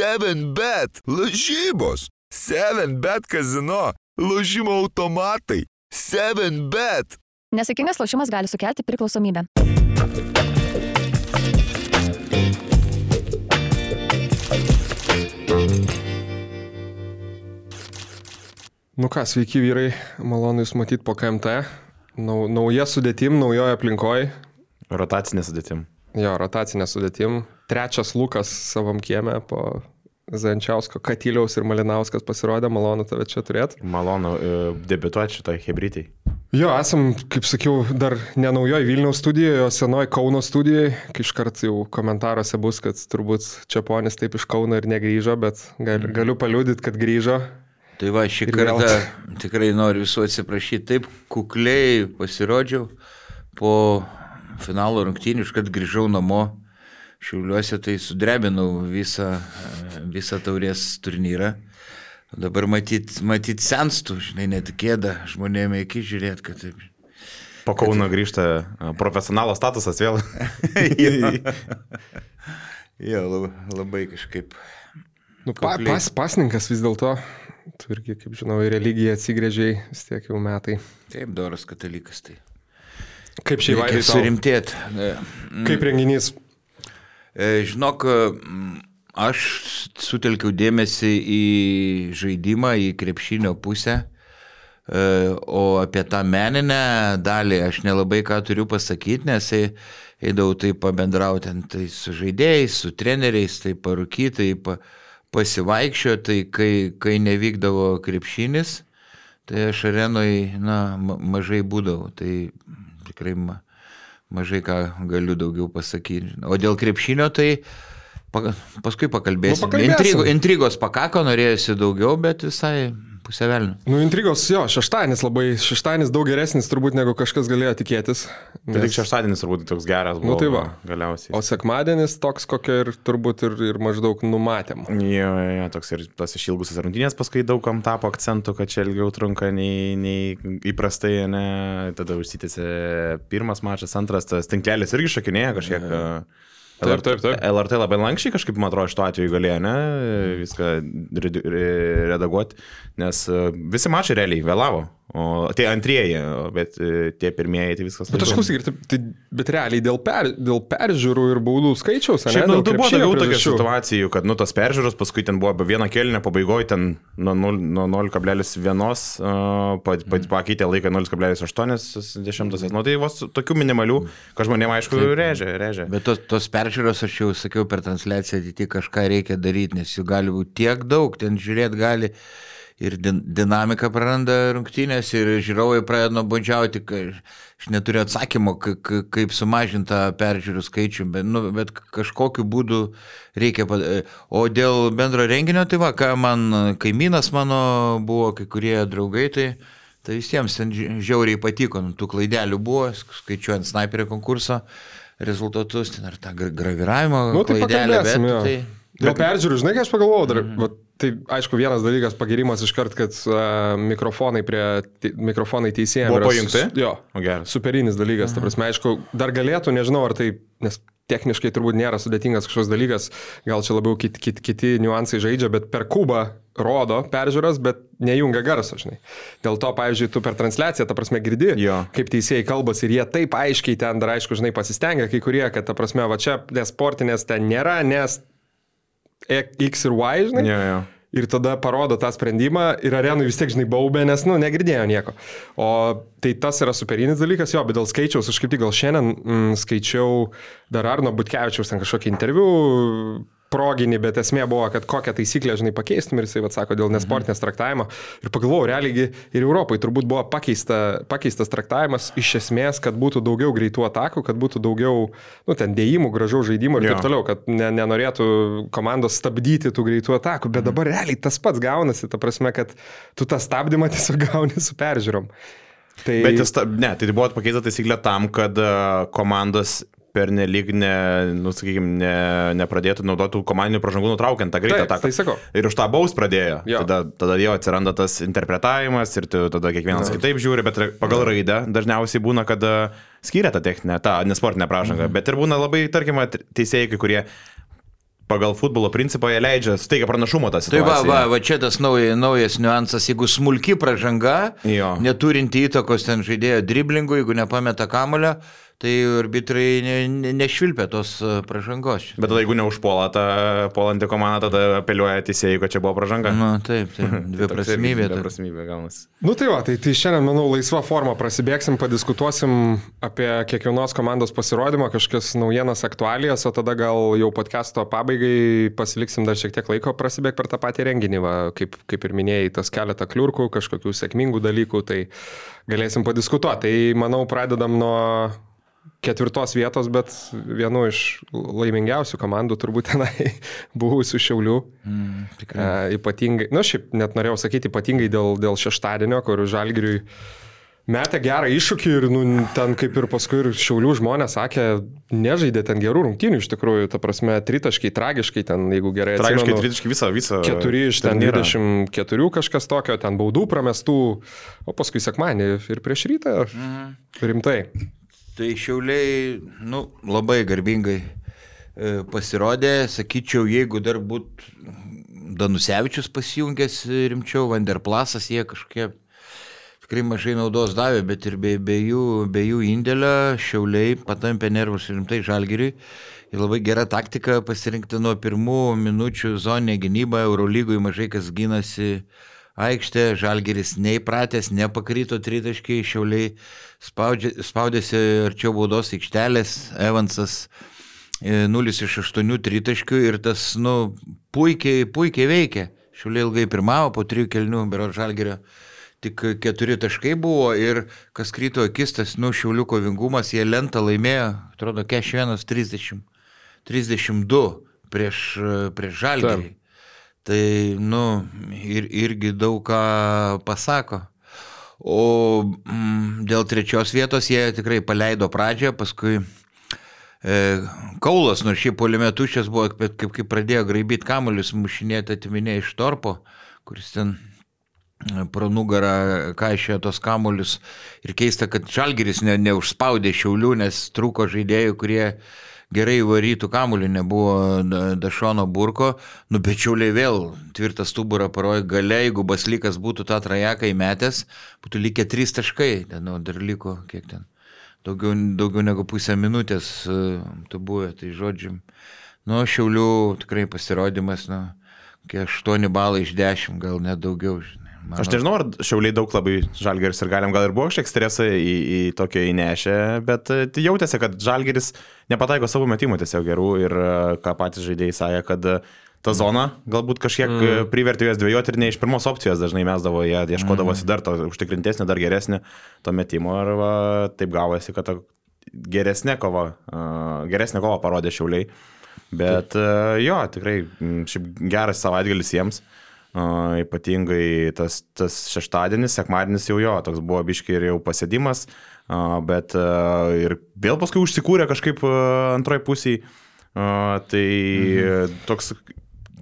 7bet, lažybos, 7bet kazino, lažymo automatai, 7bet. Nesėkmingas lošimas gali sukelti priklausomybę. Nu ką, sveiki vyrai, malonu Jūs matyti po KMT. Nau, nauja sudėtim, naujoje aplinkoje. Rotacinė sudėtim. Jo, rotacinė sudėtim. Trečias Lukas savam kieme po Zančiausko, Katyliaus ir Malinauskas pasirodė, malonu tave čia turėti. Malonu e, debituoti šitoj hebrytai. Jo, esam, kaip sakiau, dar ne naujoje Vilniaus studijoje, o senoje Kauno studijoje. Iškart jau komentaruose bus, kad turbūt Čiaponis taip iš Kauno ir negryžo, bet gal, galiu paliūdyti, kad grįžo. Tai va, šį Ir vėl. kartą tikrai noriu visų atsiprašyti. Taip kukliai pasirodžiau po finalo rungtynių, iškart grįžau namo. Šiauliuose tai sudrebinau visą, visą taurės turnyrą. Dabar matyt, matyt senstų, žinai, net gėda žmonėms iki žiūrėti, kad taip. Po Kauno grįžta e, profesionalo statusas vėl. Jo, labai, labai kažkaip. Nu, pa, pas, pasninkas vis dėlto, tu irgi, kaip žinau, į religiją atsigrėžiai vis tiek jau metai. Taip, doras katalikas. Tai. Kaip šį vairį surimtėti. Kaip renginys? E, Žinok, mm, aš sutelkiau dėmesį į žaidimą, į krepšinio pusę, e, o apie tą meninę dalį aš nelabai ką turiu pasakyti, nes ei- eidavau tai pabendrauti tai su žaidėjais, su treneriais, tai parūkyti, tai pa, pasivaikščioti, tai kai, kai nevykdavo krepšinis, tai aš arenui, na, ma- mažai būdavau, tai tikrai ma, mažai ką galiu daugiau pasakyti. O dėl krepšinio tai pa, paskui pakalbėsim. Nu, pakalbėsim. Intrigo, intrigos pakako, norėjusi daugiau, bet visai pusę velnio. Nu, intrigos, jo, šeštadienis labai, šeštadienis daug geresnis turbūt negu kažkas galėjo tikėtis. Bet tik šeštadienis turbūt toks geras buvo. Nu, tai va. Galiausiai. O sekmadienis toks, kokio ir turbūt ir, ir maždaug numatėm. Jo, jo, jo, toks ir tas išilgusias rungtynės paskui daugam tapo akcentu, kad čia ilgiau trunka nei, nei įprastai, ne? Tada užsitęsė pirmas mačas, antras, tas tinklelis irgi šakinėja kažkiek. e, Taip, taip, taip. LRT labai lankščiai kažkaip, man atrodo, šituo atveju galėjo, ne, viską redaguoti, nes e, visi mačai realiai vėlavo, o tie antrieji, bet e, tie pirmieji, tai viskas. Bet aš klausyk, ir taip, tai, bet realiai dėl, per, dėl peržiūrų ir baudų skaičiaus, ne? Šiaip, nu, tu buvo daugiau tokių situacijų, kad, nu, tos peržiūros, paskui ten buvo vieno kelnio pabaigoje, ten nuo nul- nuo 0,1 uh, pa, pa, pakeitė laiką 0,8, nu, tai vos tokių minimalių, kad žmonėms, aišku, režia, režia. Bet tos, tos peržiūros, aš jau sakiau per transliaciją, ateityje kažką reikia daryti, nes jų gali būti tiek daug, ten žiūrėti gali ir din, dinamika praranda rungtynės ir žiūrovai pradeda nuobodžiauti, aš neturiu atsakymo, ka- ka- kaip sumažinti tą peržiūrų skaičių, bet, nu, bet kažkokiu būdu reikia. O dėl bendro renginio, tai va, ką man kaimynas mano buvo, kai kurie draugai, tai Tai visiems ten ži- žiauriai patiko, nu, tų klaidelių buvo, sk- skaičiuojant sniperio konkurso rezultatus, ten ar tą gra- graviravimo Nu, tai klaidelę, bet jo. tai... Dėl peržiūrų, žinai, ką aš pagalvojau dar. Mm -hmm. Tai aišku, vienas dalykas, pagirimas iš kart, kad uh, mikrofonai prie te, mikrofonai teisėjams Buvo pajungti? sus- Jo. O geras. Superinis dalykas, ta prasme, aišku, dar galėtų, nežinau, ar tai, nes techniškai turbūt nėra sudėtingas kažkoks dalykas, gal čia labiau kiti, kiti, kiti niuansai žaidžia, bet per kubą rodo peržiūras, bet nejungia garso, žinai. Dėl to, pavyzdžiui, tu per transliaciją, ta prasme, girdi, Jo. kaip teisėjai kalbasi ir jie taip aiškiai ten dar, aišku, žinai, pasistengia kai kurie, kad, ta prasme, va čia nesportinės ten nėra, nes X ir Y, žinai. Jo, jo. Ir tada parodo tą sprendimą ir arenui vis tiek, žinai, baubė, nes, nu, negirdėjo nieko. O tai tas yra superinis dalykas, jo, bet dėl skaičiaus, aš kaip tik gal šiandien mm, skaičiau dar Arno Butkevičiaus ten kažkokį interviu proginį, bet esmė buvo, kad kokią taisyklę, žinai, pakeistum ir jisai, vad sako, dėl nesportinės traktavimo. Ir pagalvojau, realiai ir Europai turbūt buvo pakeista, pakeistas traktavimas iš esmės, kad būtų daugiau greitų atakų, kad būtų daugiau, nu, ten dėjimų, gražaus žaidimų ir Jo. taip toliau, kad ne, nenorėtų komandos stabdyti tų greitų atakų, bet dabar realiai tas pats gaunasi, ta prasme, kad tu tą stabdymą tiesiog gauni su peržiūrom. Tai... Bet jis, ne, tai buvo pakeista taisyklė tam, kad e, komandos pernelyg, ne, nu, sakykime, ne, nepradėtų naudoti tų komandinių pražangų nutraukiant tą greitą ataką. tai sakau. Ir už tą baus pradėjo. Jo. Tada, tada jau atsiranda tas interpretavimas ir tu, tada kiekvienas kitaip žiūri, bet pagal raidę dažniausiai būna, kad e, skiria tą techninę, tą nesportinę pražangą. Mhm. Bet ir būna labai, tarkim, at- teisėjai, kurie pagal futbolo principą jie leidžia, steigia pranašumą tas. Tai va, va, va čia tas nauja, naujas niuansas, jeigu smulki pražanga, Jo. neturinti įtakos ten žaidėjo driblingų, jeigu nepameta kamulio, tai arbitrai ne, ne, nešvilpia tos e, pražangos. Bet tada jeigu neužpuola tą puolantį komandą, tada apeliuoja teisėjai, kad čia buvo pražanga. Na, taip, taip, dviprasmybė. tai- Dviprasmybė gaunasi. Nu tai va, tai, tai šiandien, manau, laisva forma prasibėgsim, padiskutuosim apie kiekvienos komandos pasirodymą, kažkokias naujienas, aktualijas, o tada gal jau podcast'o pabaigai pasiliksim dar šiek tiek laiko prasibėgti per tą patį renginį, va, kaip, kaip ir minėjai, tas keletą kliurkų, kažkokių sėkmingų dalykų, tai galėsim padiskutuoti. Tai manau, pradedam nuo ketvirtos vietos, bet vienu iš laimingiausių komandų turbūt tenai buvusių šiaulių. Mm, tikrai. E, ypatingai, na nu, šiaip net norėjau sakyti ypatingai dėl, dėl šeštadienio, kur žalgiriui metė gerą iššūkį ir nu, ten kaip ir paskui ir šiaulių žmonės sakė, nežaidė ten gerų rungtynių iš tikrųjų, ta prasme, tritaškai, tragiškai ten, jeigu gerai Tragiškai, atsimenu, tritiškai visą, visą. Keturi iš ten turnyrą. 24 kažkas tokio, ten baudų pramestų, o paskui sekmanį ir prieš rytą Mhm. rimtai. Tai šiauliai, nu, labai garbingai e, pasirodė, sakyčiau, jeigu dar būtų Danusevičius pasijungęs rimčiau, Vanderplasas, jie kažkokie tikrai mažai naudos davė, bet ir be, be, jų, be jų indėlio šiauliai patampė nervus rimtai žalgiriui. Ir labai gera taktika pasirinkti nuo pirmų minučių zoninė gynyba, Eurolygui mažai kas gynasi aikštė, žalgeris neįpratęs, nepakryto tritaškiai, šiauliai spaudžia, spaudėsi arčiau baudos aikštelės, Evansas e, 0 iš 8 tritaškių ir tas, nu, puikiai, puikiai veikia. Šiauliai ilgai pirmavo po trijų kelnių, bero žalgerio. Tik keturi taškai buvo ir kas kryto akis, tas, nu, šiaulių kovingumas, jie lentą laimėjo, atrodo, 41-30. 32 prieš, prieš žalgerį. Tai, nu, ir, irgi daug ką pasako. O mm, dėl trečios vietos jie tikrai paleido pradžią, paskui e, Kaulas, nors šiaip poliume tuščias buvo, bet kaip, kaip pradėjo graibyti kamuolius, mušinėti atiminė iš torpo, kuris ten e, pro nugarą kaišėjo tos kamuolius. Ir keista, kad Žalgiris ne, neužspaudė šiaulių, nes trūko žaidėjų, kurie gerai varytų kamuolį, nebuvo Da- Dašono burko, nu bet šiauliai vėl tvirtą stuburą parojo gale, jeigu Baslykas būtų tą trajeką įmetęs, būtų likę trys taškai, ten nu, dar liko kiek ten. Daugiau, daugiau negu pusę minutės uh, tu buvai, tai žodžiu. Nu, šiaulių tikrai pasirodymas, nu, kiek 8 balai iš 10, gal net daugiau. Žinai. Mano- Aš nežinau, ar šiauliai daug labai žalgeris ir galim gal ir buvo šiek stresą į, į tokią įnešę, bet e, tai jautėsi, kad žalgeris nepataiko savo metimų tiesiog gerų ir e, ką patys žaidėjai sakė, kad e, ta zona galbūt kažkiek mm. privertė juos dvėjoti ir ne iš pirmos opcijos dažnai mesdavo, jie ieškodavosi dar to užtikrintesnio, dar geresnio to metimo ir va, taip gavosi, kad ta geresnė kova, geresnė kova parodė šiauliai. Bet e, jo, tikrai šiaip geras savaitgalis jiems. Ypatingai tas, tas šeštadienis, sekmadienis jau jo, toks buvo biškai ir jau pasėdimas, bet ir vėl paskui užsikūrė kažkaip antroji. Uh, tai mhm. toks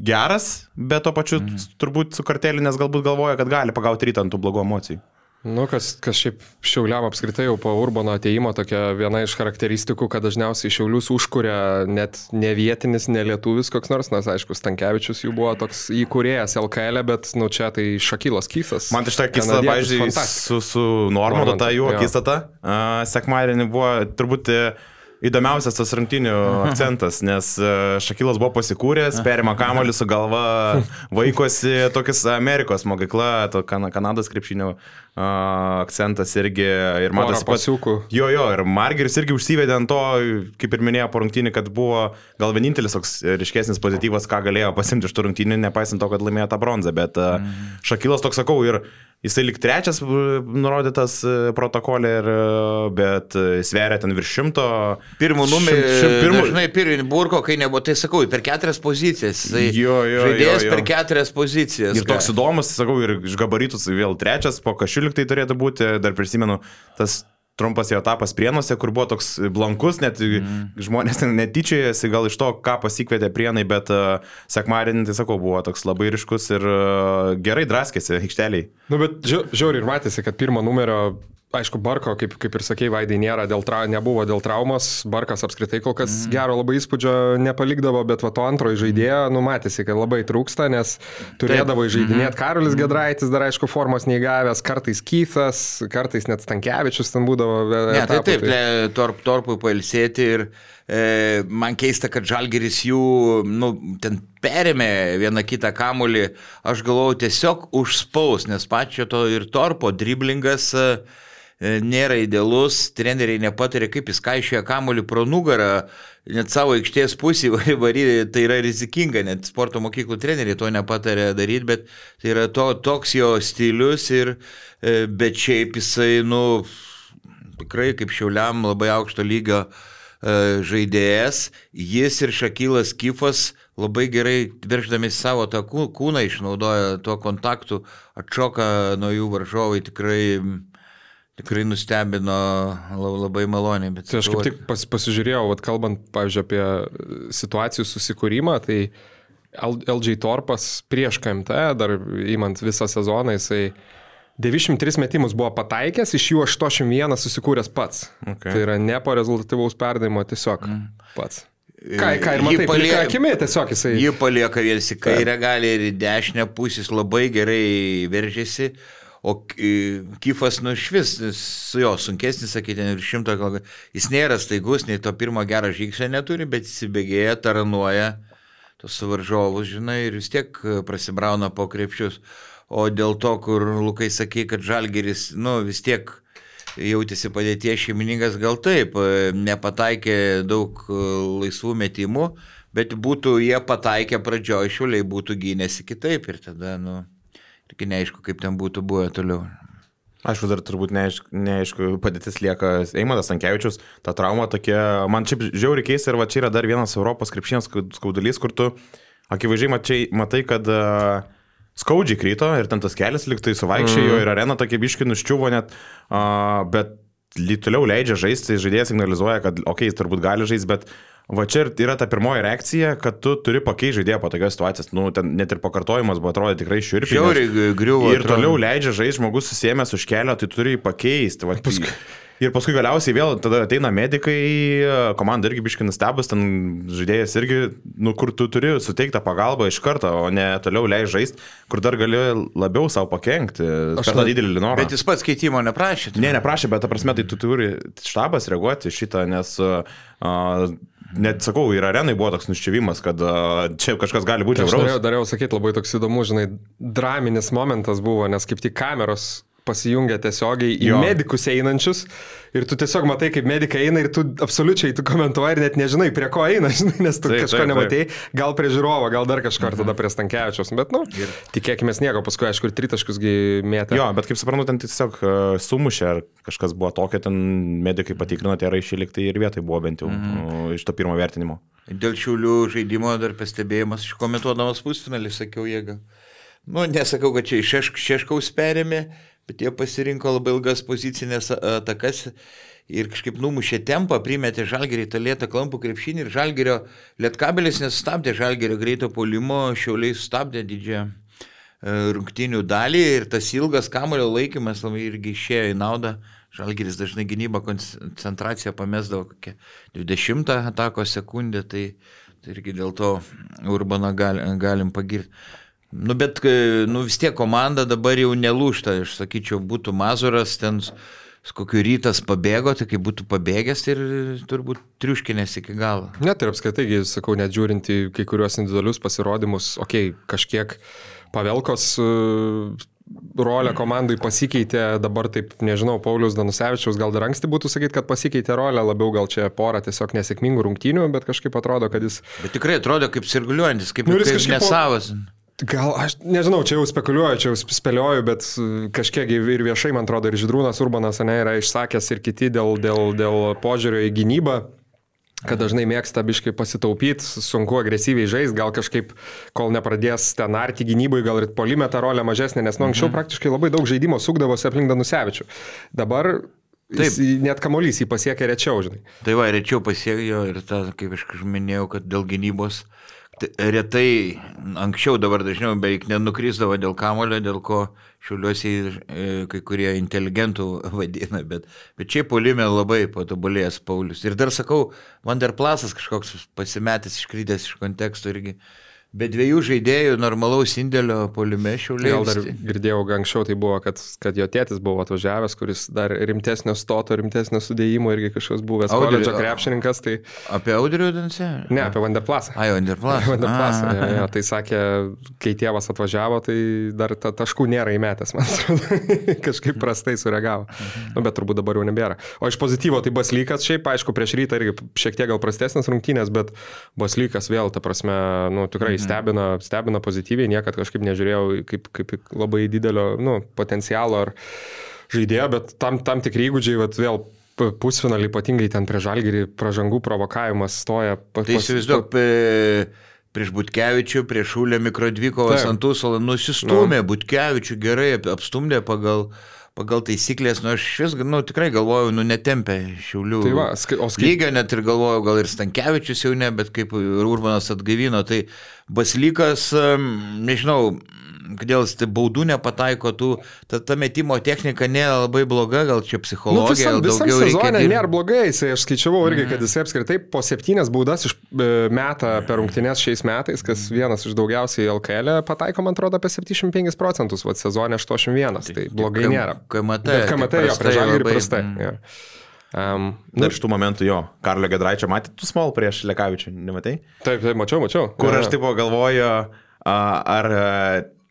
geras, bet to pačiu mhm. turbūt su kartelį, nes galbūt galvoja, kad gali pagauti rytą ant tų blogų emocijų. Nu, kas, kas šiaip šiauliam apskritai jau po Urbano ateimo tokia viena iš charakteristikų, kad dažniausiai šiaulius užkuria net ne vietinis, ne lietuvis koks nors, nes aišku, Stankievičius jų buvo toks įkūrėjas LKL, bet nu čia tai Šakylas Kysas. Man tai šitą akistą, pavyzdžiui, su, su Normandu, ta jų akistata, uh, sekmadienį buvo turbūt e, įdomiausias tas rungtinių akcentas, nes e, Šakilas buvo pasikūręs, perima kamuolį su galva, vaikosi tokias Amerikos mokykla, to kan Kanados krepšinio akcentas irgi ir matas pasiukų. Jo, jo, ir Margeris irgi užsivedė ant to, kaip ir minėjo po rungtynį, kad buvo gal vienintelis toks ryškesnis pozityvas, ką galėjo pasimti iš tų rungtynių, nepaisant to, kad laimėjo tą bronzą, bet mm. Šakilas toks sakau ir Jisai lik trečias e, nurodytas e, protokolė, ir, e, bet sveria ten virš šimto. Pirmų numerį. pirmų- Žinai, pirmį burko, kai nebuvo, tai sakau, per keturias pozicijas. Tai Jo, jo, žaidėjas jo, jo. per keturias pozicijas. Ir toks įdomus, sakau, ir iš gabaritus vėl trečias, po kažkilik tai turėtų būti, dar prisimenu, tas trumpas jo etapas prienuose, kur buvo toks blankus, net mm. žmonės netyčiojasi gal iš to, ką pasikvietė prienai, bet uh, sekmadienį, tai sakau, buvo toks labai ryškus ir uh, gerai draskėsi aikšteliai. Nu, bet žia- žiauriai ir matėsi, kad pirmo numerio aišku, Barko, kaip, kaip ir sakėjai, Vaidai nėra, dėl tra, nebuvo dėl traumos, Barkas apskritai kol kas mm. gero labai įspūdžio nepalikdavo, bet va to antrojo žaidėjo, numatėsi, kad labai trūksta, nes turėdavo įžeidinėti mm. Karolis mm. Gedraitis, dar aišku, formos neįgavęs, kartais Kythas, kartais net Stankievičius ten būdavo. Ne, tai taip, tai... torp, torpui pailsėti ir e, man keista, kad Žalgeris jų, nu, ten perėmė vieną kitą kamulį, aš galvojau tiesiog užspaus, nes pačio to ir torpo driblingas. E, E, nėra idealus, treneriai nepatarė, kaip jis kaišioja kamuolį pro nugarą, net savo aikštės pusį varyti, tai yra rizikinga, net sporto mokyklų treneriai to nepatarė daryti, bet tai yra to, toks jo stilius ir, e, bet šiaip jisai, nu, tikrai kaip šiauliam labai aukšto lygio e, žaidėjas, jis ir Šakylas Kifas labai gerai verždami savo tą kūną išnaudoja tuo kontaktu, atšoka nuo jų varžovai tikrai Tikrai nustebino labai maloniai. Tai aš kaip tik pas, pasižiūrėjau, vat, kalbant, pavyzdžiui, apie situacijų susikūrimą, tai LG Torpas prieš KMT, dar įmant visą sezoną, jisai 93 metimus buvo pataikęs, iš jų 81 susikūręs pats. Okay. Tai yra ne po rezultatyvaus perdavimo, tiesiog mm. pats. Ką, ką ir matai, palieka akimi, tiesiog jisai. Jį palieka vienas į kairę, gali ir į dešinę pusės labai gerai veržėsi. O Kyfas, nu, iš vis, su jo sunkesnis, sakyti, ir šimto gal. Jis nėra staigus, nei to pirmo gerą žingsnio neturi, bet įsibėgėja, taranuoja tos suvaržovus, žinai, ir vis tiek prasibrauna po krepšius. O dėl to, kur Lukai sakė, kad Žalgeris, nu, vis tiek jautėsi padėtie šeimininkas, gal taip, nepataikė daug laisvų metimų, bet būtų jie pataikę pradžioje, šiuliai būtų gynėsi kitaip ir tada, nu. Tik neaišku, kaip ten būtų buvę toliau. Aišku, dar turbūt neaišku, neaišku padėtis lieka Eimantas Tankievičius, ta trauma tokia, man šiaip žiauri keista ir va čia yra dar vienas Europos krepšinės skaudulys, kur tu akivaizdžiai matai, matai kad uh, skaudžiai kryto ir ten tas kelias liktai suvaikščiojo mm. ir arena tokia biški nuščiuvo net, uh, bet toliau leidžia žaisti, žaidėjas signalizuoja, kad okei, okay, jis turbūt gali žaisti, bet Va čia yra ta pirmoji reakcija, kad tu turi pakeisti žaidėją po tokios situacijos. Nu, ten net ir pakartojimas buvo atrodė tikrai šiurpiai. Šiauriai griuvo. Ir toliau leidžia žaisti, žmogus susėmęs už kelio, tai turi pakeisti. Va, paskui, Ir paskui galiausiai vėl tada ateina medikai, komanda irgi biškinas stebus, ten žaidėjas irgi, nu, kur tu turi suteiktą pagalbą iš karto, o ne toliau leidži žaisti, kur dar gali labiau savo pakengti. Aš tą didelį linorą. Bet jis pats keitimo neprašė. Ne, neprašė, bet ta prasme, tai tu turi štabas reaguoti šitą, nes uh, net sakau, ir arenai buvo toks nuščiavimas, kad čia kažkas gali būti. Aš norėjau, dariau sakyti labai toks įdomus, žinai, draminis momentas buvo, nes kaip tik kameros pasijungia tiesiogiai į jo. medikus einančius ir tu tiesiog matai, kaip medikai eina ir tu absoliučiai tu komentuoji ir net nežinai, prie ko eina, žinai, nes tu taip, kažko taip, nematei, gal prie žiūrovo, gal dar kažkur mhm. tada prie Stankievičiaus, bet, nu, ir... tikėkime nieko, paskui, aišku, ir tritaškusgi mėtė. Jo, bet kaip suprantu, ten tiesiog uh, sumušė, ar kažkas buvo tokio, ten medikai patikrino, tie raišiai liktai ir vietai buvo bent jau mhm. uh, iš to pirmo vertinimo. Dėl šiulių žaidimo dar pastebėjimas, iš komentuodamas pusfinalį, sakiau jėgą. Nu, nesakau, kad čia iš šeškaus perėmė, bet jie pasirinko labai ilgas pozicinės atakas ir kažkaip numušė tempą, primetė žalgerį tą lėtą klampų krepšinį ir žalgerio lietkabelis nesustabdė žalgerio greito polimo, šiauliai sustabdė didžiąją e, rungtinių dalį ir tas ilgas kamulio laikymas labai irgi išėjo į naudą. Žalgeris dažnai gynybą koncentraciją pamesdavo kokią 20 atako sekundę, tai, tai irgi dėl to Urbaną gal, galim pagirti. Nu, bet nu, vis tiek komanda dabar jau nelūšta, aš sakyčiau, būtų Mazuras ten kokiu rytas pabėgo, tai kai būtų pabėgęs ir turbūt triuškinės iki galo. Net ir apskaitai, sakau, net žiūrint į kai kuriuos individualius pasirodymus, okei, okay, kažkiek pavelkos uh, rolė komandai pasikeitė, dabar taip, nežinau, Paulius Danusevičiaus gal dar anksti būtų sakyti, kad pasikeitė rolė, labiau gal čia pora tiesiog nesėkmingų rungtynių, bet kažkaip atrodo, kad jis... Bet tikrai atrodo kaip sirguliuojantis, kaip, nu, kaip nesavas. Po... Gal aš nežinau, čia jau spekuliuoju, čia jau spėlioju, bet kažkiek ir viešai, man atrodo, ir Židrūnas Urbanas ne, yra išsakęs ir kiti dėl, dėl, dėl požiūrio į gynybą kad dažnai mėgsta biškai pasitaupyti, sunku agresyviai žaisti, gal kažkaip, kol nepradės ten arti gynybai, gal ir polimeta rolė mažesnė, nes nu anksčiau mhm. praktiškai labai daug žaidimo sukdavosi aplink Danusevičių. Dabar Taip. Jis, net kamuolys jį pasiekia rečiau, žinai. Tai va, rečiau pasiekia ir ta, kaip aš minėjau, kad dėl gynybos t- retai, anksčiau dabar dažniau beveik nenukrisdavo dėl kamulio, dėl ko šiuliuosi e, kai kurie inteligentų vadina, bet, bet čia polime labai patobulėjęs Paulius. Ir dar sakau, Vanderplasas kažkoks pasimetęs, iškrytęs iš konteksto irgi. Be dviejų žaidėjų normalaus indėlio polime šiuliai. Gal dar girdėjau, anksčiau tai buvo, kad, kad jo tėtis buvo atvažiavęs, kuris dar rimtesnio stoto, rimtesnio sudėjimo irgi kažkoks buvęs koledžo krepšininkas, tai Apie Audrių Dansę? ne, apie Vanderplasą. Ai, Vanderplasą. Vanderplasą, ja, ja, tai sakė, kai tėvas atvažiavo, tai dar ta taškų nėra įmetęs, man atrodo, kažkaip prastai sureagavo. Nu, bet turbūt dabar jau nebėra. O iš pozityvo tai Baslykas, šiaip, aišku, prieš rytą irgi šiek tiek gal prastesnės rungtynės, bet Baslykas vėl, ta prasme, nu, tikrai stebina, stebina pozityviai, niekad kažkaip nežiūrėjau kaip, kaip labai didelio nu, potencialo ar žaidėjo, bet tam, tam tikri įgūdžiai, vėl pusfinalį, ypatingai ten prie žalgerį, pražangų provokavimas stoja. pa- Tai pas- įsivaizduok, pe- prieš Butkevičių, prieš Šulę Mikrodvikovas Taip. ant Usolą nusistumė, nu. Butkevičių gerai ap- apstumdė pagal, pagal taisyklės, nu aš vis, nu tikrai galvojau, nu netempė šiulių. Tai va, skai- o skai- Lygio net ir galvojau, gal ir Stankievičius jau ne, bet kaip Urbanas atgaivino, tai Baslykas, nežinau, kodėl tai baudų nepataiko, tų, ta, ta metimo technika nėra labai bloga, gal čia Nu, psichologija, visam, gal visam reikia sezone dirbt. nėra blogai, jisai, aš skaičiavau irgi, kad jisai apskritai po septynias baudas iš e, metą per rungtynės šiais metais, kas vienas iš daugiausiai LKL pataiko, man atrodo, apie 75 procentus, o sezone 81, tai blogai K- nėra. KMT, KMT jo, prastai prie žalį ir labai, prastai. mm. jo. Um, Dar iš tų momentų jo, Karlio Gedraičio matėt tu small prieš Lekavičių, nematai? taip, taip, mačiau, mačiau. Kur aš taip galvoju, a, ar a,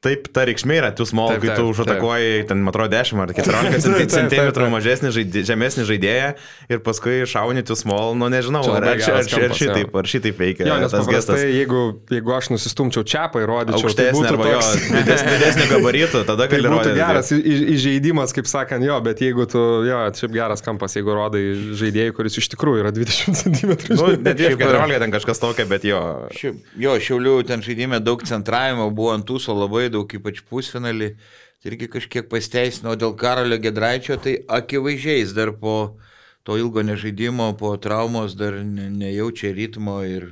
taip ta reikšmė yra, tu Taip, kai tu užatakuoji, ten, man atrodo, 10 ar 14 Taip, taip, cm mažesnį žaidė, žemesnį žaidėją ir paskui šauni tu small, nu nežinau, Čia ar, ar, ar, ar, šitaip, jo. ar šitaip veikia Jo, nes tas gestas. jeigu, jeigu aš nusistumčiau čiapą ir rodyčiau, tai būtų arba jo, toks... didesnio, didesnio gabarito, tada Tai gali rodyti. geras įžeidimas, kaip sakant, jo, bet jeigu tu, jo, šiaip geras kampas, jeigu rodai žaidėjai, kuris iš tikrųjų yra 20 cm. Nu, net Šiaip, 14 ten kažkas tokio, bet jo. Jo, šiaulių ten žaidime daug centravimo, buvo ant tūso labai daug, ypač pusfinalį. Tai irgi kažkiek pasteisino, dėl Karolio Gedraičio, tai akivaizdžiai jis dar po to ilgo nežaidimo, po traumos dar ne, nejaučia ritmo ir,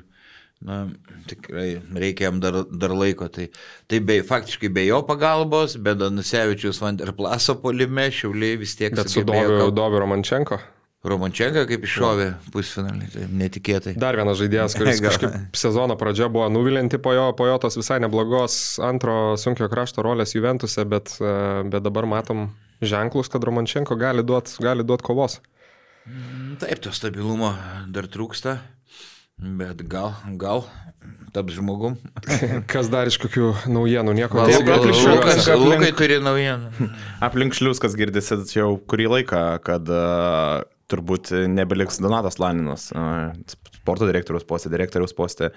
na, tikrai reikia jam dar, dar laiko. Tai, tai be, faktiškai be jo pagalbos, be Danusevičius Vanderplaso polime, šiauliai vis tiek Bet su Doviu Romančenko. Romančenka kaip iššovė pusfinalį, tai netikėtai. Dar vienas žaidėjas, kuris kažkaip sezono pradžia buvo nuvilinti po jo, po jo tos visai neblogos antro sunkio krašto rolės Juventuse, bet, e, bet dabar matom ženklus, kad Romančenko gali duoti gali duot kovos. Taip, to stabilumo dar trūksta, bet gal, gal taps žmogum. Kas dar iš kokių naujienų, nieko aplink- Lukai turi naujieną. Aplink šliuskas girdisi jau kurį laiką, kad uh, turbūt nebeliks Donatas Laninas, sporto direktoriaus postė, direktoriaus postė.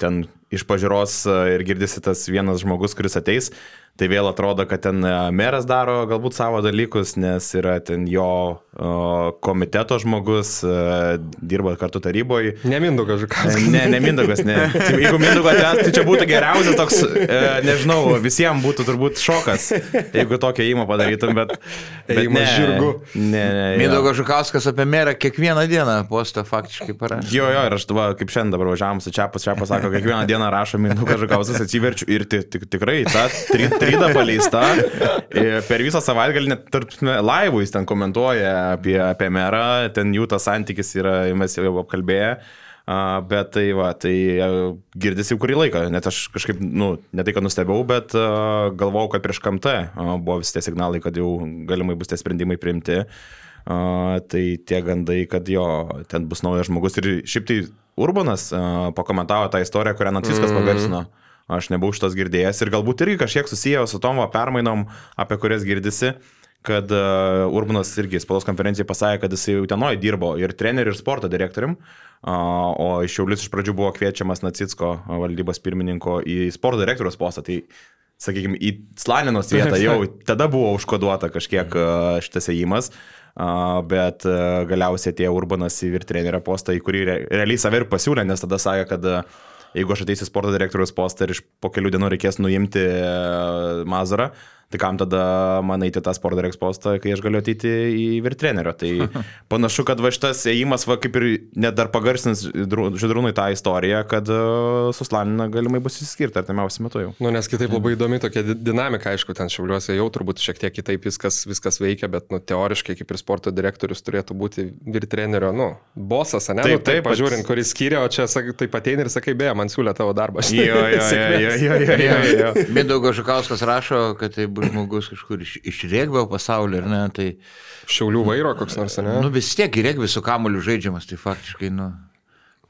Ten iš pažiūros ir girdisi tas vienas žmogus, kuris ateis tai vėl atrodo, kad ten e, meras daro galbūt savo dalykus, nes yra ten jo komiteto žmogus, e, dirba kartu taryboje. Nemindo kažkas. Ne, nemindo kažkas, e, ne. Jeigu mindo kažkas, tai čia būtų geriausias toks, nežinau, visiems būtų turbūt šokas, jeigu tokią įmą padarytum, bet... bet įmą žirgu. Ne, ne. Mindo kažkas apie merą kiekvieną dieną postą faktiškai parašė. Jo, jo, ir aš tavo, kaip šiandien dabar važiavam su Čiapas, Čiapas sako, kiekvieną dieną rašo Mindo kažkas, atsiverčiu ir tikrai, ta 3 rytą paleista. Per visą savaitgalį net tarp laivų jis ten komentuoja apie, apie merą, ten jų tas santykis yra, mes jau apkalbėję. Uh, bet tai va, tai e, uh, girdisi jau kurį laiką, net aš kažkaip, nu, ne tai, kad nustebau, bet uh, galvojau, kad prieš KMT e, buvo visi tie signalai, kad jau galimai bus tie sprendimai priimti. Tai tie gandai, kad jo, ten bus naujas žmogus ir šiaip tai Urbanas pakomentavo tą istoriją, kurią Naciskas mm. pagarsino. Mm Aš nebuvau šitos girdėjęs ir galbūt irgi kažkiek susiję su tom permainom, apie kurias girdisi kad uh, Urbanas irgi spaudos konferencijai pasakė, kad jisai jau tenoj dirbo ir treneriu, ir sporto direktorium, o iš Šiaulis iš pradžių buvo kviečiamas Nacitsko valdybos pirmininko į sporto direktoriaus postą. Tai, sakykime, į Slaninos vietą jau tada buvo užkoduota kažkiek šitas ėjimas. Uh, bet uh, galiausiai atėjo Urbanas į vyr trenerio postą, į kurį re realiai save ir pasiūlė, nes tada sakė, kad jeigu aš ateisiu sporto direktoriaus postą ir iš po kelių dienų reikės nuimti uh, Mazarą, Tai kam tada man eiti tą Sport Direct postą, kai aš galiu ateiti į virtrenerio. Tai panašu, kad va šitas ėjimas, va kaip ir net dar pagarsins Židrūnui tą istoriją, kad uh, su Slanina galimai bus įsiskirti artimiausiu metu jau. Nu, nes kitaip labai įdomi tokia di- dinamika, aišku, ten šiauliuose jau turbūt šiek tiek kitaip viskas, viskas veikia, bet, nu, teoriškai kaip ir sporto direktorius turėtų būti vyr trenerio, nu, bosas, ne? Taip, nu, taip, taip, pažiūrint, kuris skiria, o čia taip ateini ir sakai, beje, man siūlė tavo darbą. Jo, jo, jo, jo, jo, jo, jo, jo. Mindaugas Žukauskas rašo, kad tai bus žmogus kažkur iš, iš regbio pasaulio, ar ne? Tai, Šiaulių vairo koks nors, ne? nu vis tiek į regbį su kamuoliu žaidžiamas, tai faktiškai, nu,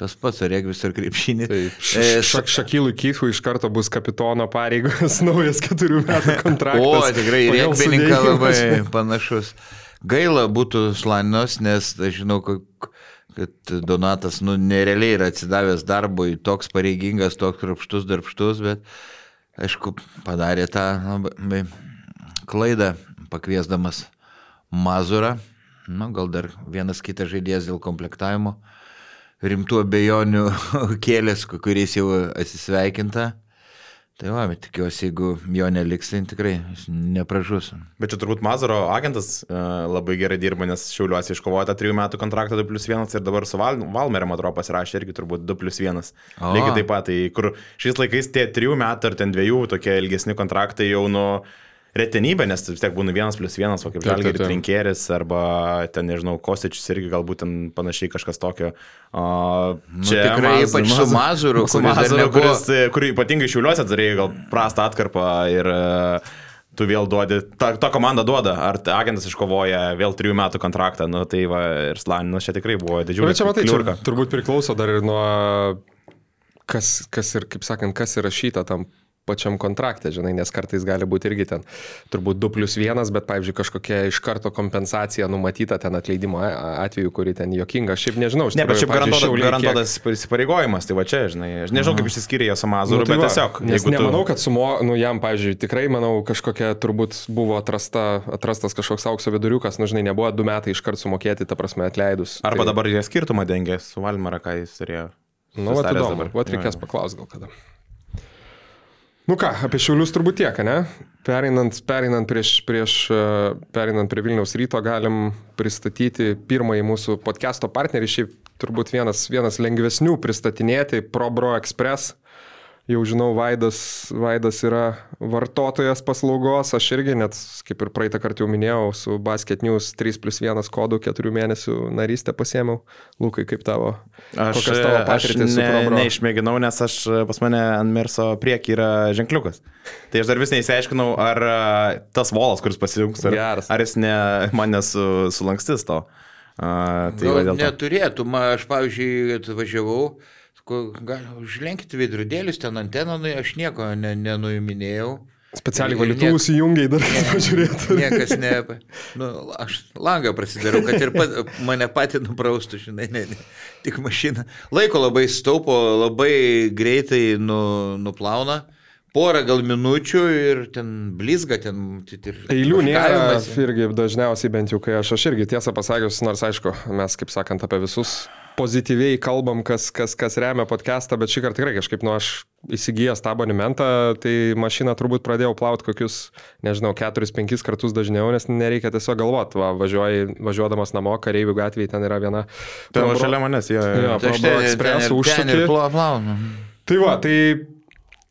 tas pats ar regbis ar krepšinį. Taip, E, ša, Šakylui Kyfui iš karto bus kapitono pareigos, naujas keturių metų kontraktas. O, tikrai sudėjimą. labai panašus. Gaila būtų Slaninos, nes aš žinau, kad kad Donatas, nu, nerealiai yra atsidavęs darbui, toks pareigingas, toks krapštus, darbštus, bet, aišku, padarė tą labai klaidą, pakviesdamas Mazurą. Nu, gal dar vienas kitas žaidėjas dėl komplektavimo rimtų abejonių kėlės, ku- kuriais jau atsisveikinta. Tai va, bet tikiuosi, jeigu jo neliks, tai tikrai nepražus. Bet čia turbūt Mazaro agentas uh, labai gerai dirba, nes Šiauliuose iškovojo tą 3 metų kontraktą 2 plus 1 ir dabar su Val Valmerio, man atrodo, pasirašė irgi turbūt 2 plus 1. O. Lygiai taip pat, tai kur šiais laikais tie 3 metų ar ten 2 tokie ilgesni kontraktai jau nu retenybė, nes vis tiek būna 1 plus 1, o kaip Žalgiri taip. Trinkėris arba ten, nežinau, Kostičius irgi galbūt ten panašiai kažkas tokio. O, Nu, tikrai ypač su Mazuru, su Mazuru, nebuvo- kuris e, kur ypatingai šiuliuose turėjai gal prastą atkarpą ir e, tu vėl duodi, ta, ta komanda duoda, ar agentas iškovoja vėl trijų metų kontraktą, nu tai va ir Slaninas čia tikrai buvo didžiulis. čia matai, čia turbūt priklauso dar ir nuo, kas, kas ir, kaip sakant, kas įrašyta tam pačiam kontrakte, žinai, nes kartais gali būti irgi ten turbūt 2 plus 1, bet, pavyzdžiui, kažkokia iš karto kompensacija numatyta ten atleidimo atveju, kuri ten jokinga. Aš šiaip nežinau, iš Ne, bet tikrųjų, šiaip garantuotas, Šiauliai kiek- garantuotas įsipareigojimas, tai va čia, žinai, aš nežinau, kaip išsiskyrė jie su Mazuru, Nu, tai bet va, tiesiog, Nes tu... nemanau, kad sumo, nu jam, pavyzdžiui, tikrai, manau, kažkokia turbūt buvo atrasta, atrastas kažkoks aukso viduriukas, nu žinai, nebuvo du metai iškart sumokėti, ta prasme, atleidus. Arba tai, dabar jie skirtumą dengia su Valmara, ką jis turėjo. Nu, va, susitaręs dabar. Va, reikės paklausti gal kada. Nu ką, apie šiulius turbūt tiek, ne? Pereinant, pereinant, prieš, prieš, e, pereinant prie Vilniaus ryto, galim pristatyti pirmąjį mūsų podcast'o partnerį, šiaip turbūt vienas, vienas lengvesnių pristatinėti, ProBro Express. Jau žinau, Vaidas, Vaidas yra vartotojas paslaugos, aš irgi net, kaip ir praeitą kartą jau minėjau, su Basket News 3 plus 1 kodu 4 mėnesių narystę pasėmiau. Lukai, kaip tavo? Aš, tavo aš ne, neišmėginau, nes aš pas mane ant Merso priekį yra ženkliukas. Tai aš dar vis neįsiaiškinau, ar a, tas volas, kuris pasijungs, ar, Geras. ar jis ne, man nesulankstis to. A, tai to. neturėtų, aš pavyzdžiui, atvažiavau, sakau, gal užlenkite vidrudėlius ten anteną, nu, aš nieko ne, nenuiminėjau. Specialiai valytuvus įjungiai dar kad pažiūrėtų. Niekas ne. Nu, aš langą prasidariau, kad ir pat, mane pati nupraustų, žinai, ne, ne, tik mašina. Laiko labai staupo, labai greitai nu, nuplauna. Porą gal minučių ir ten blizga, ten ir... Eilių nėra irgi dažniausiai bent jau, kai aš, aš irgi tiesą pasakius, nors aišku, mes kaip sakant apie visus pozityviai kalbam, kas, kas, kas remia podcastą, bet šį kartą tikrai kažkaip, nu aš įsigijęs tą abonementą, tai mašiną turbūt pradėjau plauti kokius, nežinau, 4-5 kartus dažniau, nes nereikia tiesiog galvoti, va, važiuoji, važiuodamas namo, kareivių gatvėje ten yra viena. Ten va šalia manęs, jo. jo. Jo. Tai ir plau- plaunu. Tai va, tai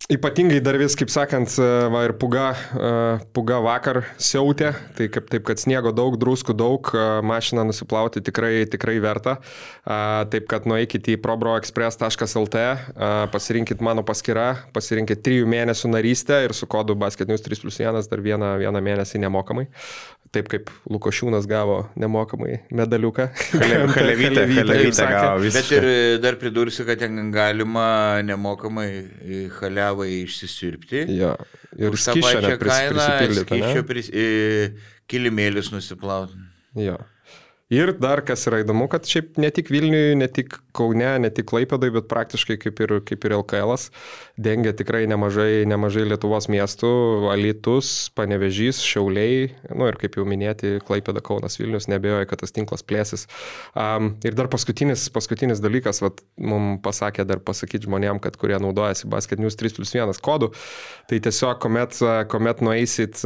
ypatingai dar vis, kaip sakant, va ir puga, e, puga vakar siautė, tai kaip taip, kad sniego daug, druskų daug, e, mašiną nusiplauti tikrai, tikrai verta. Taip, kad nueikite į probroexpress.lt, pasirinkit mano paskirą, pasirinkit 3 mėnesių narystę ir su kodu Basket News 3 plus 1 dar vieną, vieną mėnesį nemokamai. Taip kaip Lukošiūnas gavo nemokamai medaliuką. Halevytę sakė. gavo Bet visiškai. ir dar pridursiu, kad ten galima nemokamai į haliavai išsisirpti. Jo. Ir Už tą pačią kainą i, kilimėlius nusiplauti. Jo. Ir dar kas yra įdomu, kad šiaip ne tik Vilniui, ne tik Kaune, ne tik Klaipėdai, bet praktiškai kaip ir, kaip ir LKL dengia tikrai nemažai, nemažai Lietuvos miestų - Alitus, Panevežys, Šiauliai, nu ir kaip jau minėti, Klaipėda, Kaunas, Vilnius, nebejoju, kad tas tinklas plėsis. Um, ir dar paskutinis, paskutinis dalykas, vat, mums pasakė dar pasakyti žmonėm, kad kurie naudojasi Basket News 3 plus 1 kodu, tai tiesiog, kuomet, kuomet nueisit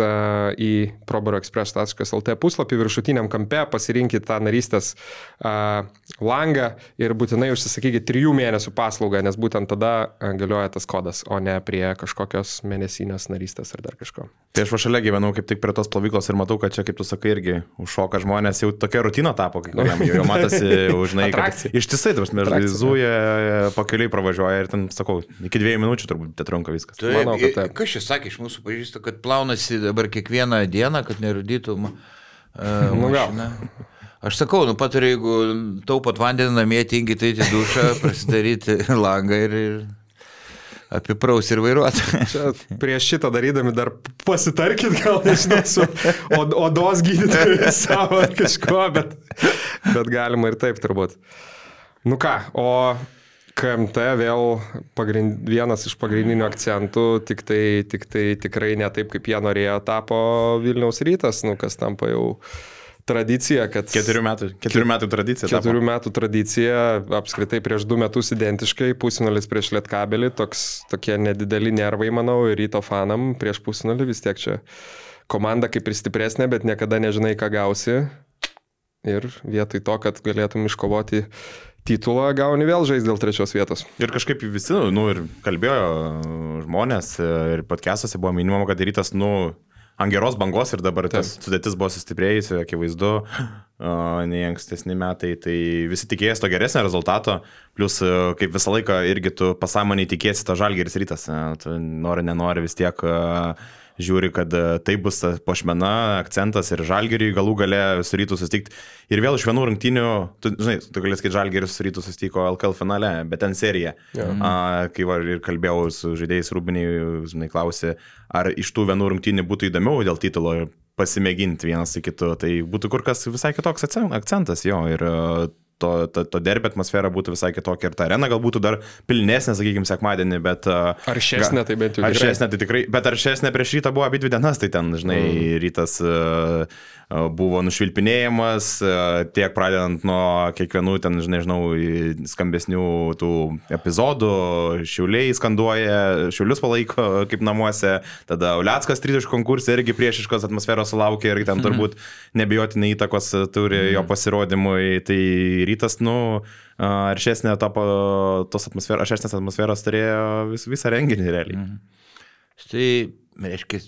į probaroexpress.lt puslapį viršutiniam kampe, pasirinkit tą narystės uh, langą ir būtinai užsisakykite trijų mėnesių paslaugą, nes būtent tada galioja tas kodas, o ne prie kažkokios mėnesinės narystės ar dar kažko. Tai aš šalia gyvenau kaip tik prie tos plovyklos ir matau, kad čia, kaip tu sakai, irgi užšoka žmonės, jau tokia rutina tapo, kai kuriam jau, jau matosi, žinai, ištisai, tas merzuoja, pakeliai pravažiuoja ir ten, sakau, iki dviejų minučių turbūt te trunka viskas. Taip, Manau, kad taip. Kas šis sakė iš mūsų pažįsta, kad plaunasi dabar kiekvieną dieną, kad nerudytum uh, nu, gal. Aš sakau, nu patariu, jeigu taupot vandenį namie, tingite į dušą, prasidaryti langą ir, ir apipraus ir vairuoti. Prieš šitą darydami dar pasitarkit, gal nežinau, su od, odos gydytoju savo ar kažko, bet, bet galima ir taip turbūt. Nu ką, o KMT vėl pagrind, vienas iš pagrindinių akcentų, tik tai, tik tai tikrai ne taip, kaip jie norėjo, tapo Vilniaus rytas, nu kas tampa jau tradicija, kad... Keturių metų, keturių metų tradicija. Keturių tapo. metų tradicija, apskritai prieš du metus identiškai, pusinalis prieš lietkabelį, toks, tokie nedideli nervai, manau, ir ryto fanam prieš pusinalį vis tiek čia komanda kaip ir stipresnė, bet niekada nežinai, ką gausi. Ir vietoj to, kad galėtum iškovoti titulą, gauni vėl žaisti dėl trečios vietos. Ir kažkaip visi, nu, ir kalbėjo žmonės, ir podcast'ose buvo minimama, kad rytas, nu, ant geros bangos ir dabar tas sudėtis buvo sustiprėjusi, akivaizdu, nei ankstesni metai, tai visi tikėjęs to geresnio rezultato, plus kaip visą laiką irgi tu pasąmoniai tikėsi to žalgeris rytas, tu nori, nenori vis tiek uh, žiūri, kad e, tai bus pošmena, akcentas ir žalgeriui galų gale su rytų susitikti. Ir vėl iš vienų rungtynių, tu, žinai, tu galės, kad žalgeris su rytų susitiko LKL finale, bet ten serija. Ja. A, kai var, ir kalbėjau su žaidėjais Rūbiniai, žinai, klausė, ar iš tų vienų rungtynių būtų įdomiau dėl titulo pasimėginti vienas su kitu, tai būtų kur kas visai kitoks akcentas jo. Ir to, to, to derbė atmosfera būtų visai kitokia ir ta arena gal būtų dar pilnesnė, sakykime, sekmadienį, bet... Aršesnė tai bent jau. Aršesnė tai tikrai, bet aršesnė prieš rytą buvo abi dvi dienas, tai ten, žinai, mm. rytas buvo nušvilpinėjimas, tiek pradedant nuo kiekvienų ten, nežinau, skambesnių tų epizodų, šiuliai skanduoja, šiulius palaiko kaip namuose, tada Uliackas tritaškų konkursė irgi priešiškos atmosferos sulaukė ir ten mhm. turbūt nebijotinai įtakos turi jo mhm. pasirodymui, tai rytas, nu, aršesnė to, tos atmosferos, aršesnės atmosferos turėjo vis, visą renginį realiai. Mhm. Tai, reiškia,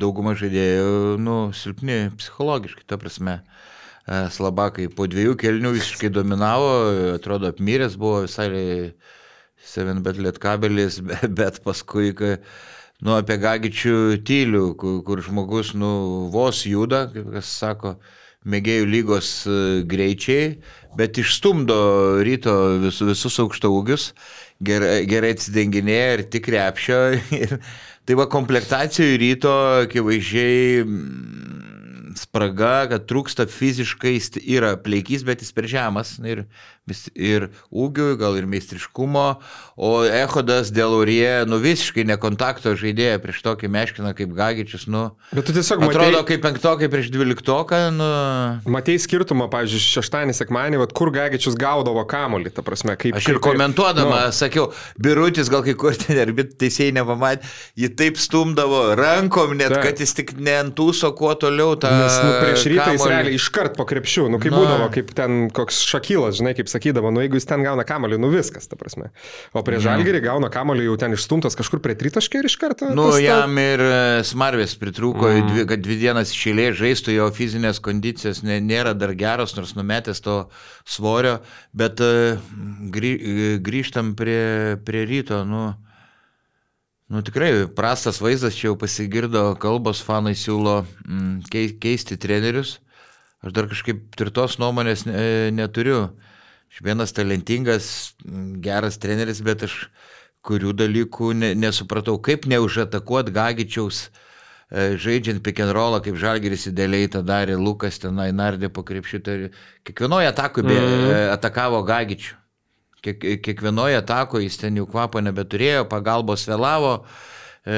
dauguma žaidėjų, nu, silpni psichologiškai, ta prasme. E, Slabakai po dviejų kelnių visiškai dominavo, atrodo apmyręs buvo visai 7 bet lietkabelis, bet paskui, kai, nu, apie Gagičių tylių, kur, kur žmogus, nu, vos juda, kaip kas sako, mėgėjų lygos e, greičiai, bet išstumdo ryto vis, visus aukštaugius, gerai, gerai atsidenginėja ir tik repšio. Ir, Tai va komplektacijų ryto akivaizdžiai mm, spraga, kad trūksta fiziškai, yra pleikys, bet jis per žemas ir, ir ūgių, gal ir meistriškumo, o Ehodas dėl Urie, nu visiškai nekontakto žaidėja prieš tokį meškiną kaip Gagičius, nu. Bet tu tiesiog matei... Atrodo kaip penktokai prieš dvyliktoką, nu. Matei skirtumą, pavyzdžiui, šeštąjį, sekmanį, kur Gagičius gaudavo kamolį, ta prasme, kaip... Aš ir kaip, komentuodama nu. sakiau, birutis gal kai kur ten ir teisėjai nepamatė, jį taip stumdavo rankom, net taip. kad jis tik neantūso kuo toliau tą... Nes nu, prieš rytą jis realiai iškart po krepšių, nu kaip Na. būdavo, kaip ten koks šakylas, žinai, kaip sakydavo, nu jeigu jis ten gauna kamolį, nu viskas, ta prasme. O prie žalgerį gauna kamolį jau ten išstumtas kažkur prie tritaškio ir iš karto. Nu, jam ir e, smarvės pritrūko, mm. dvi, kad dvi dienas išėlė žaistų, jo fizinės kondicijos nėra dar geros, nors numetęs to svorio, bet e, grį, e, grįžtam prie, prie ryto, nu. Nu tikrai prastas vaizdas, čia jau pasigirdo kalbos, fanai siūlo mm, keisti trenerius. Aš dar kažkaip tvirtos nuomonės neturiu vienas talentingas, geras treneris, bet aš kurių dalykų ne, nesupratau, kaip neužatakuot Gagičiaus e, žaidžiant pick and rollą, kaip Žalgeris idealiai tą darė, Lukas tenai nardė po krepšitą. Kiekvienoje atakoje mm. atakavo Gagičių. Kiek, kiekvienoje atakoje jis ten jau kvapo nebeturėjo, pagalbos vėlavo, e,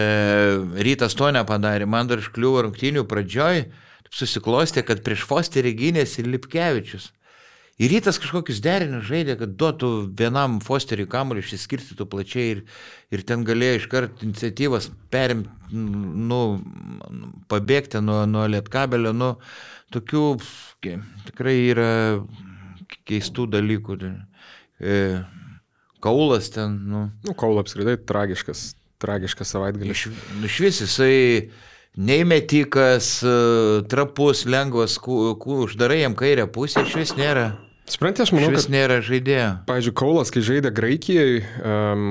rytas to nepadarė. Man dar iškliuvo rungtynių pradžioj, susiklostė, kad prieš Fosterį gynėsi Lipkevičius. Ir rytas kažkokius derinius žaidė, kad duotų vienam Fosteriui kamuolį išsiskirstytų plačiai ir, ir ten galėjo iškart iniciatyvas perimti, nu, pabėgti nuo, nuo lietkabelio, nu, tokių tikrai yra keistų dalykų. E, kaulas ten, nu. Nu, kaulas apskritai tragiškas, tragiškas savaitgalis. Iš, iš vis jisai nei metikas, e, trapus, lengvas, uždarai jam kairę pusę, iš vis nėra. Suprantate, aš manau, kad nėra žaidėjo. Pavyzdžiui, Kaulas, kai žaidė Graikijoje, um,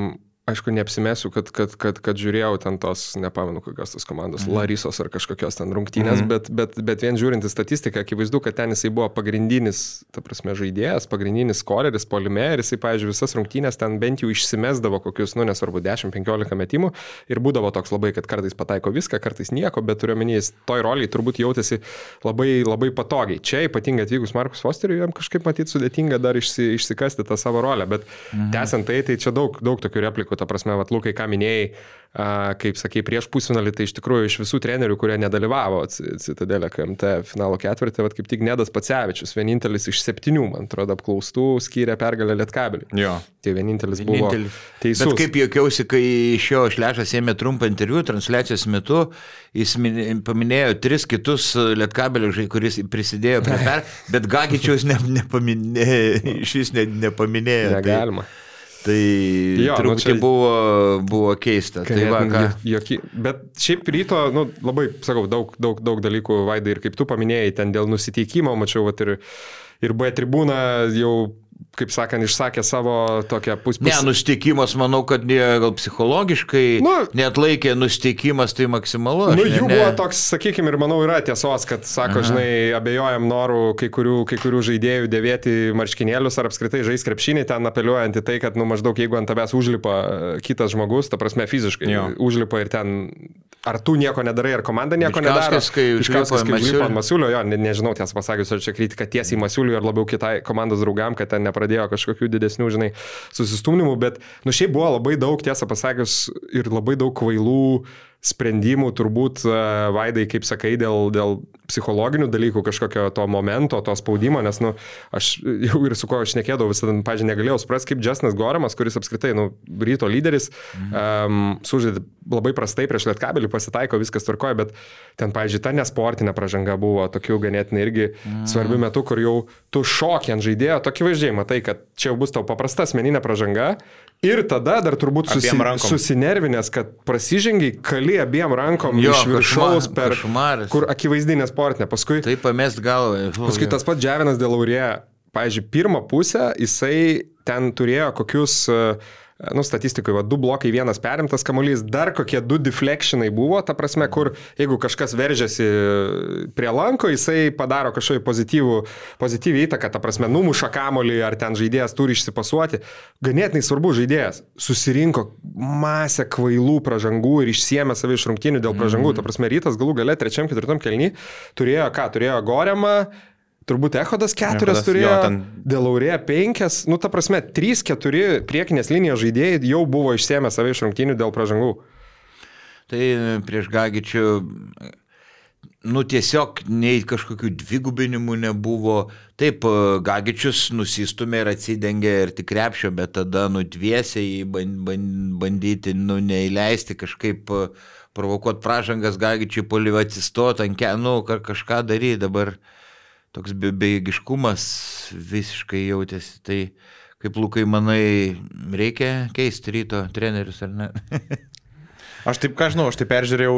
aišku, neapsimesiu, kad, kad, kad, kad žiūrėjau ten tos, nepamenu, kokios tos komandos, mm. Larisos ar kažkokios ten rungtynės, mm. bet, bet, bet vien žiūrint į statistiką, akivaizdu, kad ten jisai buvo pagrindinis, ta prasme, žaidėjas, pagrindinis koreris, polime ir jisai, pavyzdžiui, visas rungtynės ten bent jau išsimesdavo kokius, nu, nesvarbu, 10-15 metimų ir būdavo toks labai, kad kartais pataiko viską, kartais nieko, bet turiu jis toj roliai turbūt jautėsi labai, labai patogiai. Čia ypatingai atvykus Markus Fosteriui, jam kažkaip matyti sudėtinga dar išsi, išsikasti tą savo rolę, bet mm. tęsiant tai, tai čia daug, daug tokių replikų ta prasme, vat, Lukai, ką minėjai, kaip sakei, prieš pusfinalį, tai iš tikrųjų iš visų trenerių, kurie nedalyvavo Citadelė KMT finalo ketvirtį, vat, kaip tik Nedas Pacevičius, vienintelis iš septynių, man atrodo, apklaustų skyrė pergalę Lietkabelį. Jo. Tai vienintelis, vienintelis. buvo teisus. Bet kaip juokiausi, kai iš jo Šlešas ėmė trumpą interviu transliacijos metu, jis paminėjo tris kitus Lietkabelio žai, kuris prisidėjo prie per, bet Gagičiaus ne, nepaminėjo, iš vis ne, nepaminėjo. Tai- Negalima. Tai, Tai jo, truputį nu, čia buvo, buvo keista. Tai va, ką... joky... Bet šiaip ryto, nu, labai, sakau, daug, daug, daug dalykų, Vaidai, ir kaip tu paminėjai, ten dėl nusiteikimo, mačiau, vat, ir, ir B tribūna jau kaip sakant, išsakė savo tokią pusę. Ne, nusteikimas, manau, kad ne, gal psichologiškai nu, net laikė nusteikimas, tai maksimalu. Nu, jų ne, buvo toks, sakykime, ir manau yra tiesos, kad, sako, Aha. žinai, abejojam norų kai kurių, kai kurių žaidėjų dėvėti marškinėlius ar apskritai žaisti krepšinį, ten apeliuojant į tai, kad, nu, maždaug jeigu ant tavęs užlipa kitas žmogus, ta prasme fiziškai jo. užlipa ir ten ar tu nieko nedarai, ar komanda nieko nedaro. Kai Iškauskas, kai užlipo ant Masiulio, jo, ne, nežinau, tiesą pasakius, ar čia kritika tiesiai Masiuliui, ar labiau kitai komandos draugam, kad ten nepradėjo kažkokių didesnių, žinai, susistumimų, bet, nu, šiaip buvo labai daug, tiesą pasakius, ir labai daug kvailų sprendimų turbūt, e, Vaidai, kaip sakai, dėl, dėl psichologinių dalykų, kažkokio to momento, to spaudimo, nes, nu, aš jau ir su kuo aš nekėdavau, visada, pažiūrėjau, negalėjau suprasti, kaip Justinas Goramas, kuris apskritai, nu, ryto lyderis, mhm. um, sužaidė labai prastai prieš Lietkabelį, pasitaiko, viskas tvarkoja, bet ten, pažiūrėjau, ta nesportinė pažanga buvo tokių ganėtinai irgi mhm. svarbių metų, kur jau tu šokį ant žaidėjo, tokį vaizdžiai matai, kad čia jau bus tau paprasta asmeninė pažanga ir tada dar turbūt susi, susinervinęs, kad prasižengiai, kali abiem rankom jo, iš viršaus per... Košmaras. Kur akivaizdinė sportinė. Paskui... Taip pamest galvą. Paskui tas pats Džiavinas dėl Laurė. Pavyzdžiui, pirmą pusę jisai ten turėjo kokius uh, nu, statistikoje, va, du blokai, vienas perimtas kamuolys, dar kokie du deflectionai buvo, ta prasme, kur jeigu kažkas veržiasi prie lanko, jisai padaro kažkokį pozityvų, pozityvį įtaką, ta prasme, numuša kamuolį, ar ten žaidėjas turi išsipasuoti. Ganėtinai svarbu žaidėjas. Susirinko masę kvailų pražangų ir išsiemė save iš rungtynių dėl pražangų. Ta prasme, rytas galų gale trečiam, ketvirtam kelny turėjo ką? Turėjo Goremą, Turbūt Ehodas keturias Echodas, turėjo, jo, ten... Delaurė penkias, nu ta prasme, trys, keturi priekinės linijos žaidėjai jau buvo išsėmę save iš rungtynių dėl pražangų. Tai prieš Gagičių, nu tiesiog nei kažkokių dvigubinimų nebuvo. Taip, Gagičius nusistumė ir atsidengė ir tik krepšio, bet tada nudviesiai bandyti, nu neįleisti kažkaip provokuoti pražangas Gagičiui, poliva atsistoti ant kenų, kažką daryti dabar toks be, bejėgiškumas visiškai jautėsi. Tai kaip Lukai, manai, reikia keisti ryto trenerius ar ne? Aš taip, ką žinau, aš taip peržiūrėjau,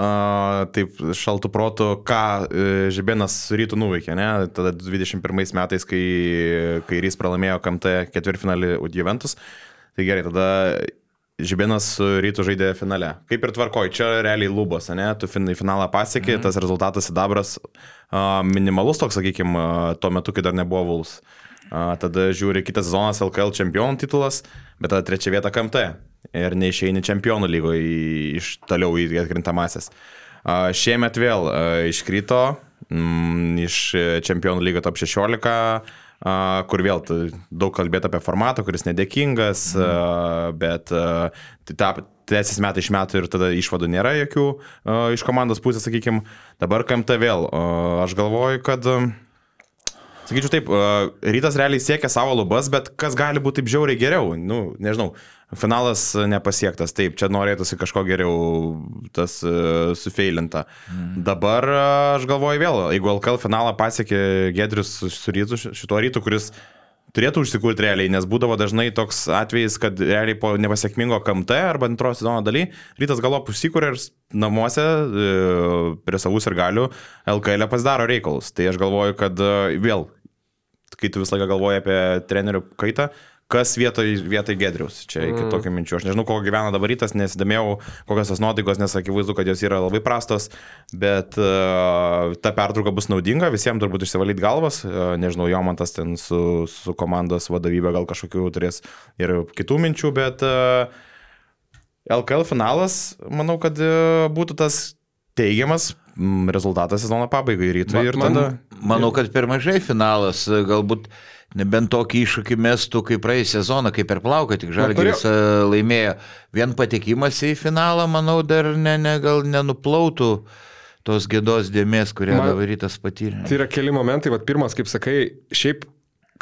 uh, taip šaltų protų, ką uh, Žibėnas su rytų nuveikė, ne? Tada 21 metais, kai kairys pralaimėjo KMT ketvirtfinalį Juventus. Tai gerai, tada Žibėnas su rytų žaidė finale. Kaip ir tvarkoj, čia realiai lubos, ne? Tu fin, finalą pasiekė, mm. tas rezultatas Sidabras uh, minimalus toks, sakykime, uh, tuo metu, kai dar nebuvo Vuls. Uh, tada žiūri kitas sezonas LKL čempionų titulas, bet tada trečia vieta KMT. Ir neišeini čempionų lygoje iš toliau į atkrintamasias. A, Šiemet vėl a, iškrito mm, iš Čempionų lygo top 16, a, kur vėl daug kalbėta apie formatą, kuris nedėkingas, a, bet tęsis metai iš metų ir tada išvadų nėra jokių iš komandos pusės, sakykime. Dabar KMT vėl. Aš galvoju, kad Sakyčiau taip, rytas realiai siekia savo lubas, bet kas gali būti taip žiauriai geriau? Nu, nežinau, finalas nepasiektas, taip, čia norėtųsi kažko geriau tas uh, sufeilinta. Mm. Dabar a, aš galvoju vėl, jeigu LKL finalą pasiekė Gedrius su, rytu, šituo rytu, kuris turėtų užsikurti realiai, nes būdavo dažnai toks atvejis, kad realiai po nepasiekmingo KMT arba antros sezono daly rytas galop užsikūrė ir namuose e, prie savų ir galių LKL pasidaro reikalus. Tai aš galvoju, kad e, vėl, kai tu visą laiką galvoji apie trenerių kaitą, kas vietoj, vietoj Gedrius. Čia iki tokių minčių. Aš nežinau, kokia gyvena dabar rytas, nesidomėjau, kokios tos nuotaikos, nes akivaizdu, kad jos yra labai prastos, bet uh, ta pertrauka bus naudinga, visiems turbūt išsivalyti galvas. Uh, nežinau, jo man tas ten su, su komandos vadovybė gal kažkokių turės ir kitų minčių, bet uh, LKL finalas, manau, kad uh, būtų tas teigiamas mm, rezultatas sezono pabaigai rytui Man- tada... Manau, kad per mažai finalas, galbūt nebent tokį iššūkį mestų kaip praėjusią sezoną, kaip per plauką, tik Žalgiris e, laimėjo. Vien patekimas į finalą, manau, dar ne, ne, gal nenuplautų tos gėdos dėmesės, kurią Man- rytas patyrė. Tai yra keli momentai, vad pirmas, kaip sakai, šiaip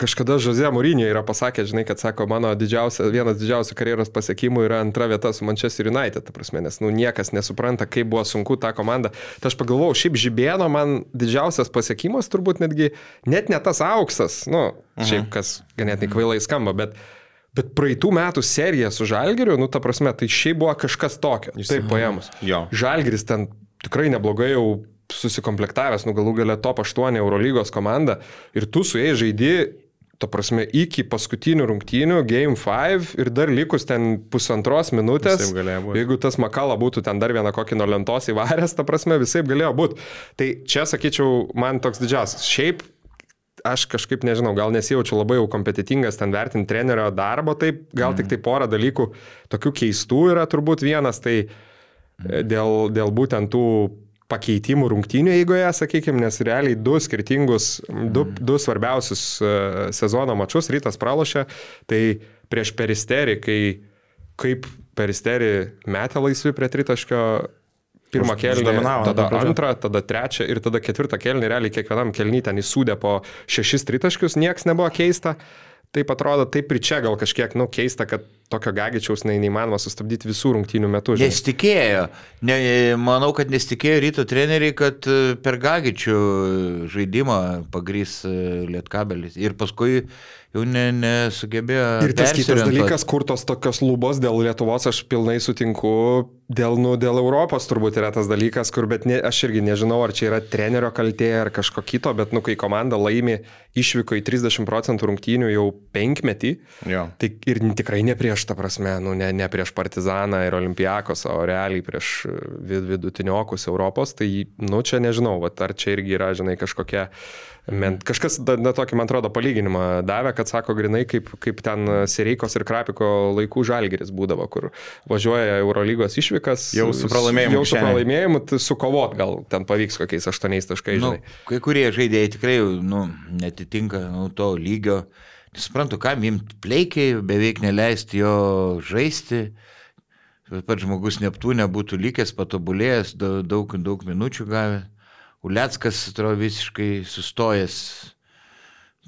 kažkada Žozė Mūrinė yra pasakęs, žinai, kad sako, mano didžiausia, vienas didžiausių karjeros pasiekimų yra antra vieta su Manchester United, ta prasme, nes nu, niekas nesupranta, kaip buvo sunku tą komandą. Tai aš pagalvojau, šiaip žibėno man didžiausias pasiekimas turbūt netgi net ne tas auksas, nu, šiaip kas ganėtinai kvailai skamba, bet Bet praeitų metų serija su Žalgiriu, nu, ta prasme, tai šiaip buvo kažkas tokio. Taip paėmus. Jo. Žalgiris ten tikrai neblogai jau susikomplektavęs, nu galų gale top 8 Eurolygos komanda ir tu su jais žaidi, ta prasme, iki paskutinių rungtynių, Game 5 ir dar likus ten pusantros minutės. Jeigu tas Makala būtų ten dar vieną kokį nuo lentos įvaręs, ta prasme, visai galėjo būti. Tai čia, sakyčiau, man toks didžiausias. Šiaip aš kažkaip nežinau, gal nesijaučiu labai jau kompetitingas ten vertinti trenerio darbo, taip, gal mm. tik tai porą dalykų tokių keistų yra turbūt vienas, tai mm. dėl, dėl būtent tų pakeitimų rungtynių eigoje, sakykime, nes realiai du skirtingus, du, mm. du svarbiausius uh, sezono mačius rytas pralošė, tai prieš peristerį, kai kaip peristerį metė laisvi prie tritaškio pirmą kelnį, tada antrą, tada trečią ir tada ketvirtą kelnį, realiai kiekvienam kelnį ten įsūdė po šešis tritaškius, nieks nebuvo keista. Taip atrodo, taip ir čia gal kažkiek, nu, keista, kad tokio gagičiaus ne, neįmanoma sustabdyti visų rungtynių metų. žinai. Nesitikėjo. Ne, manau, kad nesitikėjo ryto treneriai, kad e, per Gagičių žaidimą pagrys e, Lietkabelis. Ir paskui jau ne, nesugebėjo. Ir tas kitas dalykas, kur tos tokios lubos dėl Lietuvos, aš pilnai sutinku, dėl, nu, dėl Europos turbūt yra tas dalykas, kur, bet ne, aš irgi nežinau, ar čia yra trenerio kaltė ar kažko kito, bet, nu, kai komanda laimi išvyko į 30 procentų rungtynių jau penkmetį, Jo. tai ir tikrai ne prieš, ta prasme, nu, ne, ne prieš Partizaną ir Olimpijakos, o realiai prieš vid, vidutiniokus Europos, tai, nu, čia nežinau, vat, ar čia irgi yra, žinai, kažkokia Men, kažkas, na, tokį, man atrodo, palyginimą davė, kad sako grinai, kaip, kaip ten Sereikos ir Krapiko laikų žalgeris būdavo, kur važiuoja Eurolygos išvykas. Jau su pralaimėjimu Jau su pralaimėjimu, tai sukovot gal ten pavyks kokiais aštuoniais taškais, Nu, kai kurie žaidėjai tikrai nu, netitinka nu, to lygio. Nesuprantu, kam imti pleikiai, beveik neleisti jo žaisti. Pats žmogus Neptūne būtų likęs, patobulėjęs, da- daug, daug minučių gavę. Uleckas, atrodo, visiškai sustojęs.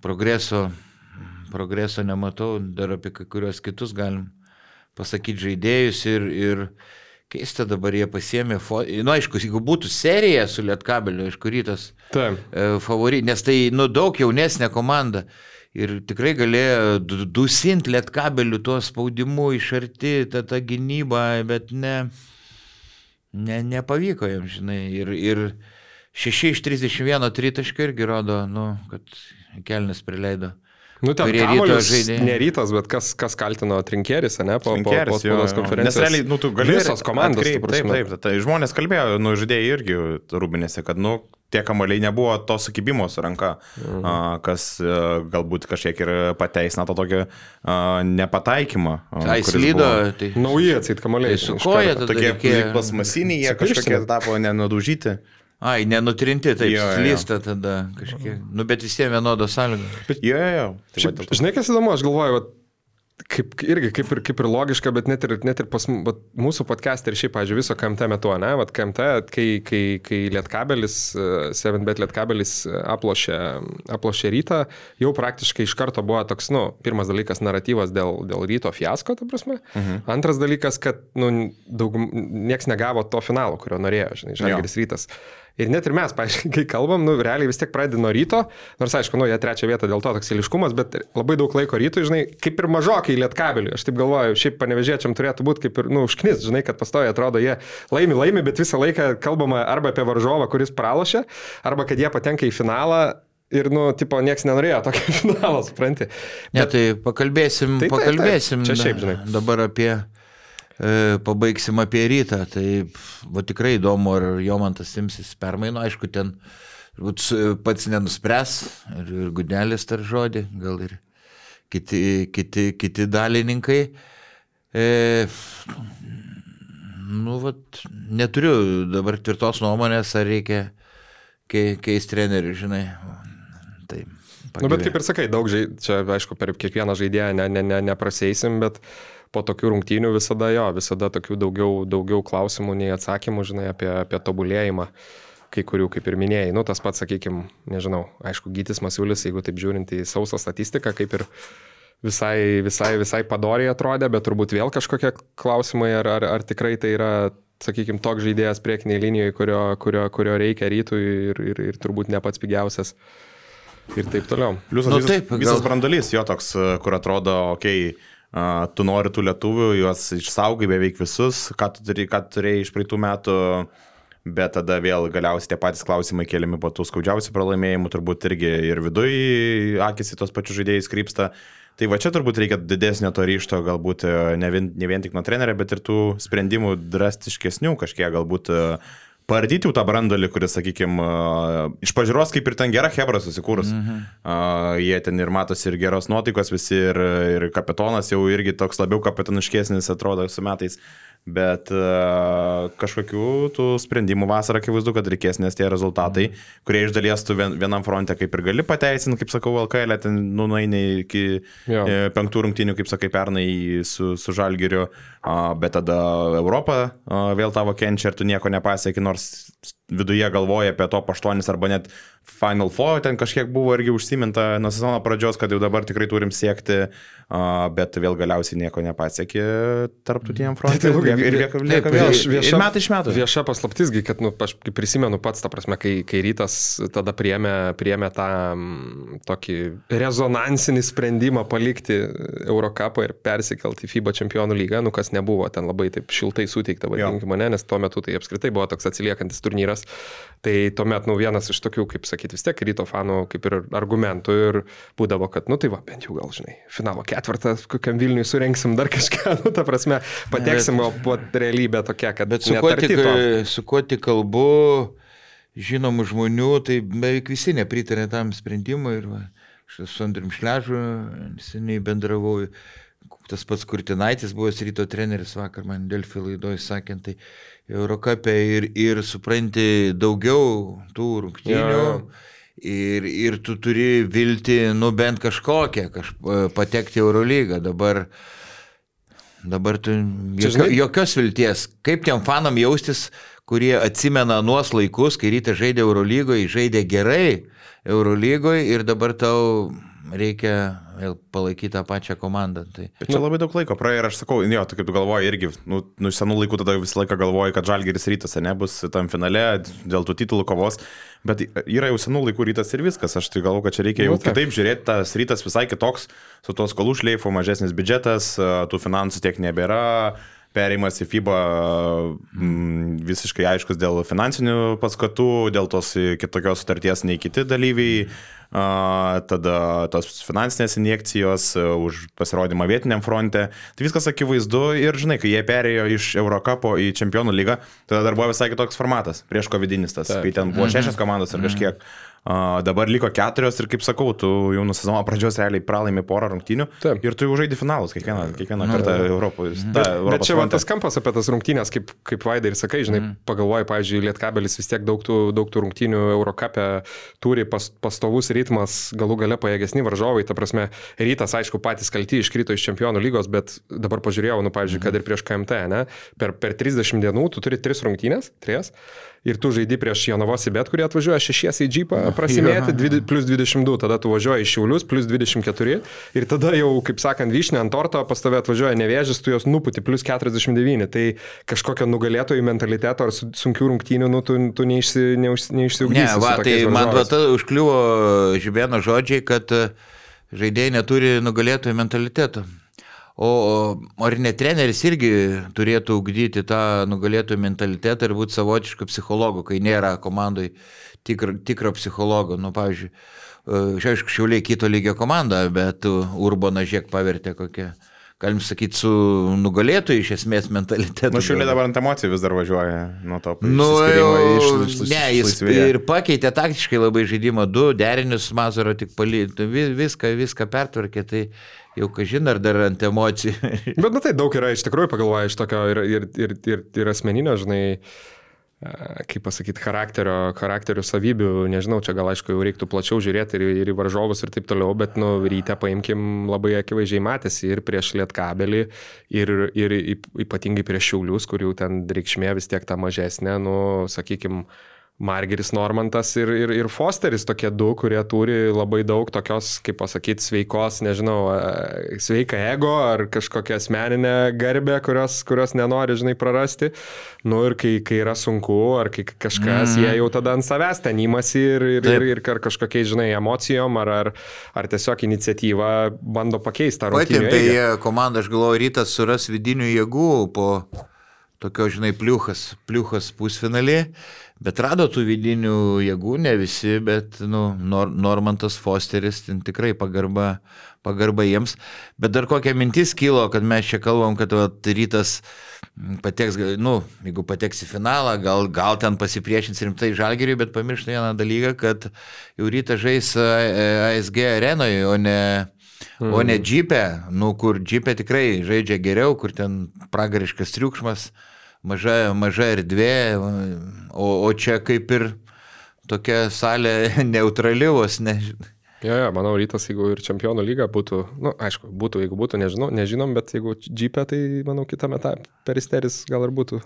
Progreso, progreso nematau, dar apie kai kurios kitus galim pasakyti žaidėjus ir, ir keista dabar jie pasiemė, fo... nu aišku, jeigu būtų serija su Lietkabeliu, aišku, rytas Taip. e, favori, nes tai nu daug jaunesnė komanda ir tikrai galėjo du- dusinti Lietkabeliu tuo spaudimu iš arti, tą, tą gynybą, bet ne, ne, nepavyko jam, žinai, ir, ir 6 iš 31 tritaškio irgi rodo, nu, kad kelnes prileido. Nu, ten kamuolius ne rytas, bet kas, kas kaltino trinkeris, ne, po, po, po jo, spaudos jo. konferencijos. Nes realiai, nu, tu gali. Visos komandos, atkreip- Taip, prasme. taip, tai žmonės kalbėjo, nu, žaidėjai irgi rūbinėse, kad, nu, tie kamoliai nebuvo to sukibimo su ranka, Mhm. a, kas a, galbūt kažkiek ir pateisina to tokio a, nepataikymą. a, Ai, kuris slydo, tai... Nauji atsit kamoliai. Tai su koja Tokie plasmasiniai, jie kažkokie tapo nenudužyti. Ai, nenutrinti, taip, Jo, jo, jo. slysta tada kažkiek. Nu, bet visiems vienodos sąlygos. Jo, jo, jo. Tai va Šiaip, to. žinai, kas įdomu, aš galvoju, vat, kaip, irgi kaip ir, kaip ir logiška, bet net ir, net ir pas vat, mūsų podcast ir šiaip, pažiūrėjau, viso KMT metu, ne, vat KMT, kai, kai, kai Lietkabelis, 7bet Lietkabelis e, aplošė, aplošė rytą, jau praktiškai iš karto buvo toks, nu, pirmas dalykas naratyvas dėl, dėl ryto fiasko, ta prasme. Mhm. Antras dalykas, kad, nu, daug, nieks negavo to finalo, kurio norėjo, žinai, Žalgiris rytas. Ir net ir mes, paaiškiai, kai kalbam, nu, realiai vis tiek pradedi nuo ryto, nors aišku, nu, jie trečią vietą dėl to toks iliškumas, bet labai daug laiko rytui, žinai, kaip ir mažokai lietkabeliui. Aš taip galvoju, šiaip panevežėčiam turėtų būti kaip ir, nu, užknis, žinai, kad pastoja atrodo, jie laimi, laimi, bet visą laiką kalbama arba apie varžovą, kuris pralošė, arba kad jie patenka į finalą. Ir, nu, tipo, nieks nenorėjo tokio finalo, supranti. Ne, tai pakalbėsim, Tai taip, taip. pakalbėsim Čia šiaip, žinai. dabar apie, pabaigsim apie rytą. Tai va tikrai įdomu, ar Jomantas imsis permainų, aišku, ten pats nenuspręs ir, ir Gudelis tar žodį, gal ir kiti, kiti, kiti dalininkai. E, nu, vat, neturiu dabar tvirtos nuomonės, ar reikia kei, keisti trenerių, žinai. Tai, Nu, bet kaip ir sakai, daug žaidėjų, čia aišku, per kiekvieną žaidėją ne, ne, ne, nepraseisim, bet po tokių rungtynių visada jo, visada tokių daugiau, daugiau klausimų nei atsakymų, žinai, apie, apie tobulėjimą. Kai kurių, kaip ir minėjai, nu tas pats, sakykime, nežinau, aišku, Gytis Masiulis, jeigu taip žiūrint į sausą statistiką, kaip ir visai, visai, visai padoriai atrodė, bet turbūt vėl kažkokie klausimai, ar, ar, ar tikrai tai yra, sakykime, toks žaidėjas priekiniai linijoje, kurio, kurio, kurio reikia rytui ir, ir, ir turbūt ne pats pigiausias. Ir taip toliau. Pliusas Nu visas, taip, gal- visas brandolys jo toks, kur atrodo, okei, okay, tu nori tų lietuvių, juos išsaugai beveik visus, ką tu turėjai, ką tu turėjai iš praeitų metų, bet tada vėl galiausiai tie patys klausimai keliami po tų skaudžiausių pralaimėjimų, turbūt irgi ir viduje akis į tos pačius žaidėjus krypsta. Tai va čia turbūt reikia didesnio to ryšto, galbūt e, ne vien, ne vien tik nuo trenerio, bet ir tų sprendimų drastiškesnių kažkiek galbūt e, Pardyti jau tą brandolį, kuris, sakykime, iš pažiūros kaip ir ten gera Hebra susikūrus. Mhm. Uh, jie ten ir matosi ir geros nuotaikos visi, ir, ir kapitonas jau irgi toks labiau kapitoniškesnis atrodo su metais. Bet uh, kažkokių tų sprendimų vasarą akivaizdu, kad reikės, nes tie rezultatai, mhm. kurie iš dalies tu vien, vienam fronte kaip ir gali pateisinti, kaip sakau, LKL, ten nunaini iki Jo. e, penktų rungtynių, kaip sakai, pernai su, su Žalgiriu, a, bet tada Europą a, vėl tavo kenčia ir tu nieko nepasieki, nors viduje galvoja apie top 8 arba net Final Four, ten kažkiek buvo irgi užsiminta nuo sezono pradžios, kad jau dabar tikrai turim siekti, bet vėl galiausiai nieko nepasieki tarptautiniam frontui. Tai ilgai- ir lieka, vėl vieš- vieša- ir metai iš metų. Vieša paslaptisgi, kad, nu, aš prisimenu pats, ta prasme, kai, kai rytas tada priemė, priemė tą tokį rezonansinį sprendimą palikti Eurocapą ir persikelti į FIBA čempionų lygą, nu, kas nebuvo ten labai taip šiltai suteikta, vadinkime, ne, nes tuo metu tai apskritai buvo toks atsiliekantis turnyras. Tai tuomet, nu, vienas iš tokių, kaip sakyti, vis tiek ryto fanų, kaip ir argumentų ir būdavo, kad, nu, tai va, bent jau gal, žinai, finalo ketvirtą, kokiam Vilniui surenksim dar kažką, nu, ta prasme, pateksim, o po realybė tokia, kad Bet su kuo, tik, su kuo tik kalbu, žinomų žmonių, tai beveik visi nepritarė tam sprendimui. Ir va, aš su Andriu Šležu seniai bendravau. Tas pats Kurtinaitis buvo ryto treneris vakar man Delfi laidoje sakė, tai Eurocapė ir, ir supranti daugiau tų rungtynių. Jo. Ir, ir tu turi vilti, nu bent kažkokią, kaž, patekti į Eurolygą. Dabar Dabar tu jokio, jokios vilties. Kaip tiem fanam jaustis, kurie atsimena nuos laikus, kai ryte žaidė Eurolygoje, žaidė gerai Eurolygoje ir dabar tau reikia vėl palaikyti tą pačią komandą. Tai... Bet čia labai daug laiko praėjo ir aš sakau, jo, tu kaip tu galvoji irgi, nu, nu senų laikų tada visą laiką galvoji, kad Žalgeris rytas nebus tam finale dėl tų titulų kovos, bet yra jau senų laikų rytas ir viskas, aš tai galvoju, kad čia reikia jau Nu, taip. kitaip žiūrėti, tas rytas visai kitoks, su tos skolų šleifu, mažesnis biudžetas, tų finansų tiek nebėra, Perėjimas į FIBA m, visiškai aiškus dėl finansinių paskatų, dėl tos kitokios sutarties nei kiti dalyviai. A, tada tos finansinės injekcijos a, už pasirodymą vietiniam fronte. Tai viskas akivaizdu ir žinai, kai jie perėjo iš Eurocapo į Čempionų lygą, tada dar buvo visai kitoks formatas, prieš covidinis tas, kai ten buvo šešias komandos ar kažkiek. A, dabar liko keturios ir kaip sakau, tu jau nuo sezono pradžios realiai pralaimi porą rungtynių Taip. ir tu jau žaidži finalus kiekvieną, kiekvieną kartą Europoje. Bet čia man tas kampas apie tas rungtynės, kaip, kaip Vaidai ir sakai, žinai, mm. pagalvoji, pavyzdžiui, Lietkabelis vis tiek daug tų, daug tų rungtynių Eurocapė turi pas, pastovus ritmas, galų gale pajėgesni varžovai, ta prasme, rytas, aišku, patys kalti iškrito iš čempionų lygos, bet dabar pažiūrėjau, nu, pavyzdžiui, kad ir prieš KMT, ne, per, per 30 dienų tu turi 3 rungtynės, 3, ir tu žaidži prieš Jonavos į bet, kurie atvažiuoja šešies į džipą prasimėti, dvide- plus 22, tada tu važiuoji iš Šiaulius, plus 24 ir tada jau, kaip sakant, vyšnė ant torto, pas tave atvažiuoja nevėžis, tu jos nuputi, plus 49, tai kažkokio nugalėtojų mentaliteto ar su- sunkių rungtynių, nu, tu, tu neišsi, neišsi, Ne, neišsiugdysi. va, tai man va, ta užkliuvo Žibėno žodžiai, kad e, žaidėjai neturi nugalėtojų mentaliteto. O, ar ne treneris irgi turėtų ugdyti tą nugalėtojų mentalitetą ir būti savotišku psichologu, kai nėra komandai tikro, tikro psichologo. Nu, pavyzdžiui, e, čia aišku, šiauliai kito lygio komanda, bet e, Urbaną žiek pavertė kokią, galim sakyti, su nugalėtojų iš esmės mentalitetu. Nu, šiuliai dabar ant emocijų vis dar važiuoja nuo to. Nu, jau- iš- iš- iš- ne, jis išlaisvėja. ir pakeitė taktiškai labai žaidimą, du derinius Mazaro tik palytų, viską, viską pertvarkė, tai jau kažin ar dar ant emocijų. Bet, nu tai daug yra iš tikrųjų pagalvoja iš tokio ir, ir, ir, ir, ir asmeninio, žinai, e, kaip pasakyti, charakterio, charakterio savybių, nežinau, čia gal aišku jau reiktų plačiau žiūrėti ir, ir į varžovus ir taip toliau, bet, nu, ryte paimkim labai akivaizdžiai matėsi ir prieš Lietkabelį, ir, ir yp- ypatingai prieš Šiaulius, kur jau ten reikšmė vis tiek ta mažesnė, nu, sakykime, Margeris Normantas ir, ir, ir Fosteris tokie du, kurie turi labai daug tokios, kaip pasakyti, sveikos, nežinau, e, sveiką ego ar kažkokią asmeninę garbę, kurios, kurios nenori, žinai, prarasti. Nu ir kai, kai yra sunku, ar kai kažkas, mm. jie jau tada ant savęs ten įmasi ir, ir, Taip. ir, ir ar kažkokiais, žinai, emocijom, ar, ar, ar tiesiog iniciatyva bando pakeisti rungtynę. tai jie komanda, aš galvoju, rytas suras vidinių jėgų po tokio, žinai, pliuchas, pliuchas pusfinalį, bet rado tų vidinių jėgų, ne visi, bet, nu, Nor Normantas Fosteris, ten tikrai pagarba, pagarba jiems. Bet dar kokia mintis kilo, kad mes čia kalbam, kad va, rytas mm, pateks, nu, jeigu pateks į finalą, gal, gal ten pasipriešins rimtai žalgeriui, bet pamiršta vieną dalyką, kad jau rytas žais a, e, ASG arenoje, o ne Mm. O ne džipė, nu, kur džipė tikrai žaidžia geriau, kur ten pragariškas triukšmas, maža, maža erdvė, o, o čia kaip ir tokia salė neutrali vos, ne. Jo, jo, manau, rytas, jeigu ir čempionų lyga būtų, na, nu, aišku, būtų, jeigu būtų, nežinau, nežinom, bet jeigu džipė, tai, manau, kitame etape peristeris gal ir būtų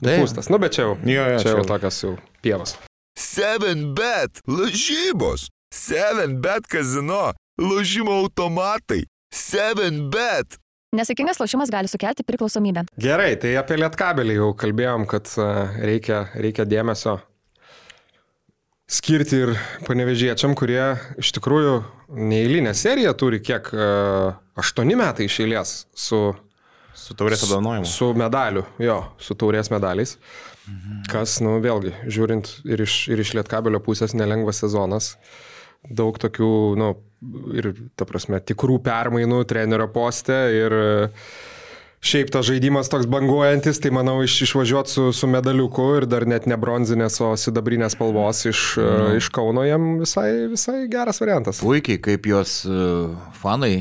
nupūstas. Nu, bet čia jau, Jo, jo, čia jau čia jau. jau pievos. 7bet lažybos. 7bet kazino. Lošimo automatai. 7bet. Nesėkmingas lošimas gali sukelti priklausomybę. Gerai, tai apie lietkabelį jau kalbėjom, kad a, reikia, reikia dėmesio skirti ir panevežiečiam, kurie iš tikrųjų neįlinę seriją turi kiek a, aštuoni metai iš eilės su, Su taurės apdovanojimu. su medaliu, jo, su taurės medaliais. Kas, nu, vėlgi, žiūrint ir iš, ir iš lietkabelio pusės nelengvas sezonas. Daug tokių, nu, ir, ta prasme, tikrų permainų trenerio poste ir e, šiaip tas žaidimas toks banguojantis, tai manau, iš, išvažiuoti su, su medaliuku ir dar net ne bronzinės, o sidabrinės spalvos iš, mm. iš Kauno jam visai, visai geras variantas. Puikiai, kaip jos e, fanai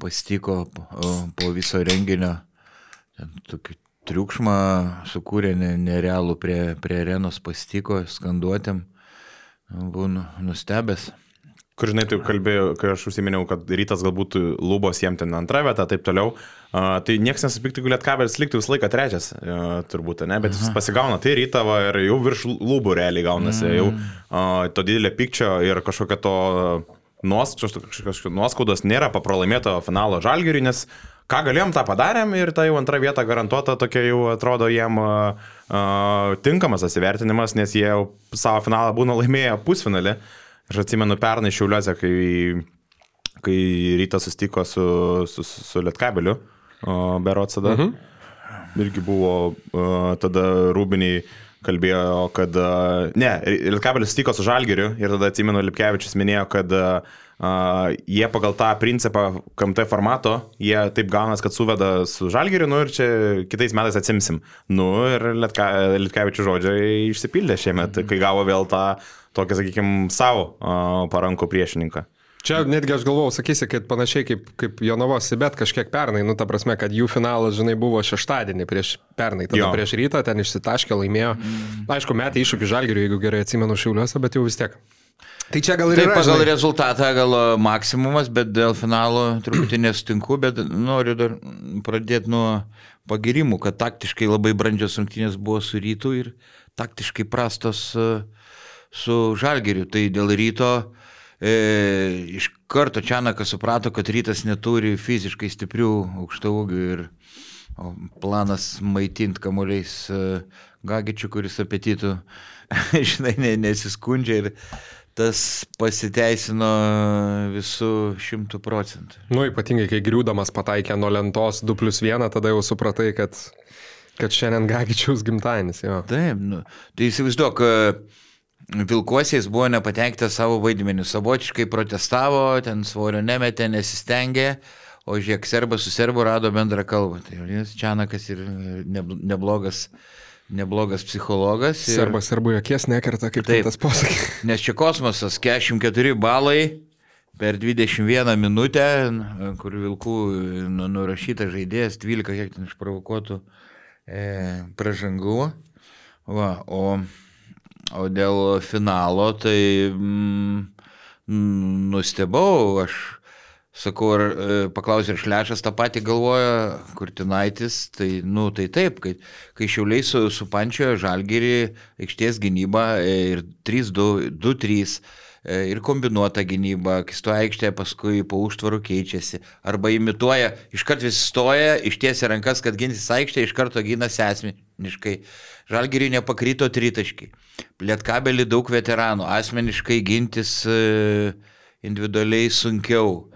pasitiko po, e, viso renginio. Tokį triukšmą sukūrė ne- nerealų prie, prie arenos pasitiko, skanduotėm. Buvau nu- nustebęs. Kur žinai, tu kalbėjai, kai aš užsiminiau, kad rytas galbūt lubos jiem ten antrą vietą, taip toliau. Uh, tai niekas nesupyktų, jeigu lietkabelis liktų visą laiką trečias, uh, turbūt, ne, bet jis pasigauna tai rytavą ir jau virš lubų realiai gaunasi, mm. jau uh, to didelio pykčio ir kažkokio to nuoskaudos nėra papralaimėto finalo žalgiriui, nes ką galėjom, tą padarėm ir ta jau antra vieta garantuota tokia jau atrodo jiem uh, uh, tinkamas atsivertinimas, nes jie jau savo finalą būna laimėję pusfinalį. Aš atsimenu pernai Šiauliuose, kai, kai rytas sustiko su, su, su Lietkabeliu, berots tada. Mhm. irgi buvo tada Rūbiniai kalbėjo, kad uh, ne, Lietkabelis sutiko su Žalgiriu ir tada atsimenu Lipkevičius minėjo, kad uh, Uh, jie pagal tą principą KMT formato, jie taip gaunas, kad suveda su Žalgiriu, nu ir čia kitais metais atsimsim. Nu ir Litka, Litkevičių žodžiai išsipildė šiemet, kai gavo vėl tą tokią, sakykime, savo uh, parankų priešininką. Čia netgi aš galvojau, sakysi, kad panašiai kaip, kaip Jonavos, bet kažkiek pernai, nu ta prasme, kad jų finalas, žinai, buvo šeštadienį prieš pernai, tada jo. prieš rytą ten išsitaškė, laimėjo. Mm. Aišku, metai iššūkį žalgiriui, jeigu gerai atsimenu šiuliuose, bet jau vis tiek. Tai čia gal ir Taip, yra. pagal žinai. rezultatą gal maksimumas, bet dėl finalo truputį nesutinku, bet noriu dar pradėti nuo pagirimų, kad taktiškai labai brandžios rungtynės buvo su rytu ir taktiškai prastos e, su žalgeriu. Tai dėl ryto e, iš karto Čianakas suprato, kad rytas neturi fiziškai stiprių aukštų ūgių ir planas maitinti kamuoliais e, Gagičių, kuris apetitų, žinai, ne, nesiskundžia ir tas pasiteisino visų šimtų procentų. Nu, ypatingai, kai griūdamas pataikė nuo lentos 2 plus 1, tada jau supratai, kad, kad šiandien Gagičiaus gimtadienis. Jo. Taip, nu, tai įsivaizduok, Vilkuosiais buvo nepatenktas savo vaidmenį, savotiškai protestavo, ten svorio nemetė, nesistengė, o žiūrėk, serbas su serbu rado bendrą kalbą. Tai Čianakas ir neblogas, neblogas psichologas. Ir... Serbas serbu jokies nekerta, kaip Taip. tas posakis. Nes čia kosmosas, 44 balai per 21 minutę, kur Vilkų nu- nurašyta žaidėjas, 12 kiek ten išprovokuotų e, pražangų. Va, o, o dėl finalo, tai mm, nustebau, aš sakau, ar e, paklausė, ar Šlešas tą patį galvoja, Kurtinaitis, tai, nu, tai taip, kai, kai šiauliai su, su pančioje žalgyrį aikštės gynybą e, ir 3-2, 2-3 e, ir kombinuota gynyba, kai stoja aikštėje, paskui po užtvarų keičiasi. Arba imituoja, iškart visi stoja, ištiesia rankas, kad ginsis aikštėje, iš karto gynasi asmeniškai. Žalgiriui nepakrito tritaškai. Lietkabelį daug veteranų, asmeniškai gintis e, individualiai sunkiau.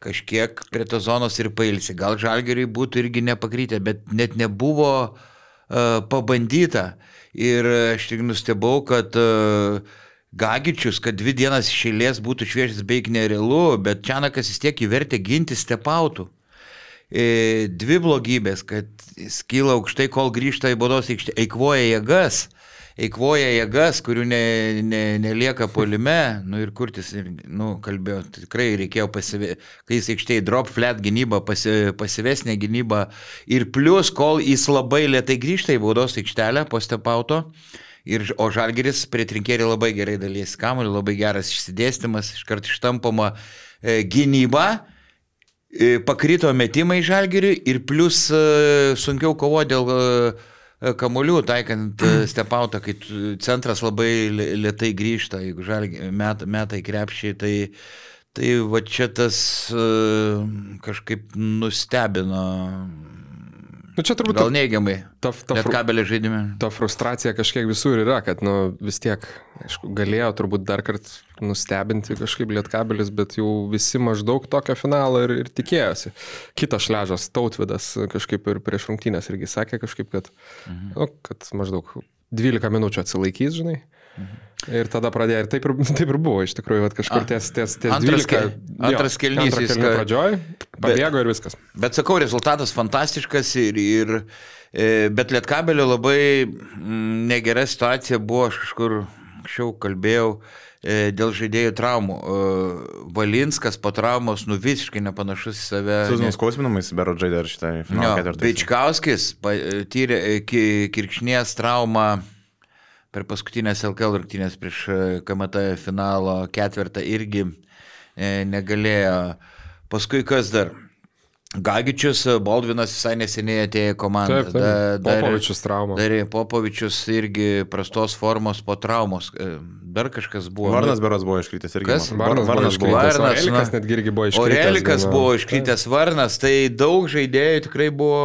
Kažkiek prie to zonos ir pailsi. Gal žalgeriui būtų irgi nepakrytę, bet net nebuvo uh, pabandyta. Ir aš tik nustebau, kad uh, Gagičius, kad dvi dienas iš eilės būtų šviežias beveik nerealu, bet Čianakas vis tiek įvertė ginti stepautų. E, dvi blogybės, kad jis kyla aukštai, kol grįžta į bodos aikštę, eikvoja jėgas, eikvoja jėgas, kurių ne, ne, nelieka polime, nu ir kurtis, nu, kalbėjau, tikrai reikėjo pasivė, kai jis aikštėje drop flat gynyba, pasi, pasivesnė gynyba ir plus, kol jis labai lietai grįžta į baudos aikštelę po stepauto. Ir, o Žalgeris prie trinkėrį labai gerai dalyjasi kamuolį, labai geras išsidėstymas, iškart ištampama e, gynyba, e, pakrito metimai Žalgeriui ir plus e, sunkiau kovo dėl e, kamolių, taikant e, stepautą, kai centras labai li- lietai grįžta, jeigu žalgi met, metai krepšiai, tai, tai va čia tas e, kažkaip nustebino. Nu, čia turbūt Gal neigiamai. ta, ta, fru, kabelį žaidime. ta frustracija kažkiek visur yra, kad nu, vis tiek, aišku, galėjo turbūt dar kartą nustebinti kažkaip lietkabelis, bet jau visi maždaug tokio finalo ir, ir tikėjosi. Kitas šležas, Tautvidas, kažkaip ir prieš rungtynės irgi sakė kažkaip, kad, mhm. nu, kad maždaug 12 minučių atsilaikys, žinai. Mhm. Ir tada pradėjo, ir taip ir, taip ir buvo, iš tikrųjų, vat kažkur ties, ties, ties antras 12. ke- antras antrą jis ką- pradžioj, pabėgo ir viskas. Bet sakau, rezultatas fantastiškas ir, ir e, bet Lietkabelio labai mm, negera situacija buvo, aš kažkur anksčiau kalbėjau, e, dėl žaidėjų traumų. E, Valinskas po traumos, nu visiškai nepanašus į save. Su ne- nuskausminamais Bero žaidė ir šitą finalo Jo, ketvirtą. Beičkauskis pa- tyrė e, ki- kirkšnies traumą per paskutinės LKL rungtynės prieš e, KMT finalo ketvirtą irgi e, negalėjo. Paskui kas dar? Gagičius, Baldvinas visai neseniai atėjo į komandą. Taip, taip. Popovičius trauma. Dar Popovičius irgi prastos formos po traumos. E, Dar kažkas buvo. Varnas Beros buvo iškritęs irgi. Kas? Varnas, Varnas buvo iškritęs. Varnas, Orelikas na. netgi irgi buvo iškritęs. Orelikas gana. buvo iškritęs Varnas, tai daug žaidėjų tikrai buvo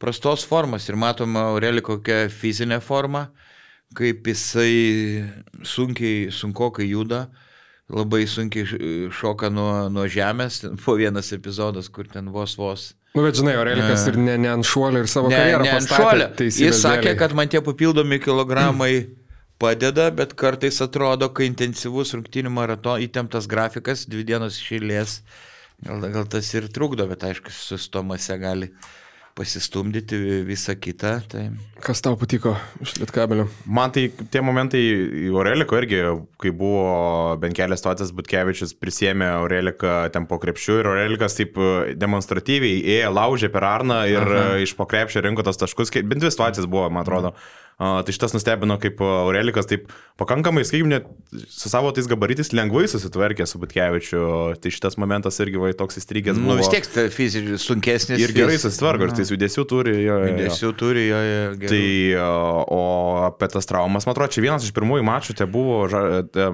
prastos formos ir matoma Aureliko kokia fizinė forma, kaip jisai sunkiai, sunkokai juda, labai sunkiai šoka nuo, nuo žemės, buvo vienas epizodas, kur ten vos vos Nu, bet žinai, Aurelikas ir ne, ne ant šuolio ir savo Ne, karjerą ne ant šuolio. Jis sakė, kad man tie papildomi kilogramai padeda, bet kartais atrodo, kai intensyvus rungtinių marato įtemptas grafikas, dvi dienos išėlės, gal, gal tas ir trukdo, bet aišku, su stomase gali pasistumdyti visą kitą. Tai... Kas tau patiko iš Lietkabelio? Man tai tie momentai į Aureliko irgi, kai buvo bent kelias situacijas, Butkevičius prisėmė Aureliką ten po krepšių ir Aurelikas taip e, demonstratyviai ėjo, laužė per Arną ir Aha. iš po krepšio rinko tas taškus, kai- bent dvi situacijas buvo, man atrodo. A, tai šitas nustebino, kaip Aurelikas taip pakankamai, sakykime, net su savo tais gabaritais lengvai susitvarkė su Butkevičiu. Tai šitas momentas irgi va, toks įstrigęs buvo. Nu, vis tiek fiziškai sunkesnis. Ir gerai susitvarko, ir tai judesių turi. Jo, jo, jo. Judesių turi, jo, jo, gerai. Tai, o apie tas traumas, man atrodo, čia vienas iš pirmųjų mačų tai buvo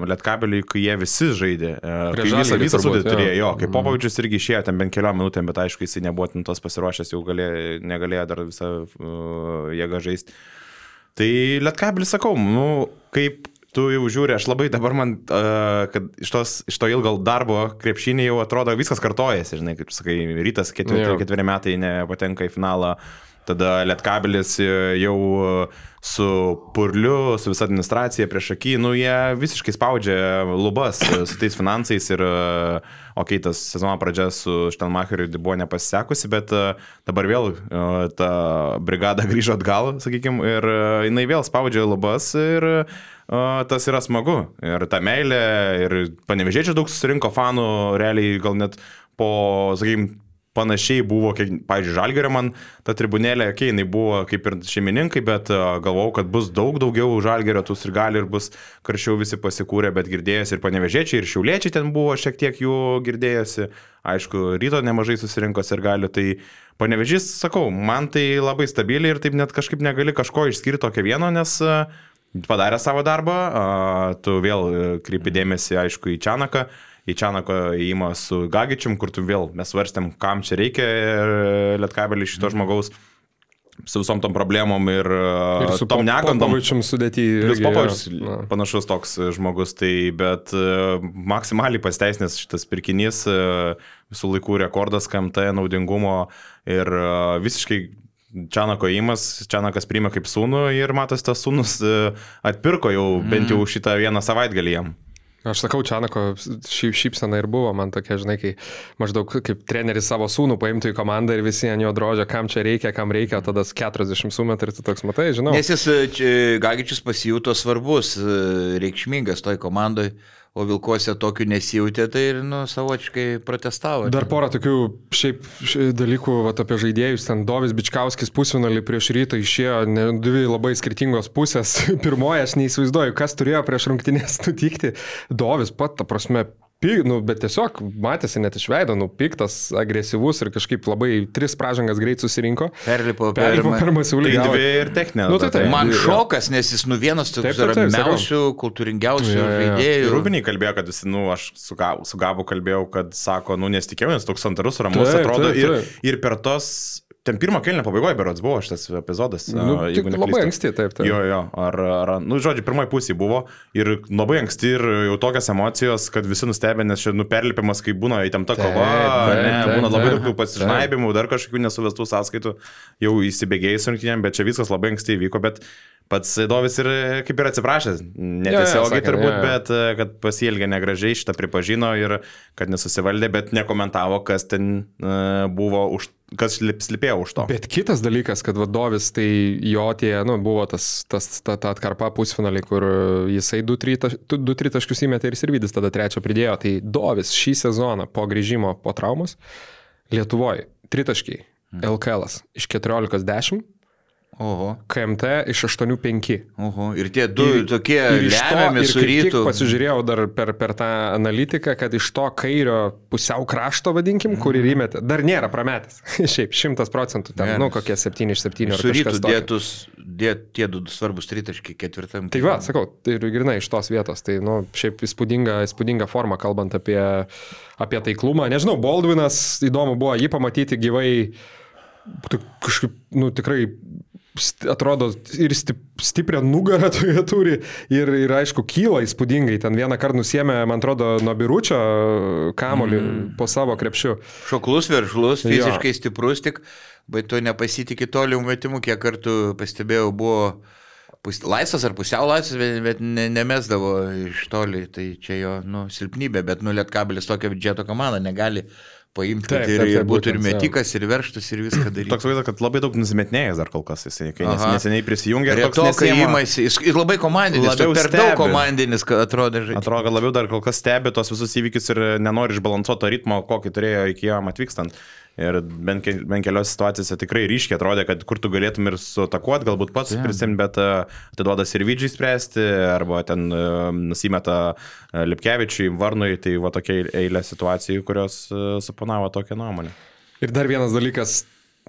Lietkabeliui, kai jie visi žaidė. e, Kai visą, visą sudėtį turėjo, jo. kai Popovičius irgi išėjo ten bent keliom minutėm, bet aišku, jisai nebuvo ten tos pasiruošęs, jau galėjo, negalėjo dar visą uh, jėgą žaisti. Tai Lietkabelis sakau, nu, kaip tu jau žiūri, aš labai dabar man, uh, kad iš, tos, iš to ilgo darbo krepšinį jau atrodo viskas kartojasi, žinai, kaip sakai, rytas ketveri, ketveri metai nepatenka į finalą, tada Lietkabelis e, jau su Purliu, su visa administracija prieš akį, nu jie visiškai spaudžia lubas e, su tais finansais ir, e, okei, okay, tas sezono pradžia su Štelmacheriu buvo nepasisekusi, bet e, dabar vėl e, ta brigada grįžo atgal, sakykime, ir e, jinai vėl spaudžia lubas ir e, tas yra smagu. Ir ta meilė, ir panevežėčiai daug susirinko fanų, realiai gal net po, sakykime, panašiai buvo, kiek, pavyzdžiui, Žalgerio man ta tribunėlė, okei, okay, jinai buvo kaip ir šeimininkai, bet galvojau, kad bus daug daugiau Žalgerio tų ir gali ir bus karščiau visi pasikūrė, bet girdėjosi ir panevežėčiai, ir šiauliečiai ten buvo šiek tiek jų girdėjosi, aišku, ryto nemažai susirinko ir gali, tai panevežys, sakau, man tai labai stabiliai ir taip net kažkaip negali kažko išskirti tokio vieno, nes padarė savo darbą, tu vėl uh, kreipi dėmesį, aišku, į Čianaką į Čianako įėjimą su Gagičium, kur tu vėl mes svarstėm, kam čia reikia lietkabelį šito žmogaus su visom tom problemom ir, Ir su tom negandom. Popovičium sudėti. Plius Popovičius jo. Na. panašus toks žmogus, tai bet maksimaliai pasteisnės šitas pirkinys, visų laikų rekordas KMT naudingumo ir visiškai Čianako įimas, Čianakas priima kaip sūnų ir matos, tas sūnus atpirko jau bent jau šitą vieną savaitgalį jam. Aš sakau, Čianako šyp, šypsena ir buvo man tokia, žinai, kai maždaug kaip treneris savo sūnų paimtų į komandą ir visi ant jo drožia, kam čia reikia, kam reikia, tada 40 sumetų ir tu toks matai, žinau. Nes jis, e, Gagičius pasijuto svarbus, e, reikšmingas toj komandai, o Vilkuose tokių nesijutė, tai ir, nu, savočiai protestavo. Dar porą tokių šiaip ši- dalykų vat, apie žaidėjus. Ten Dovis Bičkauskis pusfinalį prieš rytą išėjo ne, dvi labai skirtingos pusės. Pirmoje aš neįsivaizduoju, kas turėjo prieš rungtynės nutikti. Dovis pat, ta prasme, Py, nu, bet tiesiog matėsi net iš veido, nu, piktas, agresyvus ir kažkaip labai tris pražangas greit susirinko. Perlipo per, Perlipo per Tai masiulį. dvi ir techninė. Nu, tai taip. Man Jo. šokas, nes jis nu vienas toks ramiausių, kultūringiausių žaidėjų. Rūbiniai kalbėjo, kad jis, nu, aš su, su Gabu kalbėjau, kad sako, nu, nesitikėjau, nes toks santarus ramus Taip, atrodo. taip, ir, taip. ir per tos, ten pirmo kelnio pabaigoje berods buvo šitas epizodas. Nu, jeigu labai neklystu. anksti, taip, taip. Jo, jo, ar, ar, nu, žodžiu, pirmoji pusė buvo ir labai anksti ir jau tokios emocijos, kad visi nustebė, nes čia nuperlipimas, kai būna įtempta kova, taip, ne, taip, būna labai daug pasižnaibimų, dar kažkokių nesuvestų sąskaitų, jau įsibėgėjus rungtynėm, bet čia viskas labai anksti įvyko, bet pats Dovis ir e, kaip ir atsiprašęs, netiesiogiai turbūt, jo, jo. bet e, kad pasielgė negražiai, šitą pripažino ir kad nesusivaldė, bet nekomentavo, kas ten e, buvo, už, kas slip- slipėjo už to. Bet kitas dalykas, kad vadovis, tai jo tie, nu, buvo tas, tas ta, ta atkarpa pusfinaliai, kur jisai 2-3 taškus įmetė ir Sirvidis tada trečią pridėjo. Tai Dovis šį sezoną po grįžimo po traumos Lietuvoje 3 taškai. LKL iš 14-10, Oho, KMT iš 8-5. oho. Ir tie du Ir- tokie lemiami su rytu. Pasižiūrėjau dar per, per tą analitiką, kad iš to kairio pusiau krašto, vadinkim, kurį Mhm. įmetė, dar nėra prametęs. Šiaip 100 procentų, ten, Geras. nu, kokie 7 iš 7 ar Su rytu dėtus, dėt, tie du svarbus tritaškiai ketvirtam. Tai va, sakau, tai ir grinai iš tos vietos. Tai, nu, šiaip įspūdinga, įspūdinga forma, kalbant apie, apie taiklumą. Nežinau, Baldwinas, įdomu buvo jį pamatyti gyvai, kažkaip, nu, tikrai atrodo ir stip, stiprią nugarą toje turi ir, ir aišku, kyla įspūdingai. Ten vieną kartą nusėmė, man atrodo, nuo biručio kamolį mm. po savo krepšiu. Šoklus, veržlus, Jo. fiziškai stiprus, tik, bet tu nepasitikė toliau metimų, kiek kartų pastebėjau, buvo pus, laisvas ar pusiau laisvas, bet, bet ne, nemesdavo iš toli, tai čia jo nu, silpnybė, bet nu lietkabelis tokia biudžeto komanda negali paimti Taip, ir, taip, taip, ir būtų ir metikas, ir verštas, ir viską daryti. Toks vaizdas, kad labai daug nusimetnėjęs dar kol kas jisai, kai nes, neseniai prisijungė ir toks įmasi, jis labai komandinis, Labiau per daug stebi. komandinis, kad atrodo žaidžiu. Atrodo, kad labiau dar kol kas stebi tos visus įvykius ir nenori išbalansuoti to ritmo, kokį turėjo iki jam atvykstant. Ir bent, ke- bent keliose situacijose tikrai ryškiai atrodė, kad kur tu galėtum ir sutakuoti, galbūt pats Taip. prisimti, bet e, atiduoda Sirvidžiai spręsti, arba ten e, nusimeta e, Lipkevičiui, Varnui, tai va tokia eilė situacijų, kurios suponavo tokią nuomonę. Ir dar vienas dalykas,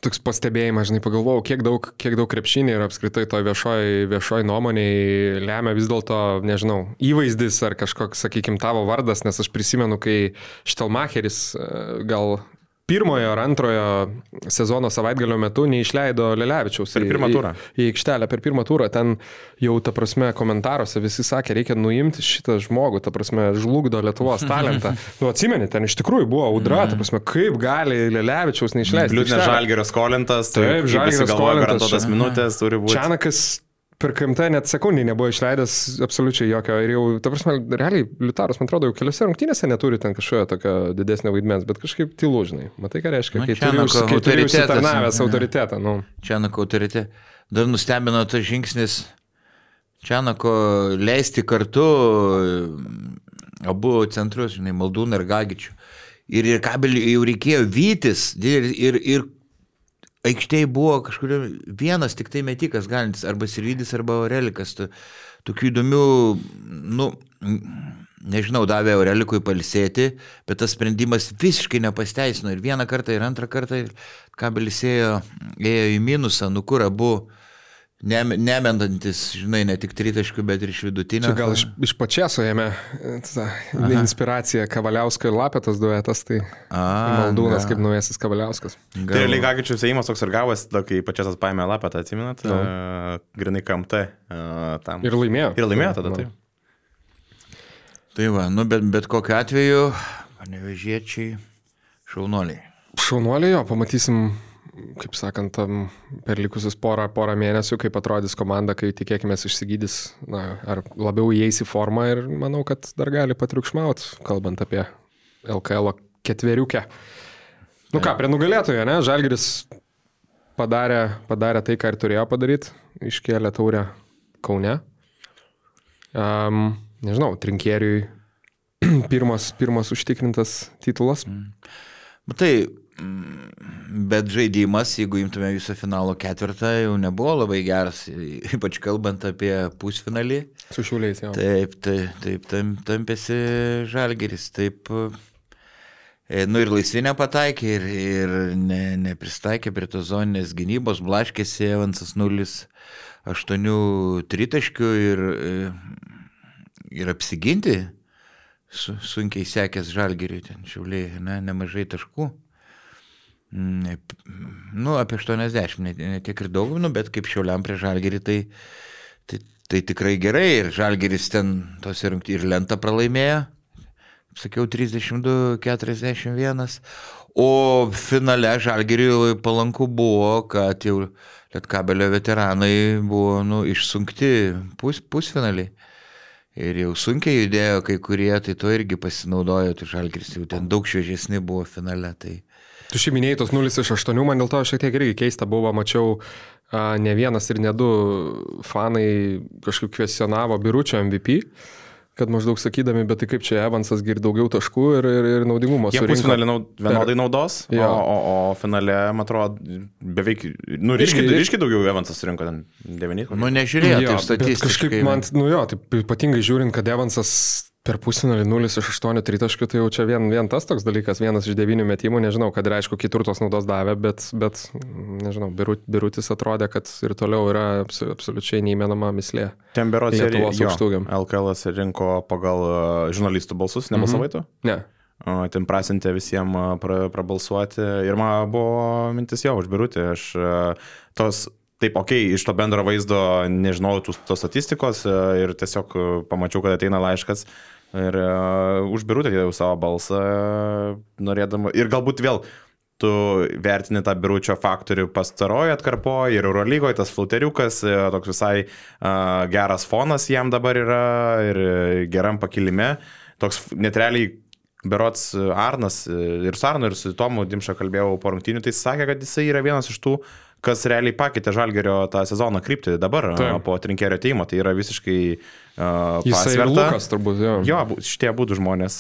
toks pastebėjimas, žinai, pagalvojau, kiek daug, kiek daug krepšinį ir apskritai to viešoji viešoj nuomoniai lemia vis dėlto, nežinau, įvaizdis ar kažkoks, sakykime, tavo vardas, nes aš prisimenu, kai Štelmacheris gal pirmojo ar antrojo sezono savaitgalio metu neišleido Lelevičiaus. Per į- pirmą į- turą. Į aikštelę per pirmą turą. Ten jau, ta prasme, komentaruose visi sakė, reikia nuimti šitą žmogų, ta prasme, žlugdo Lietuvos talentą. Nu, atsimeni, ten iš tikrųjų buvo audra, ta prasme, kaip gali Lelevičiaus neišleisti. Aikštelę. Žalgerio skolintas, Taip, Žalgirio visi galvoja, skolintas. garantuotas minutės turi būti. Čianakas per KMT net sekundį nebuvo išleidęs absoliučiai jokio. Ir jau, ta prasme, realiai, Liutaras, man atrodo, jau keliose rungtynėse neturi ten kažkokio tokio didesnio vaidmens, bet kažkaip tylu, žinai. Matai, ką reiškia, Nu, kai turi, užsi- kai turi užsitarnavęs autoritetą. Nu. Čianako autorite. Dar nustebino tas žingsnis Čianako leisti kartu mm, abu centrus, žinai, Maldūną ir Gagičių. Ir, ir kabelį jau reikėjo vytis ir, ir, ir aikštėje buvo kažkurio vienas tik tai metikas galintis, arba Sirydis, arba Aurelikas. Tu- Tokių įdomių, nu, nežinau, davė Aurelikui palisėti, bet tas sprendimas visiškai nepasteisino. Ir vieną kartą, ir antrą kartą kabelis ėjo, ėjo į minusą, nu kur abu nemendantis, žinai, ne tik tritaškių, bet ir iš vidutinio. Čia gal iš, iš pačieso jame e, ta inspiracija Kavaliausko ir Lapetas duetas, tai A, Maldūnas ga- kaip naujasis Kavaliauskas. gal- Tai realiai Gagičius įimas toks ir gavosi, kai pačias paėmė lapę, tai atsiminat, uh, grinai KMT uh, tam. Ir laimėjo. ir laimėjo tada, Nu. taip. Tai va, nu bet, bet kokiu atveju, panevežiečiai, šaunoliai. Šaunuoliai jo, pamatysim, kaip sakant, tam per likusius porą, porą mėnesių, kaip atrodys komanda, kai tikėkime išsigydys, na, ar labiau įeis į formą ir manau, kad dar gali patriukšmauti, kalbant apie LKL ketveriukę. Nu ką, prie nugalėtojo, ne? Žalgiris padarė, padarė tai, ką ir turėjo padaryti, iškėlė taurę Kaune. Um, nežinau, trinkieriui pirmas, pirmas užtikrintas titulas. Mm, bet žaidimas, jeigu imtume visą finalo ketvirtą, jau nebuvo labai geras, ypač kalbant apie pusfinalį. Su šiuliais jau. Taip, taip, taip, tam, tampėsi žalgeris, taip. e, Nu ir laisvinę pataikė ir, ir ne, nepristaikė prie to zoninės gynybos, blaškėsi Evansas 0-8 tritaškių ir, e, ir apsiginti su, sunkiai sekęs žalgeriui, ten šiauliai, ne, nemažai taškų. Nu, apie 80, ne, ne tiek ir daug, nu, bet kaip šiauliam prie žalgerį, tai, tai, tai tikrai gerai. Ir žalgeris ten tos rungtynės ir lentą pralaimėjo. Sakiau, 32-41. O finale žalgeriui palanku buvo, kad jau Lietkabelio veteranai buvo nu, išsunkti pus, pusfinaliai. Ir jau sunkiai judėjo kai kurie, tai to irgi pasinaudojo, tai žalgeris jau ten daug šviežesni buvo finale. Tai... Tu šį minėjai tos 0 iš 8, man dėl to šiek tiek irgi keista buvo, mačiau a, ne vienas ir ne du fanai kažkaip kvestionavo biručio MVP, kad maždaug sakydami, bet tai kaip čia Evansas gir daugiau taškų ir, ir, ir naudingumo. Jie pusfinalį naud, vienodai naudos, o, Jo. o, o finale, man atrodo, beveik, nu, ryškiai, ryškiai daugiau Evansas surinko ten 9. Nu, nežiūrėjau, taip bet statistiškai. Kažkaip man, nu jo, taip ypatingai žiūrint, kad Evansas per pusfinalį 0 iš 8 tritaškių, tai jau čia vien, vien tas toks dalykas, vienas iš devynių metimų, nežinau, kad ir aišku, kitur tos naudos davė, bet, bet nežinau, Birut, Birutis atrodė, kad ir toliau yra abso- absoliučiai neįmenama mislė. Ten berots ir Lietuvos aukštūgiam. LKL rinko pagal uh, žurnalistų balsus, nebalsavaitų. Ne. O, Ten prasintė visiems pra, prabalsuoti. Ir man buvo mintis jau užbirūti. Aš a, tos taip, okei, okay, iš to bendro vaizdo nežinau tos, statistikos e, ir tiesiog e, pamačiau, kad ateina laiškas. Ir uh, užbirutė jau savo balsą, norėdama. Ir galbūt vėl tu vertini tą biručio faktorių pastarojo atkarpoje ir Eurolygoje, tas flauteriukas, toks visai uh, geras fonas jam dabar yra ir geram pakilime. Toks net realiai Berots Arnas ir su Arnu ir su Tomu Dimša kalbėjau po rungtynių, tai jis sakė, kad jisai yra vienas iš tų, kas realiai pakeitė Žalgerio tą sezoną kryptį dabar Taip. po trinkerio teimo, tai yra visiškai uh, Jisai ir Lukas turbūt, jo. Jo, šitie būtų žmonės,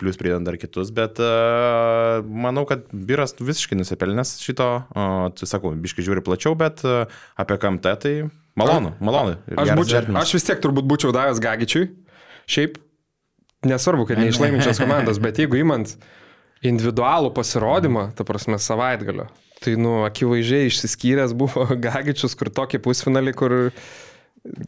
plus pridant dar kitus, bet uh, manau, kad Biras visiškai nusipelnęs šito, uh, tu sakau, biškai žiūri plačiau, bet uh, apie KMT tai malonu, malonu. Aš, būčiau, aš vis tiek turbūt būčiau davęs Gagičiui, šiaip nesvarbu, kad neišlaiminčios komandos, bet jeigu imant individualų pasirodymą, ta prasme, savaitgalio, tai, nu, akivaizdžiai išsiskyręs buvo Gagičius, kur tokį pusfinalį, kur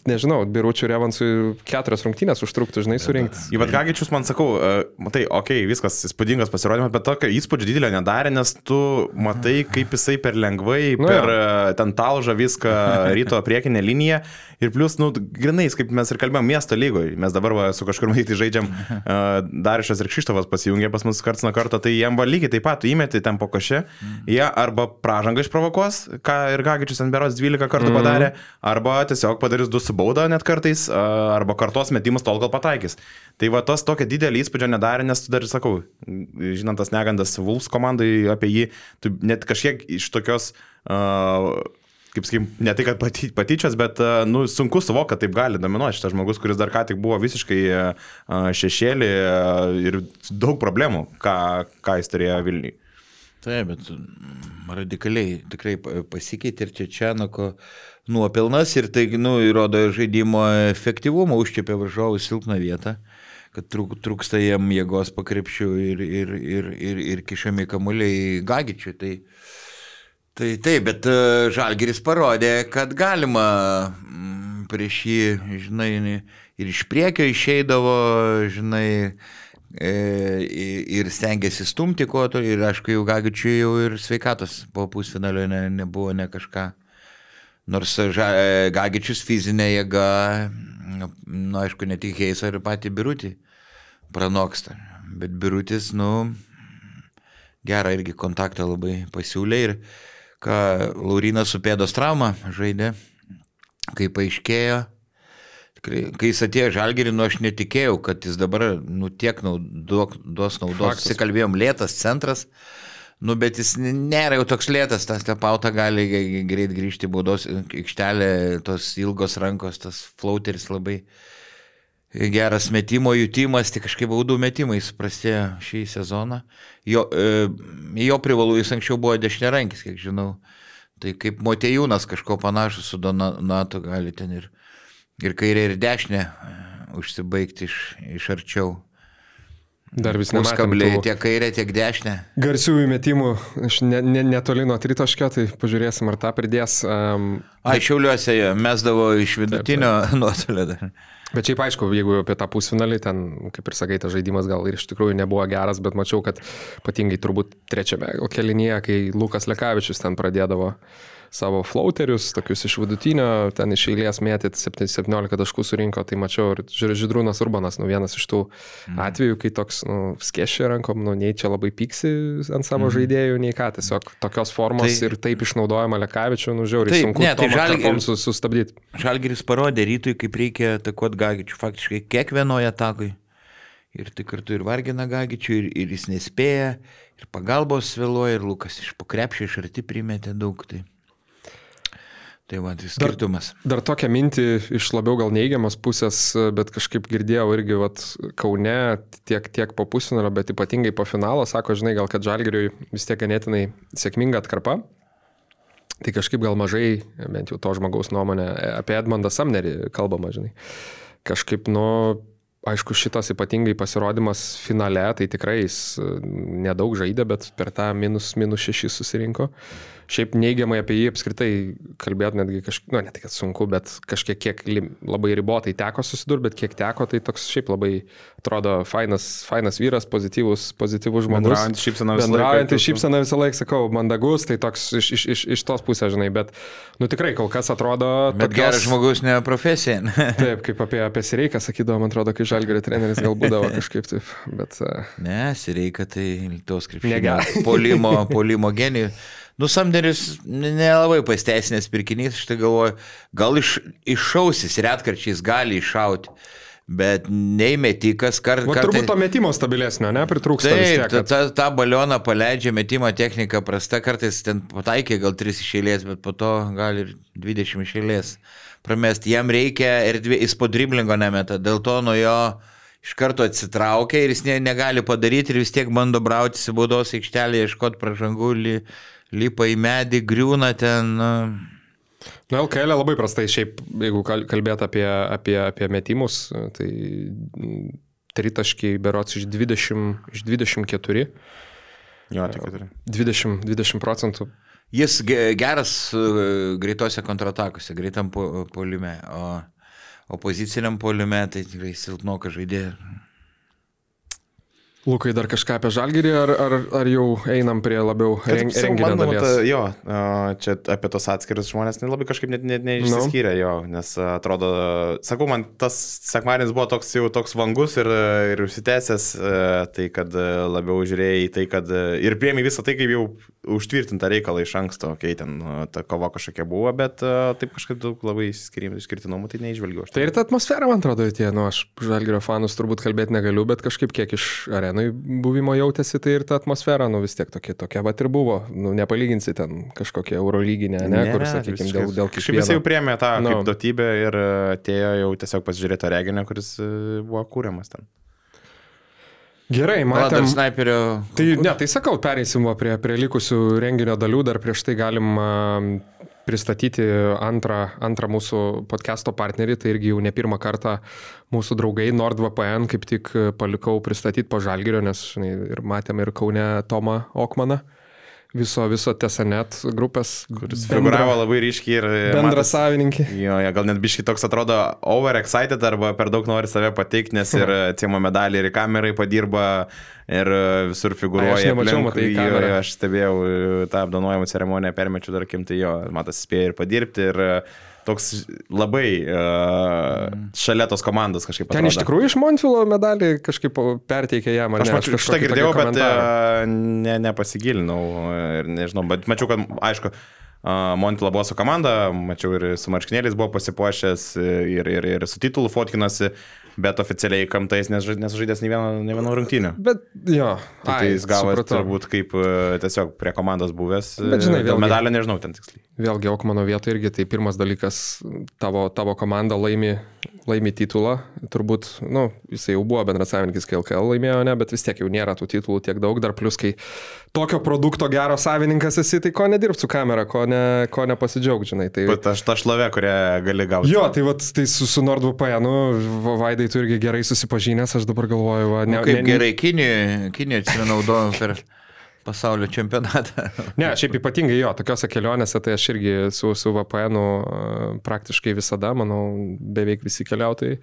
nežinau, biručių Revansui keturias rungtynės užtruktų, žinai, surinkti. Į Vatgagičius man sakau, uh, matai, okei, okay, viskas įspūdingas pasirodymas, bet tokio įspūdžio didelio nedarė, nes tu matai, kaip jisai per lengvai, nu, per uh, ten talžą viską ryto priekinę liniją ir plus, nu, grinais, kaip mes ir kalbėjome, miesto lygoje, mes dabar va, su kažkur matyti žaidžiam, uh, Darišas ir Kšištovas pasijungė pas mus karts nuo karto, tai jam va lygiai taip pat, įmeti ten po košė, jie arba pražangą išprovokuos, ką ir Gagičius ant beros 12 kartų mhm. padarė, arba tiesiog padarys keturis du su bauda net kartais, arba kartos metimus tol, kol pataikys. Tai va tos tokio didelį įspūdžio nedarė, nes tu dar ir sakau, žinant tas negandas Vulfs komandai apie jį, tu net kažkiek iš tokios... Uh, kaip sakykim, ne tai, kad paty, patyčios, bet, nu, sunku suvokti, kad taip gali dominuoti šitas žmogus, kuris dar ką tik buvo visiškai šešėlį ir daug problemų, ką, ką jis turėjo Vilniui. Taip, bet radikaliai tikrai pasikeitė ir čia Čianako nuopelnas ir tai, nu, įrodo žaidimo efektyvumą, užčiapė varžovų silpną vietą, kad trūk, trūksta jam jėgos pakrepšių ir, ir, ir, ir, ir kišami kamuoliai gagičiui. Tai, tai taip, bet e, Žalgeris parodė, kad galima mm, prieš jį, žinai, ir iš priekio išeidavo, žinai, E, ir stengiasi stumti kuo toliau ir aišku, jau Gagičiui jau ir sveikatos po pusfinalio ne, nebuvo ne kažką. Nors e, Gagičius fizinė jėga, nu aišku, ne tik Heisa ir pati Birutį pranoksta, bet Birutis, nu, gerą irgi kontaktą labai pasiūlė ir ką Laurinas su pėdos trauma žaidė, kai paaiškėjo, kai jis atėjo žalgerį, nu aš netikėjau, kad jis dabar, nu tiek naudok, duos naudos. Sikalbėjom, lėtas centras, nu bet jis nėra jau toks lėtas, tas tepauta gali greit grįžti baudos aikštelė, tos ilgos rankos, tas flauteris labai geras metimo jutimas, tik kažkaip baudų metimai suprastėjo šį sezoną. Jo, e, jo privalu jis anksčiau buvo dešinė rankis, kiek žinau. Tai kaip Motejūnas kažko panašus su Donatu gali ten ir ir kairė ir dešinė e, užsibaigti iš, iš arčiau. Dar vis neskabliai tiek kairė, tiek dešinė. Garsiųjų metimų, aš ne, ne, netoli nuo tritaškio, tai pažiūrėsim, ar tą pridės. Um, Ai, šiauliuose mesdavo iš vidutinio nuotolio dar. Bet šiaip aišku, jeigu apie tą pusfinalį, ten, kaip ir sakai, tas žaidimas gal ir iš tikrųjų nebuvo geras, bet mačiau, kad ypatingai turbūt trečiame kelinyje, kai Lukas Lekavičius ten pradėdavo uh, savo flauterius, tokius iš vidutinio, ten iš eilės mėtyti 17 taškų surinko, tai mačiau ir Židrūnas Urbanas, nu vienas iš tų mm. atvejų, kai toks, nu, skešia rankom, nu, nei čia labai pyksi ant savo mm. žaidėjų, nei ką, tiesiog tokios formos tai, ir taip išnaudojama Lekavičių, nu, žiauriai taip, sunku ne, tai žalgiris sustabdyti. Žalgiris parodė rytui, kaip reikia atakuoti Gagičių, faktiškai kiekvienoje atakoje. Ir tai kartu ir vargina Gagičių, ir, ir jis nespėja, ir pagalbos vėluoja, ir Lukas iš pokrepšio iš arti primetė daug. Tai. Tai va, tai skirtumas. Dar, dar tokią mintį iš labiau gal neigiamas pusės, bet kažkaip girdėjau irgi vat, Kaune tiek, tiek po pusfinalio, bet ypatingai po finalo, sako, žinai, gal kad Žalgiriui vis tiek ganėtinai sėkminga atkarpa. Tai kažkaip gal mažai, bent jau to žmogaus nuomonė, apie Edmondą Samnerį kalbama, žinai. Kažkaip, nu, aišku, šitas ypatingai pasirodymas finale, tai tikrai jis nedaug žaidė, bet per tą minus, minus šešis susirinko. Uh, šiaip neigiamai apie jį apskritai kalbėti netgi kažkaip, nu, ne kad sunku, bet kažkiek kiek labai ribotai teko susidurti, bet kiek teko, tai toks šiaip labai atrodo fainas, fainas vyras, pozityvus, pozityvus žmogus. Bendraujant šypsena visą laiką. Bendraujant tu- šypsena visą laiką, sakau, mandagus, tai toks iš, iš, iš, iš tos pusės, žinai, bet, nu tikrai kol kas atrodo... Bet geras žmogus ne profesija. Taip, kaip apie, apie Sireiką sakydavo, man atrodo, kai žalgerio treneris gal būdavo kažkaip taip, bet... Uh, Ne, Sireika tai tos Negeras. polimo, polimo genijų. Nu, Samderis nelabai pasteisinęs pirkinys, aš tai galvoju, gal iš, iššausis, retkarčiais gali iššauti, bet neįmetikas kart, Va, turbūt to metimo stabilesnio, ne, pritrūksta Taip, tiek. ta, kad- ta, tą balioną paleidžia, metimo technika prasta, kartais ten pataikė gal 3 iš eilės, bet po to gali ir 20 iš eilės pramesti. Jam reikia erdvė, jis po driblingo nemeta, dėl to nuo jo iš karto atsitraukia ir jis ne, negali padaryti ir vis tiek bando brautis į baudos aikštelę, ieškoti pražangų, lipa į medį, griūna ten. nu. Na, LKL labai prastai, šiaip, jeigu kal- kalbėt apie, apie, apie metimus, tai tritaškiai berots iš 20, iš 24, Jo, tik turi. 20, 20 procentų. Jis ge- geras uh, greitose kontratakose, greitam po- polime, o opoziciniam polime tai tikrai silpnoka žaidėja. Lukai, dar kažką apie žalgyrį, ar, ar, ar jau einam prie labiau reng, renginio Bandoma, dalies? ta, jo, čia apie tos atskirus žmonės nelabai kažkaip net, net neišsiskyrė jo, nes atrodo, sakau, man tas sekmadienis buvo toks jau toks vangus ir, ir užsitęsęs, tai kad labiau žiūrėjai tai, kad ir priemi visą tai kaip jau užtvirtintą reikalą iš anksto, kai ten a, ta kova kažkokia buvo, bet taip kažkaip daug labai išskirtinumų, tai neižvelgiau. aš. Tai ir ta atmosfera, man atrodo, tie, nu, aš žalgerio fanus turbūt kalbėti negaliu, bet kažkaip kiek iš arenai buvimo jautėsi, tai ir ta atmosfera, nu, vis tiek tokia, tokia va ir buvo. Nu, nepalyginsi ten kažkokia eurolyginė, ne, kur, sakykime, dėl, dėl Kažkaip visi jau kiekvieno. priemė tą Nu. no. kaip duotybę ir atėjo jau tiesiog pasižiūrėti tą reginį, kuris buvo kūriamas ten. Gerai, Na, dar matėm. sniperio. Tai ne, tai sakau, pereisim prie, prie likusių renginio dalių, dar prieš tai galim pristatyti antrą, antrą mūsų podcast'o partnerį, tai irgi jau ne pirmą kartą mūsų draugai NordVPN kaip tik palikau pristatyti po žalgerio, nes žinai, ir matėm ir Kaune Tomą Okmaną, viso, viso Tesanet grupės, kuris Figuravo labai ryškiai ir... bendra matos- savininkė. Jo, jo, gal net biškai toks atrodo overexcited arba per daug nori save pateikti, nes ir atsimo medalį ir į kamerai padirba ir e, visur figūruoja. Ai, aš nemačiau, matai, Jo, jo, Aš stebėjau e, tą apdovanojimų ceremoniją, permečiu dar kim, tai jo, matas spėjo ir padirbti ir e, toks labai uh, šalia tos komandos kažkaip. Ten iš atrodo. tikrųjų iš Montvilo medalį kažkaip perteikė jam. Aš ne? mačiau, kažkokį šitą girdėjau, bet e, ne, nepasigilinau ir nežinau, bet mačiau, kad, aišku, Montila buvo su komanda, mačiau ir su marškinėliais buvo pasipuošęs ir, ir, ir su titulu fotkinasi, bet oficialiai kamtais nesuža- nesužaidęs nei vieno, nei vieno rungtynio. Bet jo, Tai, tai jis gavo turbūt kaip e, tiesiog prie komandos buvęs. Bet žinai, e, vėlgi- medalio nežinau ten tiksliai. Vėlgi, Okmano vietoje irgi tai pirmas dalykas, tavo, tavo komanda laimi, laimi titulą. Turbūt, nu, jisai jau buvo bendras savininkas, kai LKL laimėjo, ne, bet vis tiek jau nėra tų titulų tiek daug. Dar plus, kai tokio produkto gero savininkas esi, tai ko nedirbs su kamera, ko, ne, ko nepasidžiaug, žinai. Tai... Bet aš tą šlovę, kurią gali gauti. Jo, tai vat, tai su, su NordVPN, nu, Vaidai tu irgi gerai susipažinęs, aš dabar galvoju, va, Ne, ne, kaip ne, gerai Kinijoje, Kinijoje atsimenaudojo per pasaulio čempionatą. Ne, šiaip ypatingai jo, tokiuose kelionėse tai aš irgi su, su VPN praktiškai visada, manau, beveik visi keliautojai.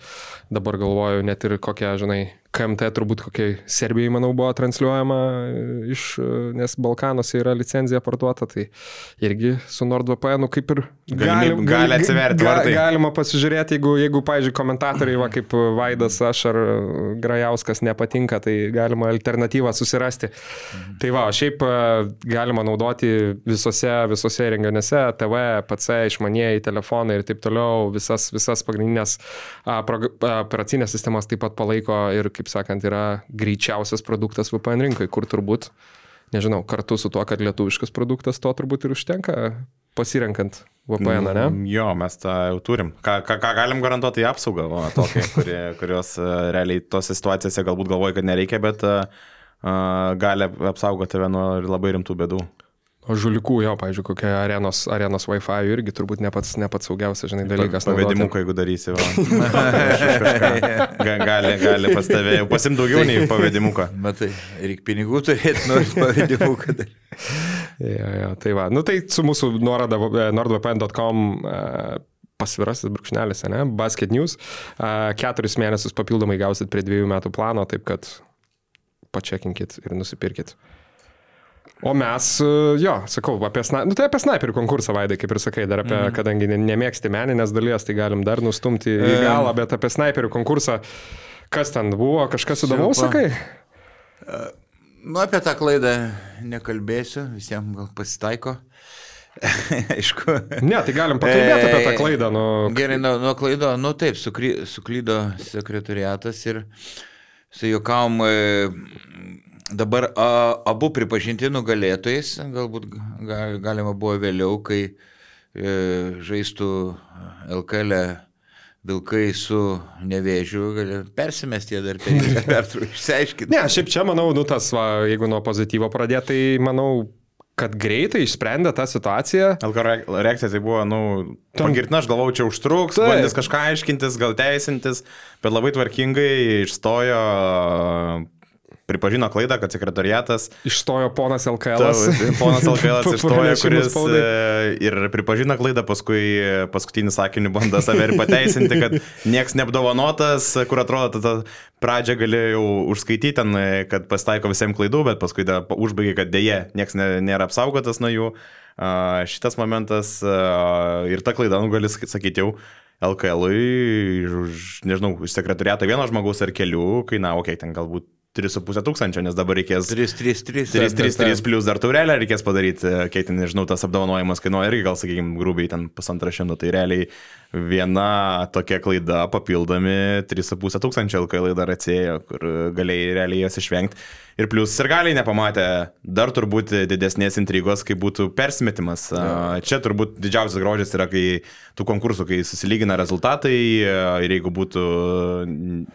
Dabar galvoju, net ir kokia, žinai, KMT turbūt kokiai Serbijai, manau, buvo transliuojama iš, nes Balkanuose yra licenzija parduota, tai irgi su NordVPN kaip ir Galimyb- gali atsiverti vartai. Galima pasižiūrėti, jeigu, jeigu pavyzdžiui, komentatoriai, va, kaip Vaidas, aš ar Grajauskas nepatinka, tai galima alternatyvą susirasti. Mhm. Tai va, šiaip e, galima naudoti visose, visose renginiuose, TV, PC, išmanieji telefonai ir taip toliau, visas, visas pagrindinės operacinės sistemas taip pat palaiko ir, kaip sakant, yra greičiausias produktas VPN rinkai, kur turbūt, nežinau, kartu su tuo, kad lietuviškas produktas, to turbūt ir užtenka pasirenkant VPN, ne? Mm, Jo, mes tą jau turim. Ką, ką, ką galim garantuoti, apsaugą, o, tokia, kurie, kurios uh, realiai tose situacijose galbūt galvoja, kad nereikia, bet uh, gali apsaugoti tave nuo labai rimtų bėdų. O žulikų, jo, pavyzdžiui, kokia arenos, arenos Wi-Fi irgi turbūt ne pats, ne pats saugiausias, žinai, dalykas. Pavedimuką, jeigu darysi. Gali, gali pas tave jau pasim daugiau nei pavedimuką. Matai, reikia pinigų turėti, nors pavadimų, kad. Ja, ja, tai va, nu tai su mūsų nuoroda e, nordvpn.com e, pasvirasis brūkšnelis, ne, Basket News, e, keturis mėnesius papildomai gausit prie dviejų metų plano, taip kad pačekinkit ir nusipirkit. O mes, e, jo, sakau, apie, sna... nu, tai apie sniperių konkursą, Vaidai, kaip ir sakai, dar apie, mm. kadangi ne- nemėgsti meninės dalies, tai galim dar nustumti į E. galą, bet apie sniperių konkursą, kas ten buvo, kažkas įdomaus, sakai? Nu, apie tą klaidą nekalbėsiu, visiems gal pasitaiko. Aišku. Ne, tai galim pakalbėti apie tą E, klaidą. Nu, Gerai, nuo, nuo klaido, nu taip, sukry, suklydo sekretariatas ir su juokavom e, dabar a, abu pripažinti nugalėtojais, galbūt ga, galima buvo vėliau, kai e, žaistų LKL vilkai su nevėžiu, persimesti dar per pertrauką, išsiaiškinti. Ne, šiaip čia manau, nu tas, va, jeigu nuo pozityvo pradėti, tai manau, kad greitai išsprendė tą situaciją. LK reak- reakcija tai buvo, nu, pagirtina, aš galvojau, čia užtruks, Taip. bandys kažką aiškintis, gal teisintis, bet labai tvarkingai išstojo, pripažino klaidą, kad sekretariatas Išstojo ponas LKL. Tavo- Ponas Alkailas išstojo, kuris spaudai. e, ir pripažino klaidą, paskui e, paskutinį sakinį bando save ir pateisinti, kad nieks neapdovanotas, kur atrodo, tada pradžią galėjau užskaityti ten, e, kad pasitaiko visiems klaidų, bet paskui užbaigė, kad dėje nieks nėra apsaugotas nuo jų. Šitas momentas ir ta klaida, nu gali sak- sakyti jau. LKL-ui, nežinau, iš sekretariato vieno žmogaus ar kelių kainavo, kiek ten galbūt 3,5 tūkstančio, nes dabar reikės 3, 3, 3. 3, 3, 3 plus dar taurelę reikės padaryti, kiek ten, nežinau, tas apdovanojimas kainuoja irgi gal, sakykime, grubiai ten pusantrą šimto, tai realiai viena tokia klaida papildomi 3,5 tūkstančio LKL dar atsėjo, kur galėjai realiai jas išvengti. Ir plus ir galiai nepamatė dar turbūt didesnės intrigos, kai būtų persimetimas. A, Čia turbūt didžiausias grožis yra, kai tų konkursų, kai susilygina rezultatai ir jeigu būtų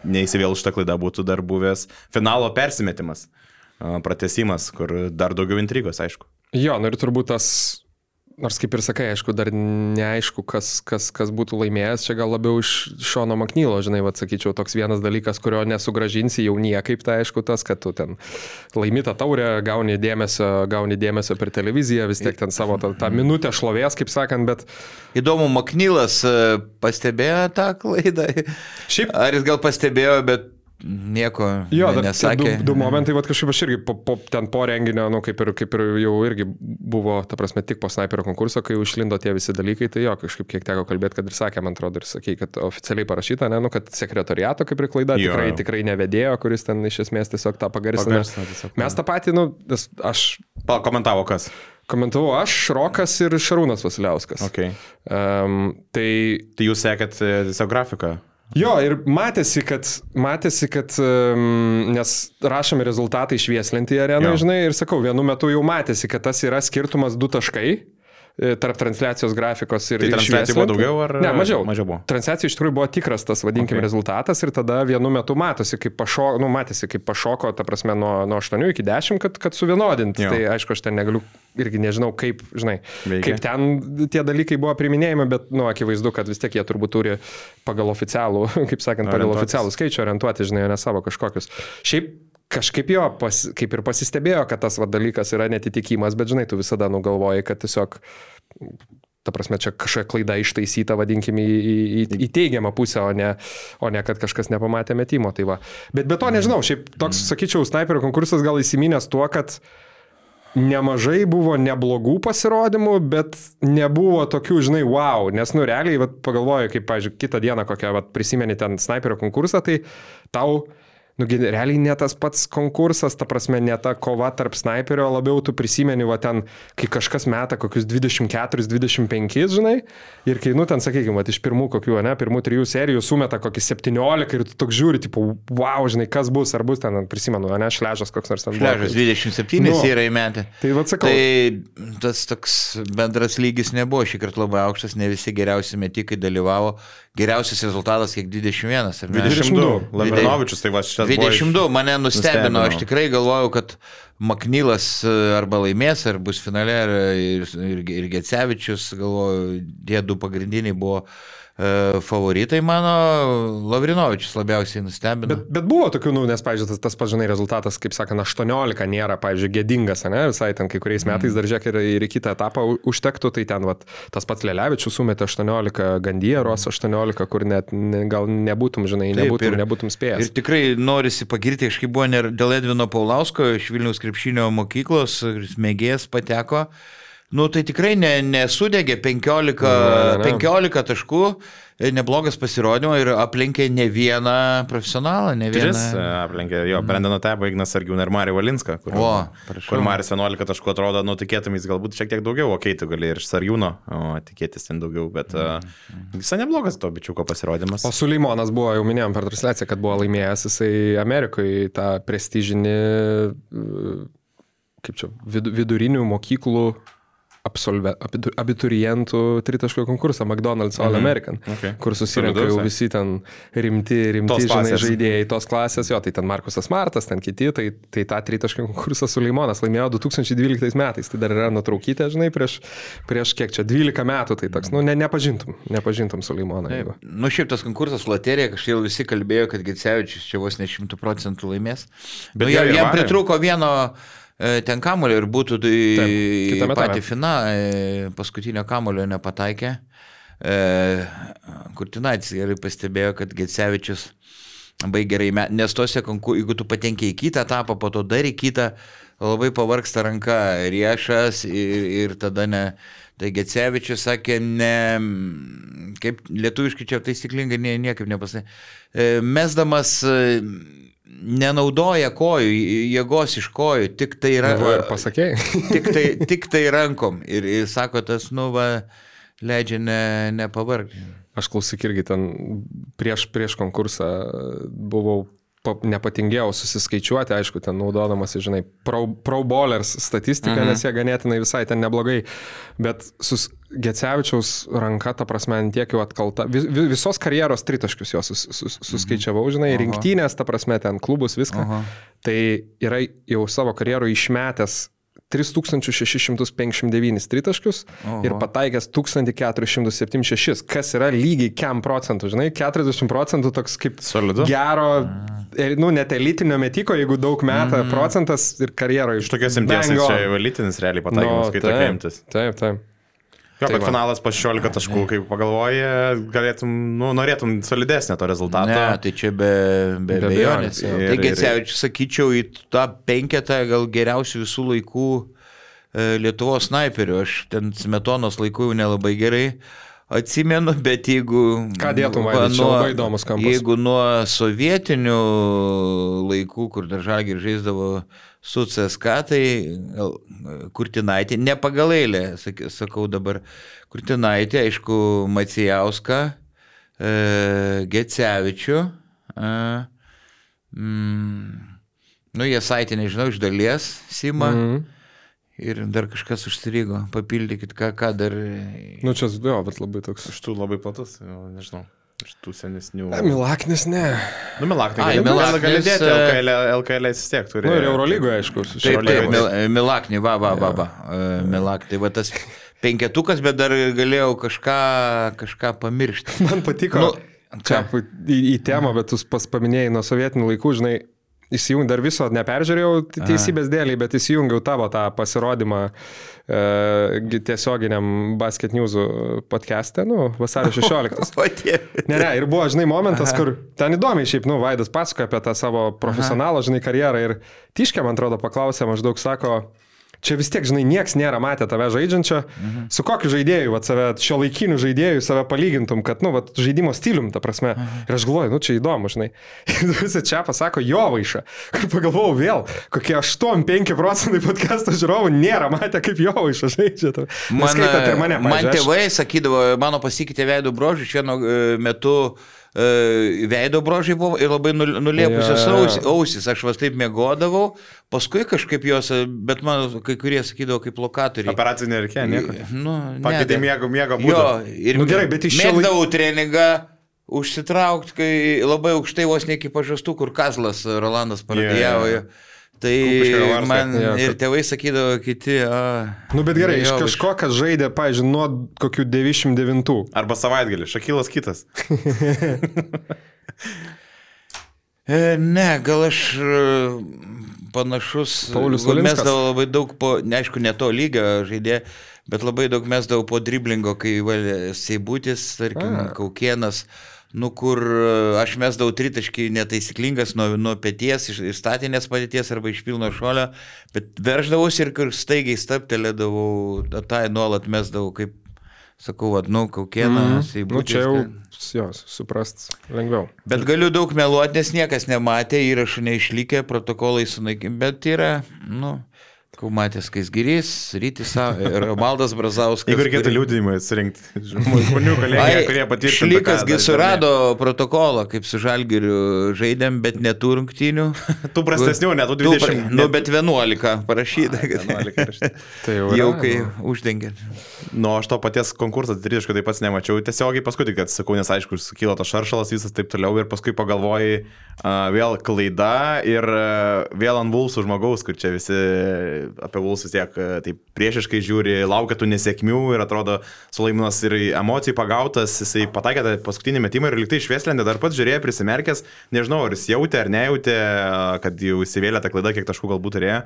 neįsivėl šitą klaidą, būtų dar buvęs finalo persimetimas pratesimas, kur dar daugiau intrigos, aišku. Jo, nu ir turbūt tas, nors kaip ir sakai, aišku, dar neaišku, kas, kas, kas būtų laimėjęs, čia gal labiau iš Šono Maknylo, žinai, vad sakyčiau, toks vienas dalykas, kurio nesugražinsi jau niekaip, tai aišku tas, kad tu ten laimi tą taurę, gauni dėmesio, gauni dėmesio per televiziją, vis tiek ten savo tą, tą minutę šlovės, kaip sakant, bet Įdomu, Maknylas e, pastebėjo tą klaidą. Šiaip- Ar jis gal pastebėjo, bet nieko Jo, ne, tie du, nesakė. du momentai, va kažkaip aš irgi po, po, ten po renginio, nu, kaip, ir, kaip ir jau irgi buvo, ta prasme, tik po sniperio konkurso, kai jau išlindo tie visi dalykai, tai jo, kažkaip kiek teko kalbėti, kad ir sakė, man atrodo, ir sakė, kad oficialiai parašyta, ne, nu, kad sekretoriato kaip ir klaida Jo, tikrai, tikrai nevedėjo, kuris ten iš esmės tiesiog tą pagarsino. Mes tą patį, nu, aš Komentavo kas. komentavau, aš, Rokas ir Šarūnas Vasiliauskas. Okay. Um, tai Tai jūs sekėt e, tiesiog grafiką. Jo, ir matėsi, kad, matėsi, kad um, nes rašomi rezultatai švieslinti arenai, Jo. žinai, ir sakau, vienu metu jau matėsi, kad tas yra skirtumas du taškai tarp transliacijos grafikos ir Tai transliacijų buvo daugiau ar- Ne, mažiau. mažiau buvo? Transliacijų iš tikrųjų buvo tikras tas, vadinkim, Okay. rezultatas ir tada vienu metu matosi, kaip pašoko, nu, matėsi, kaip pašoko, ta prasme, nuo, nuo 8 iki 10, kad, kad suvienodinti. Jo. Tai aišku, aš ten negaliu irgi nežinau, kaip, žinai, Veikia. kaip ten tie dalykai buvo priminėjami, bet, nu, akivaizdu, kad vis tiek jie turbūt turi pagal oficialų, kaip sakant, pagal oficialų skaičių orientuoti, žinai, ne savo kažkokius. Šiaip kažkaip jo, pas, kaip ir pasistebėjo, kad tas va, dalykas yra netitikimas, bet, žinai, tu visada nugalvoji, kad tiesiog ta prasme, čia kažkokia klaida ištaisyta, vadinkime, į, į, į, į teigiamą pusę, o ne, o ne kad kažkas nepamatė metimo. Tai va. Bet be to nežinau, šiaip toks, sakyčiau, sniperio konkursas gal įsiminęs tuo, kad nemažai buvo neblogų pasirodymų, bet nebuvo tokių, žinai, wow, nes, nu, realiai, vat, pagalvoju, kaip, pažiūrėjau, kitą dieną kokią, vat, prisimeni ten sniperio konkursą, tai tau Nu, realiai ne tas pats konkursas, ta prasme, ne ta kova tarp sniperio, labiau tu prisimeni, va ten, kai kažkas meta kokius 24-25, žinai, ir kai, nu, ten, sakykime, iš pirmų kokių, ne, pirmų trijų serijų sumeta kokį 17 ir tu toks žiūri, tipo, wow, žinai, kas bus, ar bus ten, prisimenu, ne, šležas koks nors ten. Šležas 27 Nu. nu, yra įmetę. Tai va sakau. Tai tas toks bendras lygis nebuvo šį kartą labai aukštas, ne visi geriausi metikai dalyvavo. Geriausias rezultatas kiek 21, ar ne? 22. Lavrinovičius, tai va šitas. buvo iš- 22 mane nustebino, nustebino. aš tikrai galvojau, kad Maknylas e, arba laimės, ar bus finale, ir, ir, ir Gecevičius, galvoju, tie du pagrindiniai buvo Favoritai mano Lavrinovičius labiausiai nustebino. Bet, bet buvo tokių, nu, nes, pavyzdžiui, tas, tas pažinai rezultatas, kaip sakant, 18 nėra, pavyzdžiui, gėdingas, ne, visai ten kai kuriais metais dar žiūrėk ir, ir į kitą etapą užtektų, tai ten, vat, tas pats Lelevičius sumetė 18, Gandieros 18, kur net ne, gal nebūtum, žinai, Taip, nebūtum, ir- nebūtum Ir spėjęs. tikrai norisi pagirti, kažkaip buvo ir dėl Edvino Paulausko iš Vilniaus krepšinio mokyklos, mėgėjas pateko. Nu, tai tikrai ne, nesudegė 15, Ne, ne. 15 taškų, e, neblogas pasirodymas ir aplenkė ne vieną profesionalą, ne vieną. Tris e, aplenkė jo, Brendaną Tebą, Ignas Argiūną ir Marį Valinską, kur, O, prašau. kur Maris 11 taškų atrodo, nu tikėtumės galbūt šiek tiek daugiau, okei, tu gali ir iš Sarjūno, o tikėtis ten daugiau, bet uh, visai neblogas to bičiuko pasirodymas. O Suleimonas buvo, jau minėjom per transliaciją, kad buvo laimėjęs jisai Amerikoje tą prestižinį, kaip čia, vid, vidurinių mokyklų absolve, abitu- abiturientų tritaškio konkursą McDonald's All American, Okay. kur susirinka Solidus, jau visi ten rimti, rimti žinai, žaidėjai tos klasės, jo, tai ten Markusas Martas, ten kiti, tai, tai tą tritaškio konkursą Suleimonas laimėjo 2012 metais, tai dar yra nutraukytė, žinai, prieš, prieš kiek čia, 12 metų, tai toks, nu, ne, nepažintum, nepažintum Suleimoną. jeigu. Nu, šiaip tas konkursas loterija, kažkaip visi kalbėjo, kad Gitsevičius čia vos ne šimtų procentų laimės. Bet nu, jam, jam pritrūko vieno ten kamulio ir būtų tai patį fina, paskutinio kamulio nepataikė. Kurtinaitis gerai pastebėjo, kad Gitsevičius labai gerai, nes tose konkursų, jeigu tu patenki į kitą etapą, po to dar į kitą, labai pavarksta ranka riešas ir, ir tada ne. Tai Gecevičius sakė, ne, kaip lietuviškai čia taisyklingai nie, niekaip nepasakė, mesdamas e, nenaudoja kojų, jėgos iš kojų, tik tai pasakėjai. tik tai, tik tai rankom. Ir, ir sako, tas, nu, va, leidžia ne, nepavargti. Aš klausyk irgi ten prieš, prieš konkursą buvau, nepatingėjau susiskaičiuoti, aišku, ten naudodamas, žinai, pro, pro bowlers statistiką, mhm. nes jie ganėtinai visai ten neblogai, bet sus Gecevičiaus ranka, ta prasme, tiek jau atkalta, vis, vi- visos karjeros tritaškius jos sus, sus, suskaičiavau, žinai, Aha. rinktynės, ta prasme, ten klubus, viską. Aha. Tai yra jau savo karjeroje išmetęs 3659 tritaškius Oho. ir pataikęs 1476, kas yra lygiai kiam procentų, žinai, 40 procentų toks kaip Solidu. gero, e, nu, net elitinio metiko, jeigu daug metą mm. procentas ir karjeroje Iš tokios imties čia jau elitinis realiai pataikymas, kai tokia imtis. Taip, taip. Jo, Tai bet va. finalas po 16 taškų, kaip pagalvoji, galėtum, nu, norėtum solidesnio to rezultato. Ne, tai čia be, be, Be be abejonės. abejonės, jo. Tai Gecevičius, sakyčiau, į tą penketą gal geriausių visų laikų e, Lietuvos snaiperių. Aš ten smetonos laikų jau nelabai gerai atsimenu, bet jeigu... Ką dėtum, va, čia labai įdomus kampas. Jeigu nuo sovietinių laikų, kur dar žalgi žaisdavo su CSK, tai Kurtinaitė, ne pagal eilę, sak- sakau dabar, Kurtinaitė, aišku, Macijauską, e, Gecevičių, e, mm, nu jie saitė, nežinau, iš dalies, Sima. Mhm. Ir dar kažkas užstrigo, papildykit, ką, ką dar. Nu, čia, jo, bet labai toks. Iš tų labai platus, jau, nežinau, iš tų senesnių. E, Milaknis, ne. Nu, Milaknai, Ai, gali, gali, Milaknis, dėti, e, LKL, LKL vis tiek turi. Nu, ir Eurolygoje, aišku. su Taip, taip. Mil, Milakni, va, va, va, va. e, Milakni, va tas penketukas, bet dar galėjau kažką, kažką pamiršti. Man patiko. Nu, čia į, į temą, bet tu paminėjai nuo sovietinių laikų, žinai, įsijungiau, dar viso neperžiūrėjau te- teisybės dėliai, bet įsijungiau tavo tą pasirodymą e, gi- tiesioginiam Basket News podcast'e, nu, vasario 16. O tie. Ne, ne, ir buvo, žinai, momentas, Aha. kur ten įdomiai šiaip, nu, Vaidas pasakoja apie tą savo profesionalą, žinai, karjerą ir Tiškė, man atrodo, paklausė, maždaug sako, čia vis tiek, žinai, nieks nėra matę tave žaidžiančio, mhm. su kokiu žaidėju, va, save, šio laikiniu žaidėju save palygintum, kad, nu, va, žaidimo stilium, ta prasme. Mhm. Ir aš galvoju, nu, čia įdomu, žinai. Ir visi čia pasako jo vaišą. Ir pagalvojau vėl, kokie 8-5 procentai podcast'o žiūrovų nėra matę, kaip jo vaišą žaidžia. Man, mane, man pavyzdžiui, aš- tėvai sakydavo, mano pasikeitė veido brožai, iš vieno e, metu e, veido brožai buvo ir labai nul- nulėpusios Jo, jo. ausis, aš vas taip mėgodavau, paskui kažkaip jos, e, bet man kai kurie sakydavo kaip lokatoriai. Operacijų nereikia, nieko. Nu, Pakeitė ne, miego, miego Jo, būdą. ir Nu gerai, bet iš laik- mėgdavau treningą užsitraukti, kai labai aukštai vos ne iki pažastų, kur Kazlas Rolandas pradėjo. Jo, jo, jo. Yeah. Tai man Jo, ir kad- tėvai sakydavo kiti, a, Nu, bet gerai, iš kažko, kas žaidė, pažiūrėjau, nuo kokių 99. Arba savaitgalį, Šakilas kitas. E, Ne, gal aš e, panašus. Paulius Valinskas. mesdavau labai daug po, neaišku, ne to lygio žaidė, bet labai daug mesdavau po driblingo, kai valė Seibutis, tarkim, A. Kaukienas. Nu, kur e, aš mesdavau tritaškį netaisyklingas nuo, nuo pėties, iš, iš statinės padėties arba iš pilno šolio, bet verždavausi ir kur staigiai staptelėdavau, tą nuolat mesdavau, kaip, sakau, vad, nu, Kaukienas, mm. Nu, čia jau, Seibutis. jo, suprast lengviau. Bet galiu daug meluoti, nes niekas nematė, įrašų neišlikė, protokolai sunaikinti, bet yra, nu, kau matęs Kaisgirys, Rytis ir Maldas Brazauskas. Jeigu reikėtų liūdimą surinkti, žmonių kolegija, kurie patvirtintų. Šlikasgi surado protokolą, kaip su Žalgiriu žaidėm, bet netų rungtynių. Tų prastesnių, ne tų Tų pra- 20. Nu, bet 11 parašyta, kad 11 rašyta. Tai jau, jau kai nu. uždengė. Nu, aš to paties konkurso tritiškai taip pat nemačiau. Tiesiogiai paskui tik atsakau, nes aišku, sukilo tas šaršalas visas taip toliau ir paskui pagalvojai uh, vėl klaida ir uh, vėl ant Vulsų žmogaus, kur čia visi apie Vulsus tiek uh, taip priešiškai žiūri, laukia tų nesėkmių ir atrodo Sulaiminas ir emocijų pagautas, jisai pataikė tą paskutinį metimą ir liktai išvieslendė, dar pats žiūrėjo prisimerkęs, nežinau, ar jis jautė ar nejautė, kad jau įsivėlė tą klaidą, kiek taškų galbūt turėjo.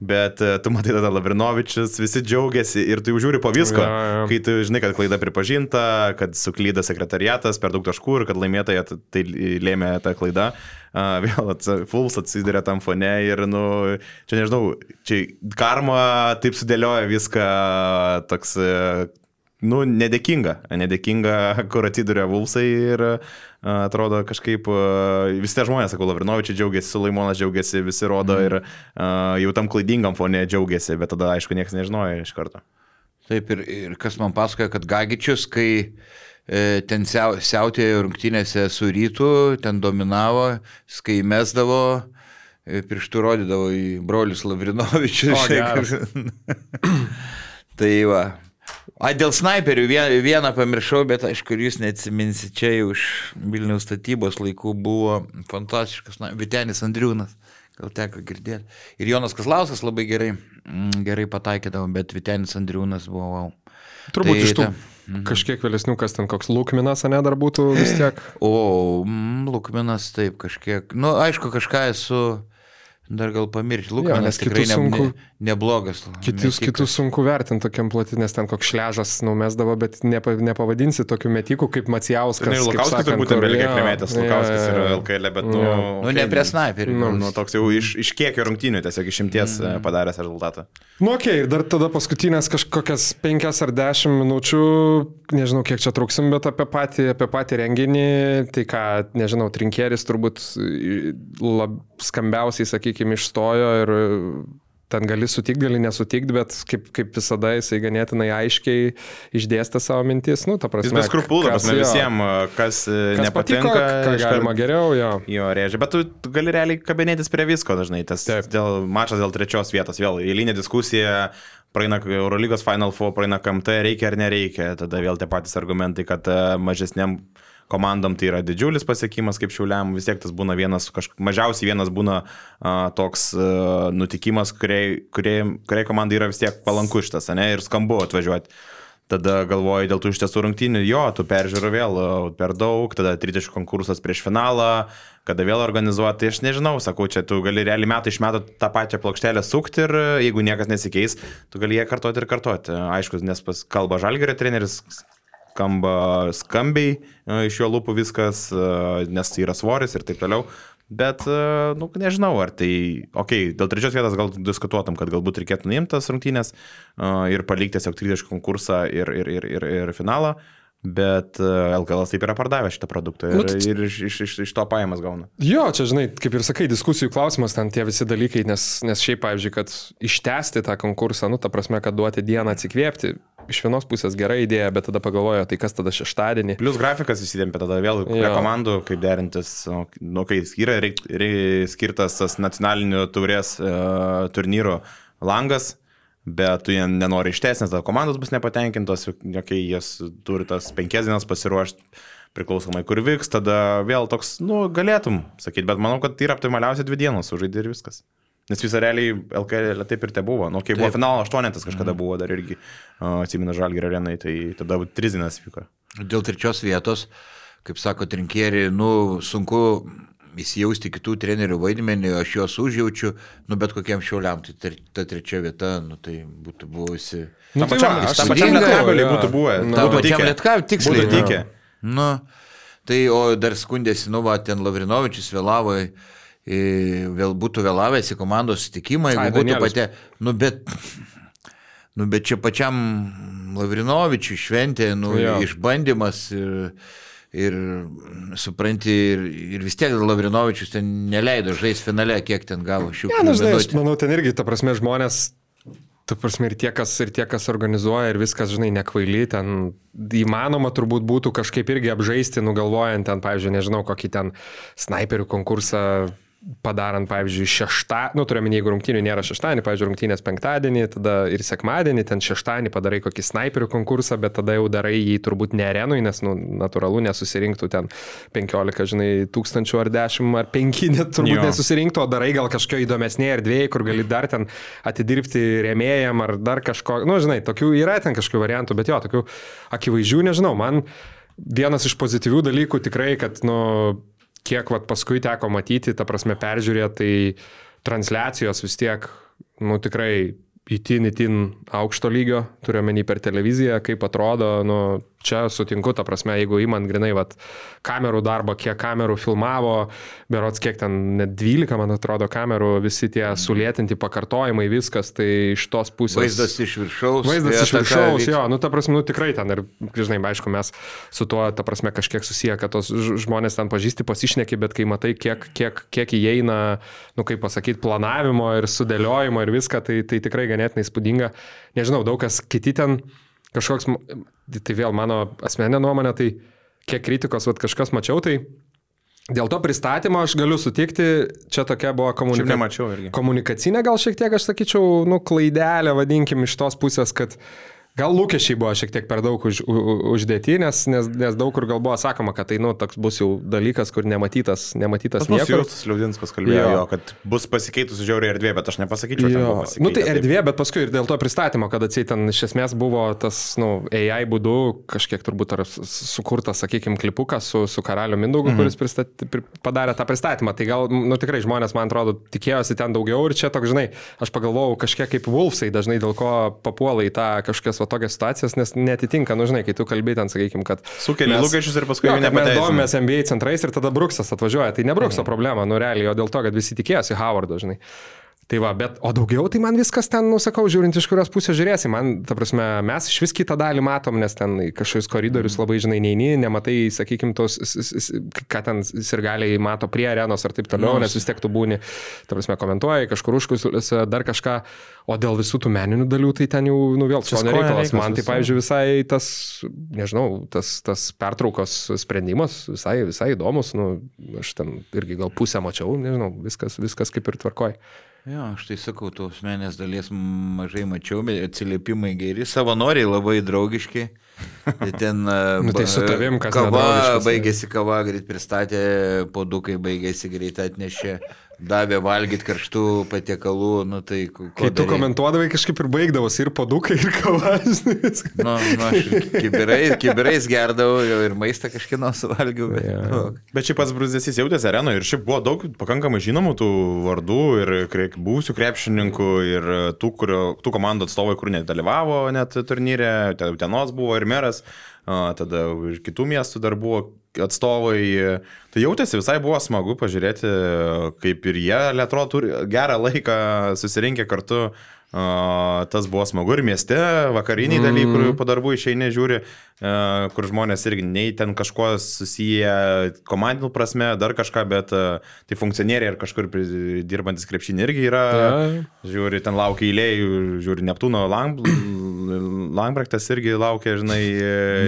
Bet e, tu matai tada Lavrinovičius, visi džiaugiasi ir tu jau žiūri po visko. Jo, jo. Kai tu žinai, kad klaida pripažinta, kad suklyda sekretariatas per daug taškų ir kad laimėtoja t- tai lėmė tą klaidą. A, Vėl ats- Fulls atsiduria tam fone ir, nu, čia nežinau, čia karma taip sudėlioja viską toks, e, nu, nedėkinga. Nedėkinga, kur atsiduria Vulsai ir atrodo kažkaip visi tie žmonės, sakau, Lavrinovičiai džiaugiasi, Sulaimonas džiaugiasi, visi rodo ir a, jau tam klaidingam fone džiaugiasi, bet tada, aišku, niekas nežinojo iš karto. Taip ir, ir kas man pasakoja, kad Gagičius, kai e, ten siau, siautėjo rungtynėse su rytu, ten dominavo, kai mesdavo, e, pirštų rodydavo į brolius Lavrinovičius. O, tai va. A, dėl snaiperių vieną, pamiršau, bet aišku, jūs neatsiminsit, čia jau iš Vilniaus statybos laikų buvo fantastiškas na, Vitenis Andriūnas. Gal teko girdėti. Ir Jonas Kaslauskas labai gerai, mm, gerai pataikydavo, bet Vitenis Andriūnas buvo wow. Turbūt Tai iš tų ta- mhm. kažkiek vėlesnių, kas ten koks Lūkminas, ne, dar būtų vis tiek. O, mm, Lukminas taip kažkiek. Na, nu, aišku, kažką esu dar gal pamiršti. Lukminas nes tikrai sunku- ne, neblogas. Kitus, kitus sunku vertinti tokiam plati, nes ten koks šležas numesdavo, bet nepa, nepavadinsi tokių metikų kaip Macijauskas. Ir kaip Lukauskas turbūt ten vėliau jo, Lukauskas Lukauskas jo, yra jo. LKL, bet, nu... Jo. Nu, okei, ne prie snaiperių. Nu, Nu, nu, toks jau iš, iš kiekio rungtynių, tiesiog išimties mm. padaręs rezultatą. Nu, okei, okay, ir dar tada paskutinės kažkokias penkias ar dešimt minučių, nežinau, kiek čia truksim, bet apie patį, apie patį renginį, tai ką, nežinau, trinkėris turbūt lab, skambiausiai, sakykime, išstojo ir ten gali sutikti, gali nesutikti, bet kaip, kaip visada jisai ganėtinai aiškiai išdėstė savo mintis, nu, prasme. Jis be skrupulų, kas visiems, kas, Kas nepatinka, patiko, ką galima geriau, jo. Jo, rėžia, bet tu, gali realiai kabinėtis prie visko dažnai. Tas Taip. dėl mačas dėl trečios vietos, vėl eilinė diskusija, praeina Eurolygos Final Four, praeina KMT, reikia ar nereikia, tada vėl tie patys argumentai, kad e, mažesniam komandom tai yra didžiulis pasiekimas, kaip šiuliam, vis tiek tas būna vienas, kažk... mažiausiai vienas būna a, toks a, nutikimas, kuriai, kuriai, kuriai komandai yra vis tiek palanku šitas, ne, ir skambu atvažiuoti. Tada galvoju dėl tų iš tiesų rungtynių, jo, tu peržiūrų vėl per daug, tada tritaškų konkursas prieš finalą, kada vėl organizuoti, tai aš nežinau, sakau, čia tu gali realiai metai iš metų tą pačią plokštelę sukti ir jeigu niekas nesikeis, tu gali ją kartoti ir kartoti. Aišku, nes pas kalba Žalgerio treneris, skamba skambiai e, iš jo lūpų viskas, e, nes tai yra svoris ir taip toliau. Bet, e, nu, nežinau, ar tai, okei, okay, dėl trečios vietos gal diskutuotum, kad galbūt reikėtų nuimti tas rungtynės ir palikti tiesiog 30 konkursą ir, ir, ir, ir, ir finalą, bet e, LKL taip yra pardavę šitą produktą ir, Nu, tai- ir iš, iš, iš, iš to pajamas gauna. Jo, čia, žinai, kaip ir sakai, diskusijų klausimas ten tie visi dalykai, nes, nes šiaip, pavyzdžiui, kad ištesti tą konkursą, nu, ta prasme, kad duoti dieną atsikvėpti, iš vienos pusės gera idėja, bet tada pagalvojo, tai kas tada šeštadienį. Plus grafikas įsidėmė, tada vėl prie komandų, kaip derintis, o, nu, kai yra reik, reik, skirtas tas nacionalinių taurės uh, turnyrų langas, bet tu jie nenori ištęs, nes tada komandos bus nepatenkintos, kai jas turi tas penkias dienas pasiruošti, priklausomai kur vyks, tada vėl toks, nu, galėtum sakyti, bet manau, kad tai yra optimaliausia dvi dienos sužaidė ir viskas. Nes visą realiai LKL taip ir te buvo. Nu, kai buvo Taip. finalo aštuonetas kažkada buvo dar irgi, uh, atsimenu Žalgirio arenai, tai tada trizinas vyko. Dėl trečios vietos, kaip sako Trinkieri, nu, sunku įsijausti kitų trenerių vaidmenį, aš juos užjaučiu, nu, bet kokiam šiauliam, tai ter, ta trečia vieta, nu, tai būtų buvusi. Nu, Tam tai pačiam, va, aš pačiam lietkabeliui būtų buvę. Nu, Ta būtų pačiam. Lietkav tiksliai. Būtų tikę. Nu, tai o dar skundėsi, nu, va, ten Lavrinovičius vėlavo, vėl būtų vėlavęs į komandos sutikimą, Ai, jeigu būtų Danielius. pate, nu, bet, nu, bet čia pačiam Lavrinovičiui šventė, nu, Jo. išbandymas ir, ir supranti, ir, ir vis tiek Lavrinovičius ten neleido žaisti finale, kiek ten gavo šių Ne, nu, žinai, aš manau, ten irgi, ta prasme, žmonės, ta prasme, ir tie, kas, ir tie, kas organizuoja, ir viskas, žinai, nekvaily, ten įmanoma turbūt būtų kažkaip irgi apžaisti, nugalvojant ten, pavyzdžiui, nežinau, kokį ten snaiperių konkursą padarant, pavyzdžiui, šeštą, nu, turiu minį, jeigu rungtynių nėra šeštąjį, pavyzdžiui, rungtynės penktadienį, tada ir sekmadienį, ten šeštąjį padarai kokį snaiperių konkursą, bet tada jau darai jį turbūt ne arenui, nes, nu, natūralu, nesusirinktų ten 15, žinai, tūkstančių ar 10 ar 5, net turbūt Jo. nesusirinktų, o darai gal kažkokio įdomesnėje erdvėje, kur gali dar ten atidirbti rėmėjam ar dar kažko, nu, žinai, tokių yra ten kažkokių variantų, bet jo, tokių akivaizdžių, nežinau, man vienas iš pozityvių dalykų tikrai, kad, nu, kiek vat, paskui teko matyti, ta prasme, peržiūrėti, tai transliacijos vis tiek, nu, tikrai įtin, įtin aukšto lygio, turiu menį per televiziją, kaip atrodo, nu, čia sutinku, ta prasme, jeigu įman grinai, vat, kamerų darbą, kiek kamerų filmavo, berots kiek ten, net 12, man atrodo, kamerų, visi tie sulėtinti pakartojimai, viskas, tai iš tos pusės. Vaizdas iš viršaus. Vaizdas tai iš viršaus, vyks- jo, nu, ta prasme, nu, tikrai ten ir, žinai, aišku, mes su tuo, ta prasme, kažkiek susiję, kad tos žmonės ten pažįsti, pasišneki, bet kai matai, kiek, kiek, kiek įeina, nu, kaip pasakyti, planavimo ir sudėliojimo ir viską, tai, tai tikrai ganėtinai spūdinga. Nežinau, daug kas kiti ten kažkoks, tai vėl mano asmeninė nuomonė, tai kiek kritikos, vat, kažkas mačiau, tai dėl to pristatymo aš galiu sutikti, čia tokia buvo irgi. komunikacinė gal šiek tiek, aš sakyčiau, nu, klaidelė, vadinkim, iš tos pusės, kad gal lūkesčiai buvo šiek tiek per daug už, u, uždėti, nes, nes, nes daug kur gal buvo sakoma, kad tai, nu, toks bus jau dalykas, kur nematytas, nematytas Pas niekur. Justas Liaudinskas kalbėjo, Jo. jo, kad bus pasikeitusi žiauriai erdvė, bet aš nepasakyčiau, kad nu tai erdvė, bet paskui ir dėl to pristatymo, kad atsiai ten iš esmės buvo tas, nu, AI būdu kažkiek turbūt ar sukurtas, sakykime, klipukas su, su karaliu Mindaugu, mhm. kuris pristat, pri, padarė tą pristatymą. Tai gal, nu tikrai žmonės, man atrodo, tikėjosi ten daugiau ir čia toks, žinai, aš pagalvojau kažkiek kaip Wolfsai dažnai dėl ko papuola į tą kažkokias va tokias situacijas, nes netitinka, nu žinai, kai tu kalbėjai ten, sakykime, kad... Sukeli mes- lūkesčius ir paskui Jo, mes domimės NBA centrais ir tada Bruksas atvažiuoja. Tai ne Brukso problema, nu realiai, o dėl to, kad visi tikėjosi Howardo, žinai. Tai va, bet, o daugiau tai man viskas ten, nusakau, žiūrint iš kurios pusės žiūrėsi, man, ta prasme, mes iš vis kitą dalį matom, nes ten į kažkokius koridorius labai, žinai, neini, nematai, sakykim, tos, ką ten sirgaliai mato prie arenos ar taip toliau, nes vis tiek tu būni, ta prasme, komentuoji kažkur užkusiuose, dar kažką, o dėl visų tų meninių dalių, tai ten jau, nu vėl, Čia skonio skonio reikalas. reikalas Man tai, pavyzdžiui, visai tas, nežinau, tas, tas pertraukos sprendimas visai, visai įdomus, nu, aš ten irgi gal pusę mačiau, nežinau, viskas, viskas kaip ir tvarkoj. Jo, aš tai sakau, tos menės dalies mažai mačiau, bet atsiliepimai geri, savanoriai labai draugiški. Tai Ten Nu, tai su tavim kas kava, baigėsi kava, greit pristatė, podukai baigėsi, greit atnešė, davė valgyti karštų patiekalų, nu tai Kai tu daryt? komentuodavai kažkaip ir baigdavosi ir padukai, ir kava, žinai, viskas. Nu, nu, aš kibirais, kibirais gerdavau ir maistą kažkieno suvalgiau. Bet, Jo. nu, Bet šiaip pats Bruzdesis jautėsi arenoje ir šiaip buvo daug pakankamai žinomų tų vardų ir buvusių krepšininkų ir tų, kurio, tų komandų atstovai, kur nedalyvavo net turnyre, ten Utenos buvo ir meras, a, tada ir kitų miestų dar buvo atstovai. Tai jautėsi visai buvo smagu pažiūrėti, kaip ir jie, lietuo, turi gerą laiką susirinkę kartu. Tas buvo smagu ir mieste, vakariniai Mhm. dalykai, kur po darbų išeini žiūri, kur žmonės irgi nei ten kažkuo susiję komandinų prasme, dar kažką, bet tai funkcionieriai ir kažkur dirbantis krepšinį irgi yra. Ja. Žiūri, ten laukia eilėjų, žiūri Neptūno Lang, Langbrektas irgi laukia, žinai,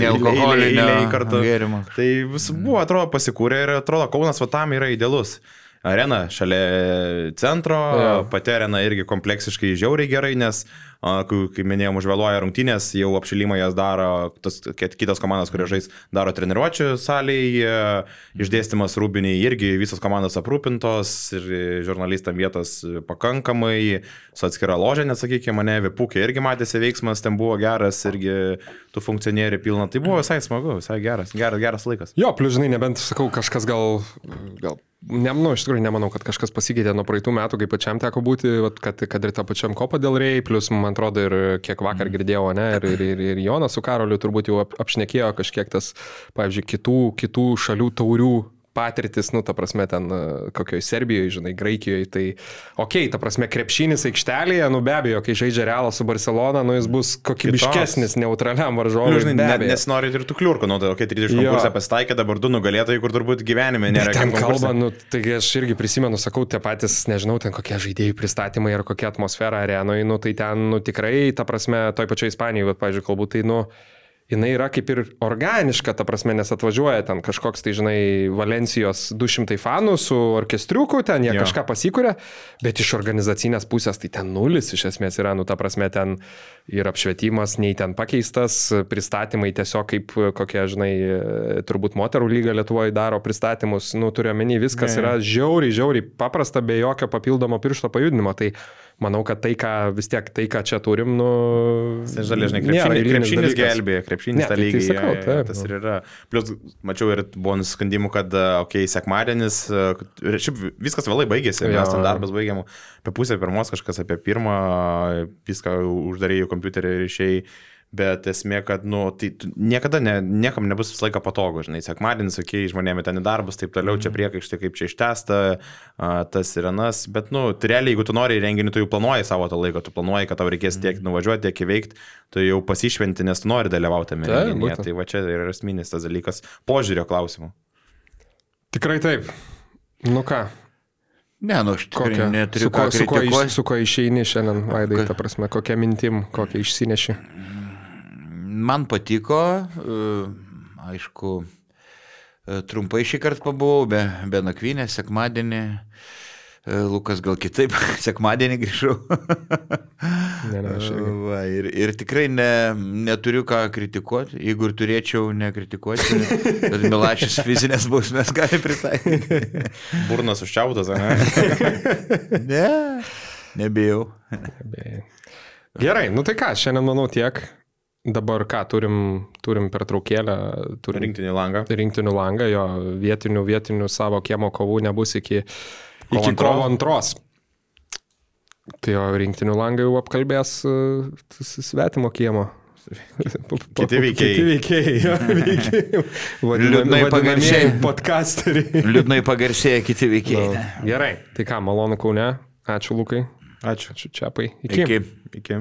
Nealkoholinio kartu. gėrimo. Tai vis buvo, atrodo, pasikūrė ir atrodo, Kaunas va tam yra idealus. Arena šalia centro, Jo. pati arena irgi kompleksiškai žiauriai gerai, nes, a, kai kai minėjom, užvėluoja rungtynės, jau apšilimą jas daro, tas kit- kitos komandos, kurie žais, daro treniruočio salėje, išdėstymas rūbiniai irgi visos komandos aprūpintos ir žurnalistam vietos pakankamai, su atskira ložė, net sakykime, mane Vipukė irgi matėsi veiksmas, ten buvo geras, irgi tų funkcionierių pilna, tai buvo visai smagu, visai geras, geras, geras laikas. Jo, plus žinai, nebent, sakau, kažkas gal, gal, ne, nu, iš tikrųjų nemanau, kad kažkas pasikeitė nuo praeitų metų, kai pačiam teko būti, vat, kad, kad ir tą pačiam kopą dėl rei, plus, man atrodo, ir kiek vakar girdėjau, ne, ir, ir, ir, ir Jonas su Karoliu turbūt jau ap, apšnekėjo kažkiek tas, pavyzdžiui, kitų, kitų šalių taurių patirtis, nu, ta prasme, ten e, kokioje Serbijoje, žinai, Graikijoje, tai, okei, okay, ta prasme, krepšinis aikštelėje, nu, be abejo, kai žaidžia Realas su Barcelona, nu, jis bus kokybiškesnis neutraliam varžovui. Žinai, ne, abejo. nesinori ir tų kliurkų, nu, tai, okei, 30 Jo. konkursą pasitaikė, dabar du nugalėtojai, kur turbūt gyvenime nėra. Ten jokiam konkurse. kalba, nu, taigi aš irgi prisimenu, sakau, tie patys, nežinau, ten kokie žaidėjų pristatymai ir kokia atmosfera arenoje, nu, tai ten, nu, tikrai, ta prasme, toj pačioj Ispanijoje, bet, pavyzdžiui, kalbu, tai, nu, jinai yra kaip ir organiška, ta prasme, nes atvažiuoja ten kažkoks, tai, žinai, Valencijos 200 fanų su orkestriuku, ten jie Jo. kažką pasikūrė, bet iš organizacinės pusės tai ten nulis iš esmės yra, nu, ta prasme, ten ir apšvietimas, nei ten pakeistas, pristatymai tiesiog kaip kokie, žinai, turbūt moterų lyga Lietuvoje daro pristatymus, nu, turiu omeny, viskas ne. yra žiauriai, žiauriai paprasta, be jokio papildomo piršto pajudinimo. Tai manau, kad tai, ką vis tiek, tai, ką čia turim, nu... Tai žinai, krepšinis, krepšinis gelbėja, krepšinis Ne, tą tai- tai lygį. sakau, taip, tas nu. ir yra. Plus, mačiau ir buvo nusiskandimų, kad, okei, okay, sekmadienis, e, šiaip viskas vėlai baigėsi, mes ten darbas baigėm apie pusę pirmos, kažkas apie pirmą, viską uždarėjau kompiuterį ir išėjai. Bet esmė, kad, nu, tai niekada ne, niekam nebus visą laiką patogu, žinai, sekmadienis, okei, okay, žmonėmis ten į darbus, taip toliau, Mhm. čia priekaištai, kaip čia ištesta, a, tas ir anas, bet, nu, tai realiai, jeigu tu nori renginį, tu jau planuoji savo tą laiką, tu planuoji, kad tau reikės Mhm. tiek nuvažiuoti, tiek įveikti, tu jau pasišventi, nes tu nori dalyvauti tame Taip, renginyje. Tai va čia yra esminis tas dalykas požiūrio klausimų. Tikrai taip. Nu ką, Ne, nu aš tikrai kokia, neturiu su, ko, ką su, ko iš, su ko išeini šiandien, Vaidai, ta prasme, kokia mintim, kokia išsineši. Man patiko, e, aišku, e, trumpai šį kartą pabuvau, be, be nakvynės, sekmadienį. E, Lukas gal kitaip, sekmadienį grįžau. Ne, ne. Va, ir, ir tikrai ne, neturiu ką kritikuoti. Jeigu ir turėčiau nekritikuoti, bet Milašis fizinės bausmės gali pritaikyti. Burnas užčiautas, ne? Ne, nebijau. Be- Gerai, nu tai ką, šiandien manau tiek. Dabar ką, turim, turim pertraukėlę, turim Rinktinį langą. rinktinių langą, jo vietinių, vietinių savo kiemo kovų nebus iki, Kovo iki kovo antros. Tai jo rinktinių langą jau apkalbės uh, svetimo kiemo. Kiti veikėjai. Kiti veikėjai. Liūdnai pagarsėjai. Podcasteriai. Liūdnai pagarsėję kiti Nu, veikėjai. gerai, tai ką, malonu Kaune. Ačiū Lukai. Ačiū. Ačiū Čiapai. Iki. Iki. Iki.